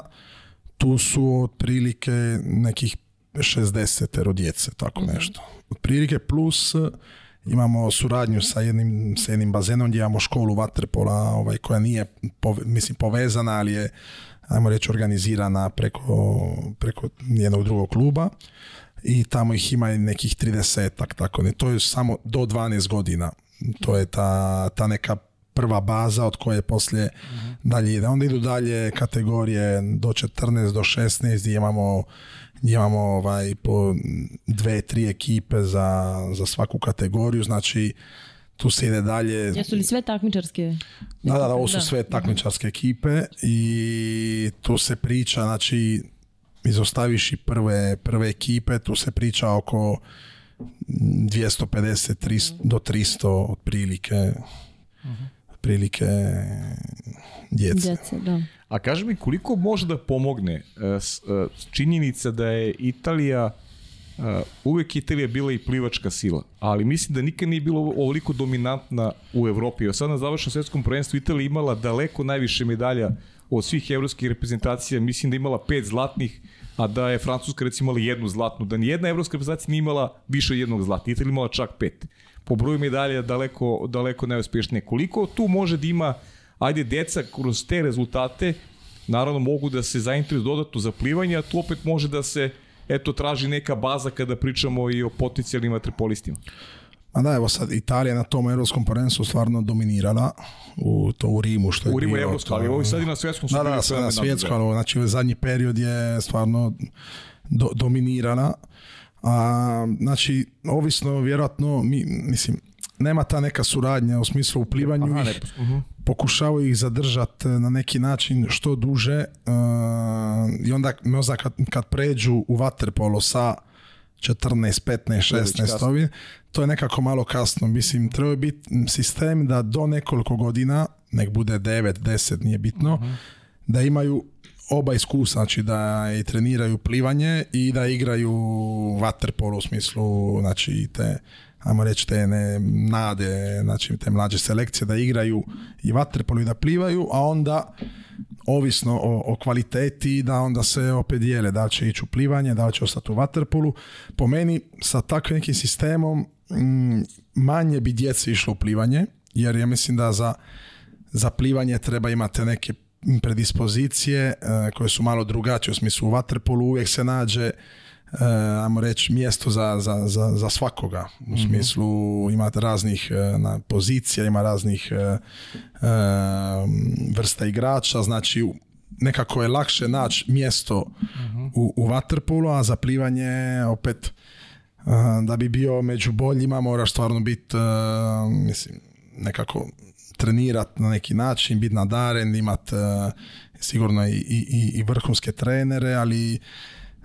Tu su otprilike nekih 60 djece, tako mhm. nešto. Otprilike plus eh, imamo suradnju sa jednim, bazenom gdje imamo školu vaterpola ovaj, koja nije mislim, povezana, ali je ajmo reći organizirana preko, preko jednog drugog kluba i tamo ih ima nekih 30 tako ne. To je samo do 12 godina. To je ta, ta neka prva baza od koje poslije mhm. dalje ide. Onda idu dalje kategorije do 14, do 16 gdje imamo imamo ovaj, po dve, tri ekipe za, za svaku kategoriju, znači tu se ide dalje. Jesu li sve takmičarske? Da, da, da ovo su sve mhm. takmičarske ekipe i tu se priča, znači izostaviš i prve, prve ekipe, tu se priča oko 250 300, mhm. do 300 otprilike, mhm. otprilike djece. da. A kaži mi koliko može da pomogne e, e, činjenica da je Italija e, uvek Italija bila i plivačka sila, ali mislim da nikad nije bilo ovoliko dominantna u Evropi. O sad na završnom svetskom prvenstvu Italija imala daleko najviše medalja od svih evropskih reprezentacija, mislim da imala pet zlatnih, a da je Francuska recimo imala jednu zlatnu, da nijedna evropska reprezentacija nije imala više od jednog zlata, Italija imala čak pet. Po broju medalja daleko, daleko najuspješnije. Koliko tu može da ima ajde, deca kroz te rezultate naravno mogu da se zainteresu dodatno za plivanje, a tu opet može da se eto traži neka baza kada pričamo i o potencijalnim vaterpolistima. A da, evo sad, Italija na tom evropskom prvenstvu stvarno dominirala u, to, u Rimu. Što je u Rimu je evropsko, ali ovo i sad i na svjetskom. Da, da, sad na znači, zadnji period je stvarno do, A, znači, ovisno, vjerojatno, mi, mislim, nema ta neka suradnja u smislu uplivanju ih, pa, mhm pokušavaju ih zadržati eh, na neki način što duže eh, i onda možda kad, kad pređu u vaterpolo sa 14, 15, 16 ovi, to je nekako malo kasno. Mislim, treba biti sistem da do nekoliko godina, nek bude 9, 10, nije bitno, mhm. da imaju oba iskusa, znači da i treniraju plivanje i da igraju waterpolo u smislu, znači te ajmo reći, te ne, nade, znači te mlađe selekcije da igraju i vaterpolu i da plivaju, a onda ovisno o, kvaliteti da onda se opet dijele, da li će ići u plivanje, da li će ostati u vaterpolu. Po meni sa takvim nekim sistemom mm, manje bi djece išlo u plivanje, jer ja mislim da za, za plivanje treba imati neke predispozicije e, koje su malo drugačije u smislu u vaterpolu uvijek se nađe uh, ajmo reći, mjesto za, za, za, svakoga. U mhm. smislu imate raznih uh, na, pozicija, ima raznih uh, vrsta igrača, znači nekako je lakše naći mjesto mhm. u, u a za plivanje opet da bi bio među boljima moraš stvarno biti, mislim, nekako trenirati na neki način, biti nadaren, imati sigurno i, i, i vrhunske trenere, ali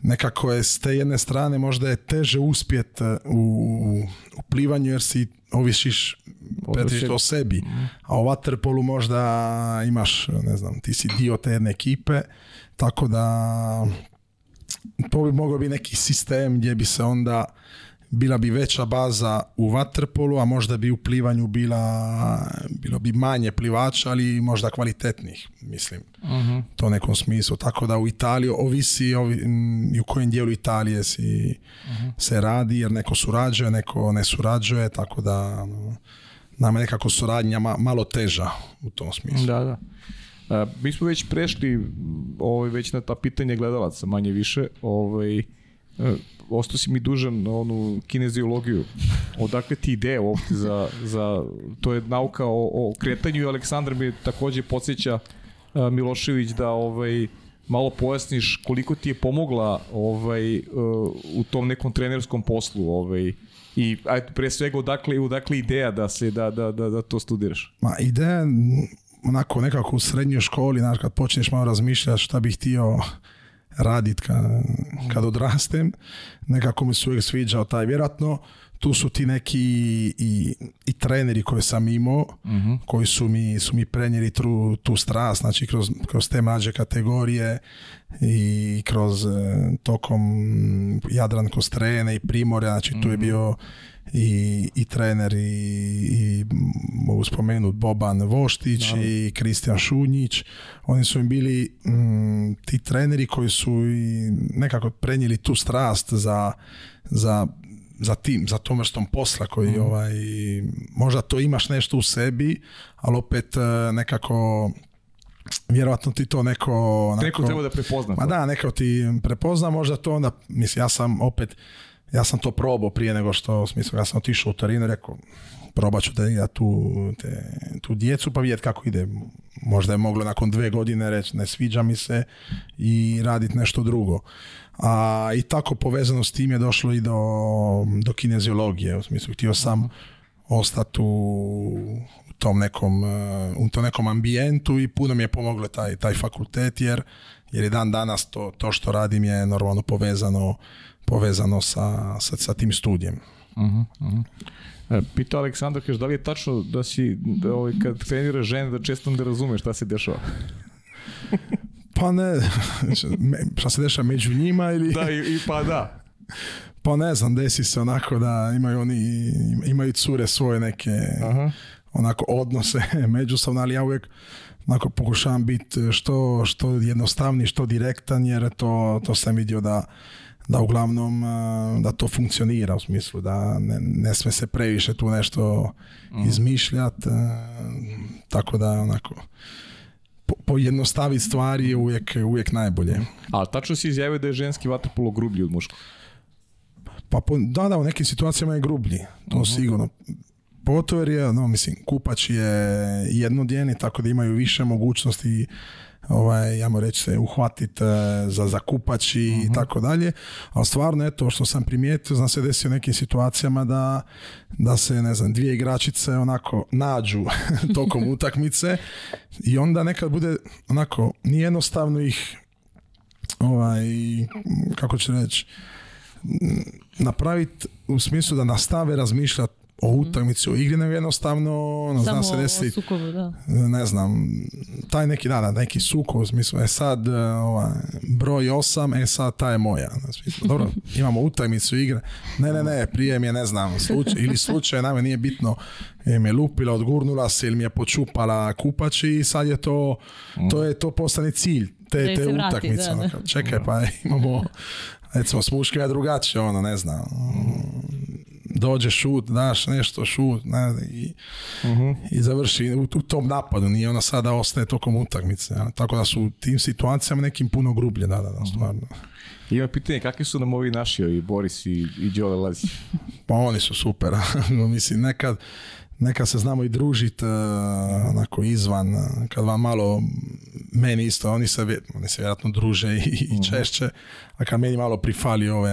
nekako je s te jedne strane možda je teže uspjet e, u, u plivanju jer si ovisiš o sebi. Mhm. A u Waterpolu možda imaš, e, ne znam, ti si dio te jedne ekipe, tako da to bi mogao biti neki sistem gdje bi se onda bila bi veća baza u vaterpolu, a možda bi u plivanju bila, bilo bi manje plivača, ali možda kvalitetnih, mislim, mhm. uh -huh. to nekom smislu. Tako da u Italiji ovisi ovi, u kojem dijelu Italije si, mhm. se radi, jer neko surađuje, neko ne surađuje, tako da ono, nama je nekako suradnja malo teža u tom smislu. Da, da. E, mi smo već prešli ovaj, već na ta pitanja gledalaca, manje više. Ovaj, e, ostao si mi dužan onu kineziologiju. Odakle ti ideje za, za, to je nauka o, kretanju i Aleksandar mi takođe podsjeća e, Milošević da ovaj, malo pojasniš koliko ti je pomogla ovaj, e, u tom nekom trenerskom poslu ovaj, i ajde, pre svega odakle, odakle ideja da, se, da, da, da, to studiraš? Ma ideja onako nekako u srednjoj školi, znaš, kad počneš malo razmišljati šta bih htio radit kad, odrastem. Nekako mi se uvijek sviđao taj vjerojatno tu su ti neki i, i, treneri koje sam imao, mhm. koji su mi, su mi prenijeli tu, strast, znači kroz, kroz te mlađe kategorije i kroz e, tokom Jadran Kostrene i Primorja, znači tu je mhm. bio i, i trener i, mogu spomenuti Boban Voštić i Kristijan Šunjić. Oni su im bili mm, ti treneri koji su i nekako prenijeli tu strast za, za za tim, za tom vrstom posla koji mhm. ovaj, možda to imaš nešto u sebi, ali opet e, nekako vjerojatno ti to neko... Onako, neko treba da prepozna. Ma da, neko ti prepozna, možda to onda, mislim, ja sam opet, ja sam to probao prije nego što, u smislu, ja sam otišao u Torino i rekao, probat ću da ja tu, te, tu djecu pa vidjeti kako ide. Možda je moglo nakon dve godine reći ne sviđa mi se i raditi nešto drugo a, i tako povezano s tim je došlo i do, do kineziologije, u smislu htio sam ostati u tom nekom, e, u tom nekom ambijentu i puno mi je pomoglo taj, taj fakultet jer, jer i dan danas to, to što radim je normalno povezano, povezano sa, sa, sa tim studijem. Uh-huh, Pitao Aleksandar, kaže, da li je tačno da si, da, ovaj, kad treniraš žene, da često ne razumeš šta se dešava? <laughs> Pa ne, <laughs> šta se deša među njima ili... Da, i, pa da. Pa ne znam, desi se onako da imaju oni, imaju cure svoje neke onako odnose <laughs> međusobno, ali ja uvijek onako pokušavam biti što, što jednostavniji, što direktan, jer to, to sam vidio da da uglavnom da to funkcionira u smislu da ne, ne sme se previše tu nešto mhm. izmišljati tako da onako pojednostaviti stvari je uvijek, uvijek najbolje. A tačno si izjavio da je ženski vaterpolo grublji od muškog? Pa da, da, u nekim situacijama je grublji, to mhm. sigurno. Pogotovo je, no, mislim, kupač je jednodjeni, tako da imaju više mogućnosti ovaj, ja mu reći se uhvatiti e, za zakupač i mhm. tako dalje, ali stvarno eto što sam primijetio, znam se desio u nekim situacijama da, da se ne znam dvije igračice onako nađu <laughs> tokom <laughs> utakmice i onda nekad bude onako nije jednostavno ih ovaj, kako ću reći napraviti u smislu da nastave razmišljati o utakmici, o igri, nego jednostavno ono, se desiti, ne znam, taj neki, da, neki sukob, smislu, e sad e, broj osam, e sad ta je moja. Smislu, dobro, <laughs> imamo utakmicu igre, ne, ne, ne, prije mi je, ne znam, slučaj, ili slučaj, nama nije bitno, je mi je lupila, odgurnula se ili mi je počupala kupači i sad je to, to je to postane cilj te, te utakmice. Ono, čekaj, pa imamo, recimo, s muškima drugačije, ono, ne znam dođe šut, daš nešto, šut, ne, i, uh i završi u, tom napadu, nije ona sada ostaje tokom utakmice. Tako da su u tim situacijama nekim puno grublje, da, da, da mhm. stvarno. Ima pitanje, kakvi su nam ovi naši, i Boris i, i Lazić? pa oni su super, <laughs> mislim, nekad neka se znamo i družiti e, onako izvan, e, kad vam malo meni isto, oni se, oni se vjerojatno druže i, mhm. češće, a kad meni malo prifali ove,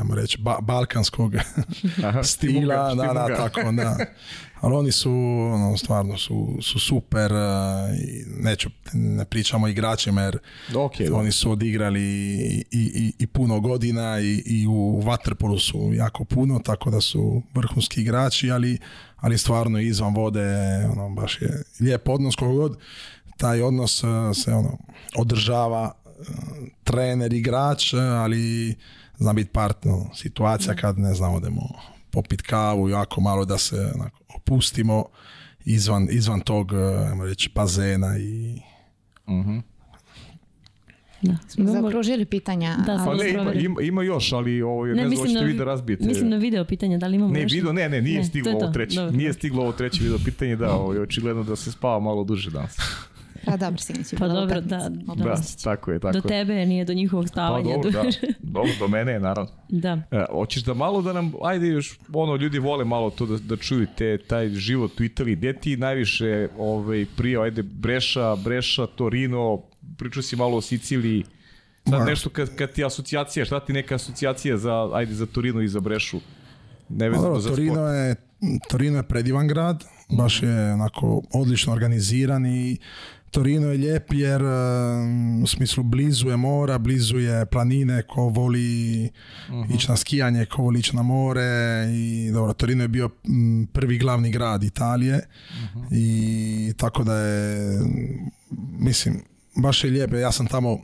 ajmo reći, balkanskog <laughs> stila, tako, da. Ali oni su, ono, stvarno, su, su super, e, i neću, ne pričamo igračima jer oni su odigrali i, i, i puno godina i, u Waterpolu su jako puno, tako da su vrhunski igrači, ali ali stvarno izvan vode, ono, baš je lijep odnos kog god, taj odnos e, se ono, održava e, trener, igrač, e, ali zna biti partner ono, situacija kad ne znam, odemo popit kavu, jako malo da se onako, opustimo izvan, izvan tog, ajmo reći, bazena i uh da. Smo zaokružili pitanja. Da, pa ne, ima, ima, još, ali ovo, ovaj, ne, ne znam, hoćete vi da razbijete. Mislim na video pitanja, da li imamo ne, nešto? Video, ne, ne, nije ne, stiglo to to. ovo treće. Dobro. Nije stiglo ovo treće video pitanje, da, ovo, ovaj, je očigledno da se spava malo duže danas. Pa dobro, sinoć Pa dobro, da, da, da, tako je, tako Do tebe nije, do njihovog stavanja. Pa dobro, da. dobro, do mene je, naravno. Da. E, hoćeš da malo da nam, ajde još, ono, ljudi vole malo to da, da čuju te, taj život u Italiji. Gde ti najviše ovaj, prije, ajde, Breša, Breša, Torino, pričao si malo o Siciliji, sad nešto kad, kad ti asocijacija, šta ti neka asocijacija za, ajde, za Torino i za Brešu? Ne Dobro, za je, Torino je predivan grad, baš je onako odlično organiziran i Torino je lijep jer eh, u smislu blizu je mora, blizu je planine, ko voli uh mhm. ići na skijanje, ko voli ići na more i dobro, Torino je bio mm, prvi glavni grad Italije mhm. i tako da je mislim baš je lijepo, ja sam tamo,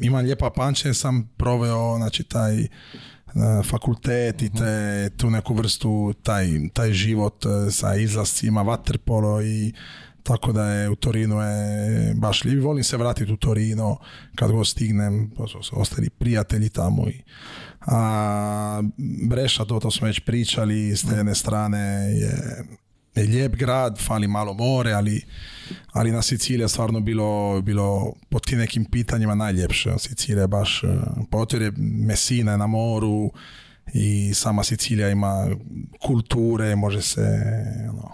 imam lijepa panče, sam proveo, znači, taj e, fakultet i tu neku vrstu, taj, taj život e, sa izlascima, vaterpolo i tako da je u Torino je baš lijepo. Volim se vratiti u Torino kad go stignem, ostali prijatelji tamo i a Breša, to, to smo već pričali, s te strane je lijep grad, fali malo more, ali, ali na Sicilije stvarno bilo, bilo po tim nekim pitanjima najljepše. Sicilija je baš, e, potor pa je Mesina je na moru i sama Sicilija ima kulture, može se no,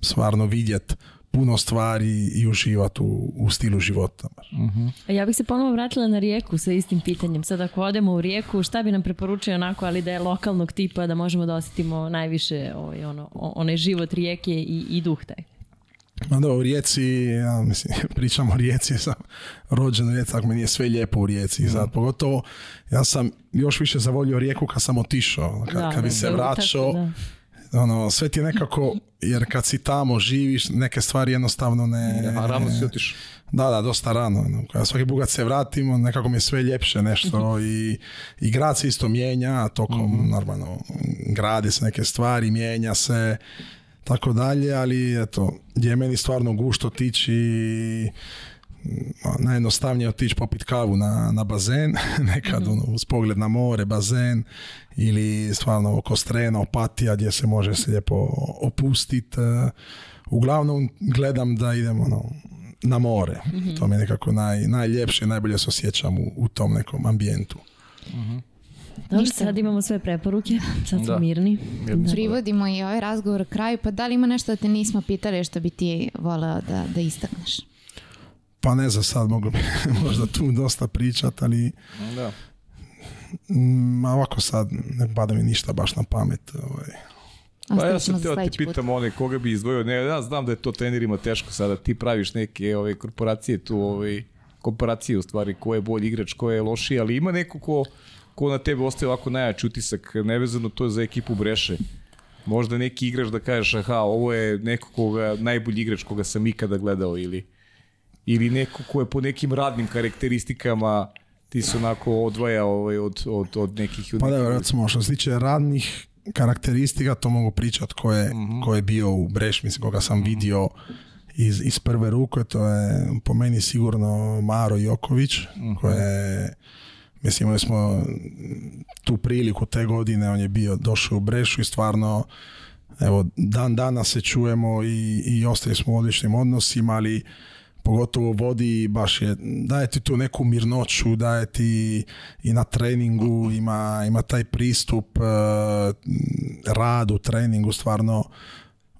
stvarno vidjeti puno stvari i uživati u, u stilu života. uh Ja bih se ponovo vratila na rijeku sa istim pitanjem. Sad ako odemo u rijeku, šta bi nam preporučio onako, ali da je lokalnog tipa, da možemo da osjetimo najviše ovaj, ono, onaj život rijeke i, i duh taj? Ma da, u Rijeci, ja mislim, <laughs> pričam o Rijeci, sam rođen u Rijeci, tako meni je sve lijepo u Rijeci. Mhm. Sad, pogotovo, ja sam još više zavolio Rijeku kad sam otišao. Kad, da, kad bi se vraćao, ono, sve ti je nekako, jer kad si tamo živiš, neke stvari jednostavno ne... A rano si otiš. Da, da, dosta rano. Ono, Kada svaki bugat se vratimo, nekako mi je sve ljepše nešto mhm. i, i grad se isto mijenja, tokom, mhm. normalno, gradi se neke stvari, mijenja se, tako dalje, ali eto, gdje je meni stvarno gušto tići najjednostavnije otići popit kavu na, na bazen, <laughs> nekad mhm. ono, uz pogled na more, bazen ili stvarno oko strena, opatija gdje se može se lijepo opustiti. E, uglavnom gledam da idem ono, na more. Mhm. To mi je nekako naj, najljepše, najbolje se osjećam u, tom nekom ambijentu. mm Dobro, sad imamo sve preporuke, <laughs> sad mirni. Privodimo i ovaj razgovor kraju, pa da li ima nešto da te nismo pitali što bi ti voleo da, da istakneš? Pa ne za sad, moglo bi <laughs> možda tu dosta pričat, ali... Da. Mm, ovako sad ne pada mi ništa baš na pamet. Ovaj. Pa ja sam teo ti pitam one koga bi izdvojio. Ne, ja znam da je to trenerima teško sada. Ti praviš neke ove korporacije tu, ove, korporacije u stvari, ko je bolji igrač, ko je lošiji, ali ima neko ko, ko na tebe ostaje ovako najjač utisak, nevezano to je za ekipu Breše. Možda neki igrač da kažeš, aha, ovo je neko koga, najbolji igrač koga sam ikada gledao ili ili neko ko je po nekim radnim karakteristikama ti se onako odvaja ovaj, od, od, od nekih... Od pa da, recimo, što se tiče radnih karakteristika, to mogu pričati ko je, mhm. ko je bio u Breš, mislim, koga sam mhm. vidio iz, iz prve ruke, to je po meni sigurno Maro Joković, mhm. koji je Mislim, imali smo tu priliku te godine, on je bio došao u Brešu i stvarno, evo, dan danas se čujemo i, i ostali smo u odličnim odnosima, ali pogotovo vodi baš je, daje ti tu neku mirnoću, daje ti i na treningu, ima, ima taj pristup uh, radu, treningu, stvarno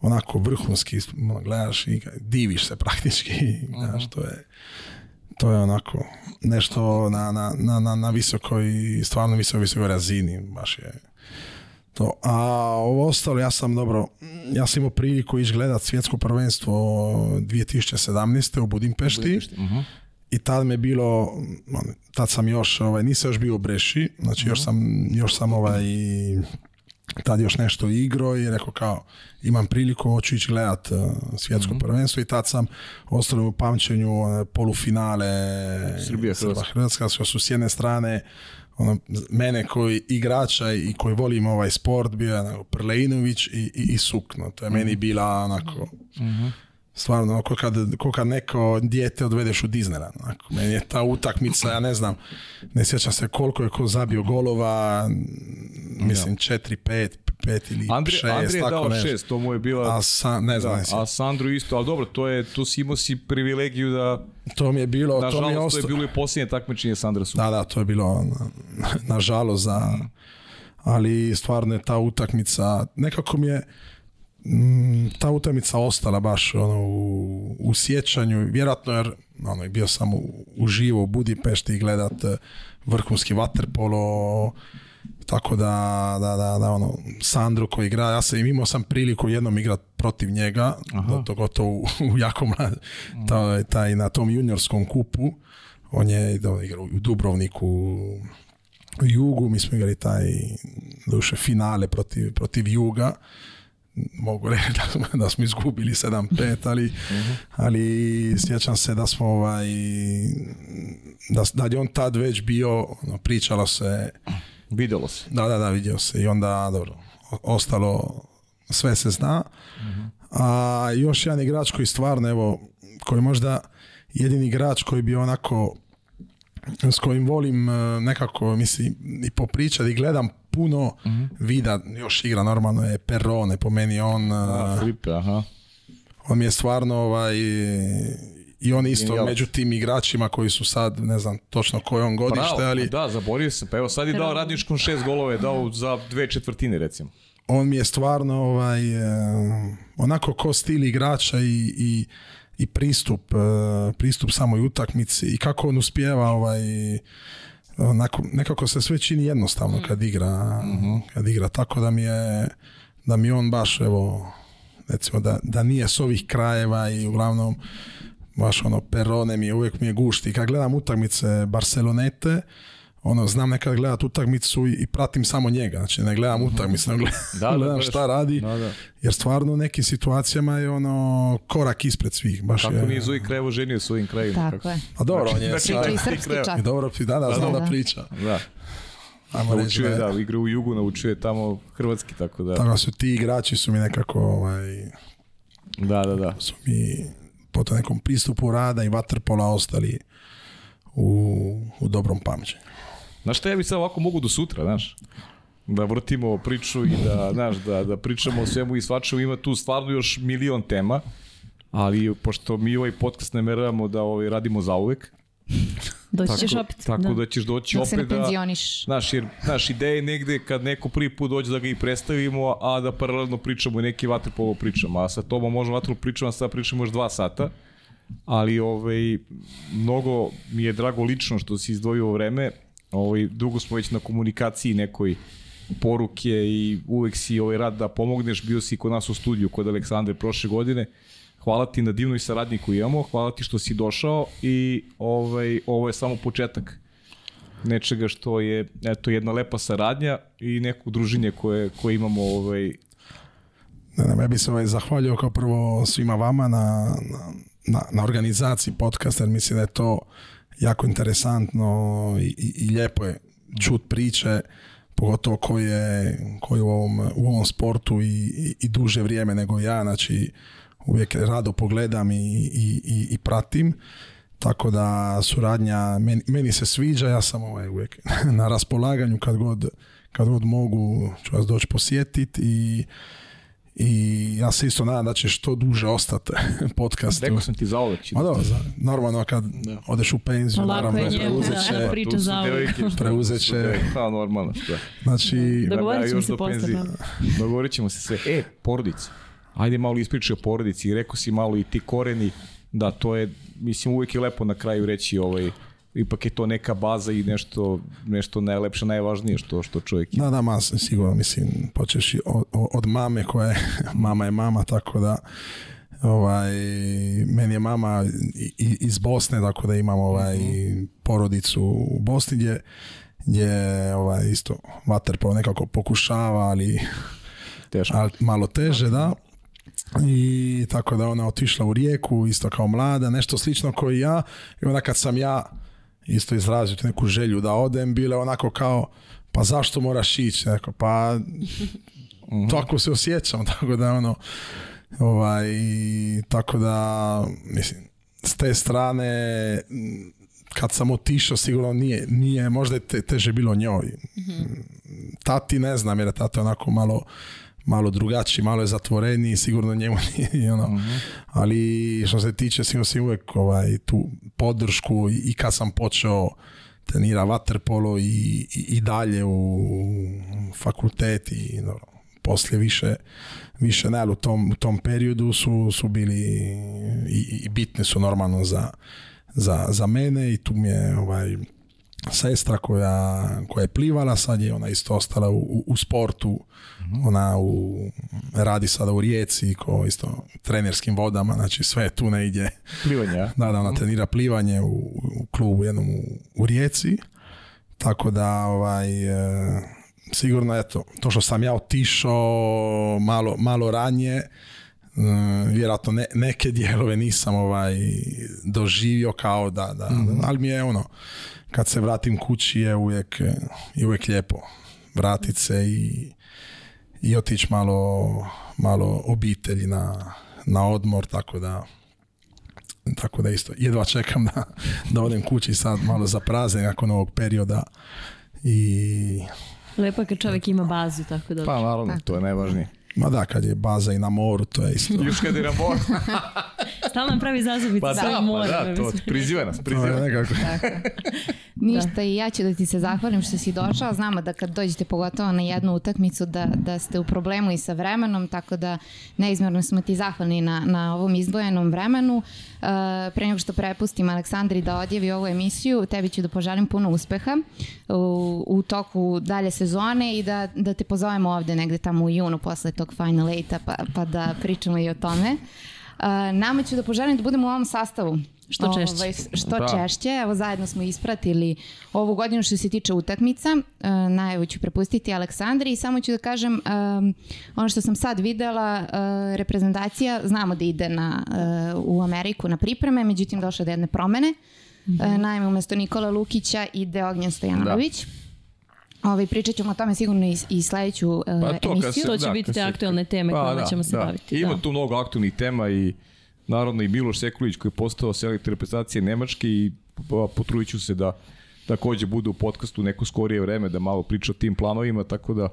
onako vrhunski, ono, gledaš i diviš se praktički, uh <laughs> to je, to je onako nešto na, na, na, na visokoj, stvarno visokoj, visokoj razini, baš je to. A ovo ostalo, ja sam dobro, ja sam imao priliku gledat svjetsko prvenstvo 2017. u Budimpešti. Mhm. I tad me bilo, ono, tad sam još, ovaj, nisam još bio u Breši, znači uh još mhm. sam, još sam ovaj, tad još nešto igro i rekao kao imam priliku, hoću ići gledat eh, svjetsko mhm. prvenstvo i tad sam ostalo u pamćenju ono, polufinale Srbija Hrvatska. Hrvatska su s jedne strane ono, mene koji igrača i koji volim ovaj sport bio je ono, Prleinović i, i, Sukno. To je mhm. meni bila onako... Mm-hmm. Stvarno, ko kad, ko kad neko dijete odvedeš u Disneyland. Onako. Meni je ta utakmica, ja ne znam, ne sjećam se koliko je ko zabio golova, mislim 4, 5, pet ili Andre, šest, Andre je dao šest, to mu je bila... A, sa, ne znam, da, a Sandru isto, ali dobro, to je, tu si imao si privilegiju da... To mi je bilo... Nažalost, to, mi je osta... to je bilo i posljednje takmičenje Sandra Andresom. Da, da, to je bilo, ono, nažalost, na, za... Ali stvarno je ta utakmica, nekako mi je mm, ta utakmica ostala baš ono, u, u sjećanju, vjerojatno jer ono, bio sam u, uživo u Budimpešti gledat eh, vrhunski vaterpolo, tako da, da, da, da, ono, Sandru koji igra, ja sam imao sam priliku jednom igrat protiv njega, Aha. to gotovo u, <laughs> u jako mlad, taj, na tom juniorskom kupu, on je igrao u Dubrovniku, u Jugu, mi smo igrali taj, duše, finale protiv, protiv Juga, mogu reći da, <laughs> da smo izgubili 7-5, ali, uh mhm. -huh. ali sjećam se da smo ovaj, da, da je on tad već bio, ono, pričalo se Vidjelo se. Da, da, da, vidio se. I onda, dobro, ostalo sve se zna. A još jedan igrač koji stvarno, evo, koji možda jedini igrač koji bi onako s kojim volim e, nekako mislim i popričati i gledam puno vida još igra normalno je Perrone, po meni on e, aha. on mi je stvarno ovaj i on isto među tim igračima koji su sad, ne znam točno koje on godište, ali... Da, zaborio se. pa evo sad je dao radničkom šest golove, dao za dve četvrtine recimo. On mi je stvarno ovaj, eh, onako ko stil igrača i, i, i pristup, eh, pristup samoj utakmici i kako on uspijeva ovaj, onako, nekako se sve čini jednostavno mm. kad igra, mhm. kad igra tako da mi je, da mi on baš evo recimo da, da nije s ovih krajeva i uglavnom baš ono perone mi je, uvijek mi je gušt i kad gledam utakmice Barcelonete, ono, znam nekad gledat utakmicu i, i pratim samo njega, znači ne gledam mhm. utakmicu, ne gledam, da, šta radi, jer stvarno u nekim situacijama je ono korak ispred svih. Baš kako je, nije Zuj Krevo ženio s ovim krajima. Tako kako... je. A dobro, on je znači, <laughs> znači, dobro, da, da, znam da priča. Da. Ajmo naučio da, igre u jugu, naučio je tamo hrvatski, tako da. Tako su ti igrači su mi nekako, ovaj... Da, da, da. Su mi po to nekom pristupu rada i vaterpola ostali u, u dobrom pamćenju. Znaš šta, ja bi sad ovako mogu do sutra, znaš? da vrtimo priču i da, znaš, da, da pričamo o svemu i svačemu, ima tu stvarno još milion tema, ali pošto mi ovaj podcast ne meravamo da ovaj, radimo zauvek, <laughs> Doći ćeš opet. Tako da, da ćeš doći opet da... Znaš, jer, znaš, ideja je negde kad neko prvi put dođe da ga i predstavimo, a da paralelno pričamo i neki vaterpolo pričamo. A sa tobom možemo vaterpolo pričamo, a pričamo još dva sata. Ali ovaj, mnogo mi je drago lično što si izdvojio vreme. Ovaj, dugo smo već na komunikaciji nekoj poruke i uvek si ovaj rad da pomogneš. Bio si kod nas u studiju kod Aleksandre prošle godine hvala ti na divnoj saradnji koju imamo, hvala ti što si došao i ovaj, ovo je samo početak nečega što je eto, jedna lepa saradnja i neko druženje koje, imamo ovaj, Ne, ne, ja bih se ovaj zahvalio kao prvo svima vama na, na, na organizaciji podcasta, jer mislim da je to jako interesantno i, i, lijepo je čut priče, pogotovo koji u, ovom, u ovom sportu i, i, i duže vrijeme nego ja, znači uvijek rado pogledam i, i, i, i pratim. Tako da suradnja meni, se sviđa, ja sam ovaj uvijek <laughs> na raspolaganju kad god, kad god mogu ću vas doći posjetiti i i ja se isto nadam da će što duže ostati <laughs> podcast. Rekao sam ti za normalno kad odeš u penziju, Lako naravno, je preuzet će. Priča normalno što Znači, da, pa. dogovorit ćemo se se sve. E, porodica ajde malo ispričaj o porodici i rekao si malo i ti koreni, da to je, mislim, uvijek je lepo na kraju reći ovaj, ipak je to neka baza i nešto, nešto najlepše, najvažnije što, što čovjek je. Da, da, ma, sigurno, mislim, počeš od, od mame koja je, <laughs> mama je mama, tako da, ovaj, meni je mama iz Bosne, tako da imam ovaj, mhm. porodicu u Bosni gdje, ovaj, isto vater nekako pokušava, ali, ali malo teže, da i tako da ona otišla u rijeku, isto kao mlada, nešto slično koji ja i onda kad sam ja isto izrazio neku želju da odem, bile onako kao pa zašto moraš ići, neko, pa mhm. tako se osjećam, <laughs> tako da ono, ovaj, tako da, mislim, s te strane, kad sam otišao, sigurno nije, nije možda je te, teže bilo njoj. Mhm. Tati ne znam, jer je onako malo malo drugačiji, malo je zatvoreniji, sigurno njemu <laughs> nije, ono. mhm. ali što se tiče, sigurno si uvijek ovaj, tu podršku i, kad sam počeo trenira vaterpolo i, i, dalje u, fakulteti i poslije više, više ne, u tom, tom periodu su, su bili i, i bitni su normalno za, za, za mene i tu mi je ovaj, sestra koja, koja je plivala, sad je ona isto ostala u, u, sportu, mhm. ona u, radi sada u Rijeci ko isto trenerskim vodama, znači sve tu negdje. Plivanje, <laughs> Da, da, ona mhm. trenira plivanje u, u klubu jednom u, Rijeci, tako da ovaj, e, sigurno eto, to što sam ja otišao malo, malo ranije, e, vjerojatno ne, neke dijelove nisam ovaj doživio kao da, da mm. ali mi je ono kad se vratim kući je uvijek, je uvijek lijepo vratit se i, i otići malo, malo obitelji na, na odmor, tako da tako da isto jedva čekam da, da odem kući sad malo za prazne nakon ovog perioda i Lepo je kad čovjek ima bazu, tako da... Pa naravno, to je najvažnije. Ma da, kad je baza i na moru, to je isto. Još kad je na moru. <laughs> Stalno pravi pa, pa da, pa da, to priziva nas, nekako. <laughs> Ništa i ja ću da ti se zahvalim što si došao. Znamo da kad dođete pogotovo na jednu utakmicu da, da ste u problemu i sa vremenom, tako da neizmjerno smo ti zahvalni na, ovom izdvojenom vremenu. Uh, pre nego što prepustim Aleksandri da odjevi ovu emisiju, tebi ću da poželim puno uspeha u, toku dalje sezone i da, te pozovemo ovde negde tamo u junu posle tog Final Eight-a pa, pa da pričamo i o tome. Uh, nama ću da poželim da budemo u ovom sastavu. Što ovaj, češće. što da. češće. Evo zajedno smo ispratili ovu godinu što se tiče utakmica. Uh, najevo ću prepustiti Aleksandri i samo ću da kažem ono što sam sad videla reprezentacija znamo da ide na, u Ameriku na pripreme, međutim došlo do jedne promene. Mm -hmm. uh, naime, umesto Nikola Lukića ide Ognjen Stojanović. Ovaj, pričat ćemo o tome sigurno i, i sledeću e, pa, emisiju. to će biti te aktualne teme pa, ćemo se da. baviti. Ima da. tu mnogo aktualnih tema i naravno i Miloš Sekulić koji je postao selektor reprezentacije Nemačke i potrudit se da takođe bude u podcastu neko skorije vreme da malo priča o tim planovima, tako da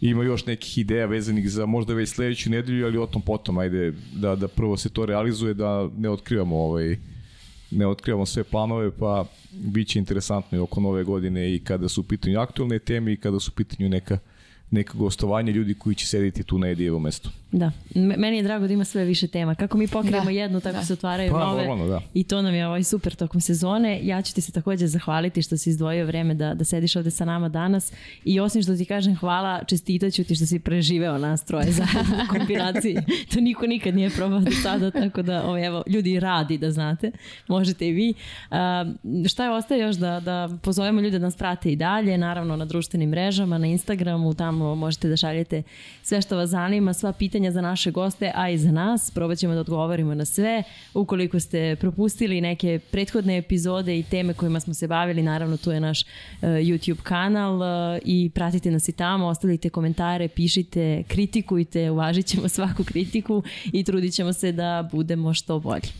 ima još nekih ideja vezanih za možda već sljedeću nedelju, ali o tom potom, ajde da, da prvo se to realizuje, da ne otkrivamo ovaj, ne otkrivamo sve planove, pa bit će interesantno i oko nove godine i kada su u pitanju aktualne teme i kada su u pitanju neka, neka gostovanja ljudi koji će sediti tu na Edijevo mjestu. Da. Meni je drago da ima sve više tema. Kako mi pokrijemo jednu, tako se otvaraju pa, nove. da. I to nam je ovaj super tokom sezone. Ja ću ti se također zahvaliti što si izdvojio vreme da, da sediš ovde sa nama danas. I osim što ti kažem hvala, čestitaću ti što si preživeo nas troje za <laughs> kompilaciji. to niko nikad nije probao do sada, tako da ovaj, evo, ljudi radi da znate. Možete i vi. šta je ostaje još da, da pozovemo ljude da nas prate i dalje, naravno na društvenim mrežama, na Instagramu, tamo možete da šaljete sve što vas zanima, sva pitanja za naše goste, a i za nas. Probat ćemo da odgovorimo na sve. Ukoliko ste propustili neke prethodne epizode i teme kojima smo se bavili, naravno tu je naš e, YouTube kanal e, i pratite nas i tamo, ostavite komentare, pišite, kritikujte, uvažit ćemo svaku kritiku i trudit ćemo se da budemo što bolji.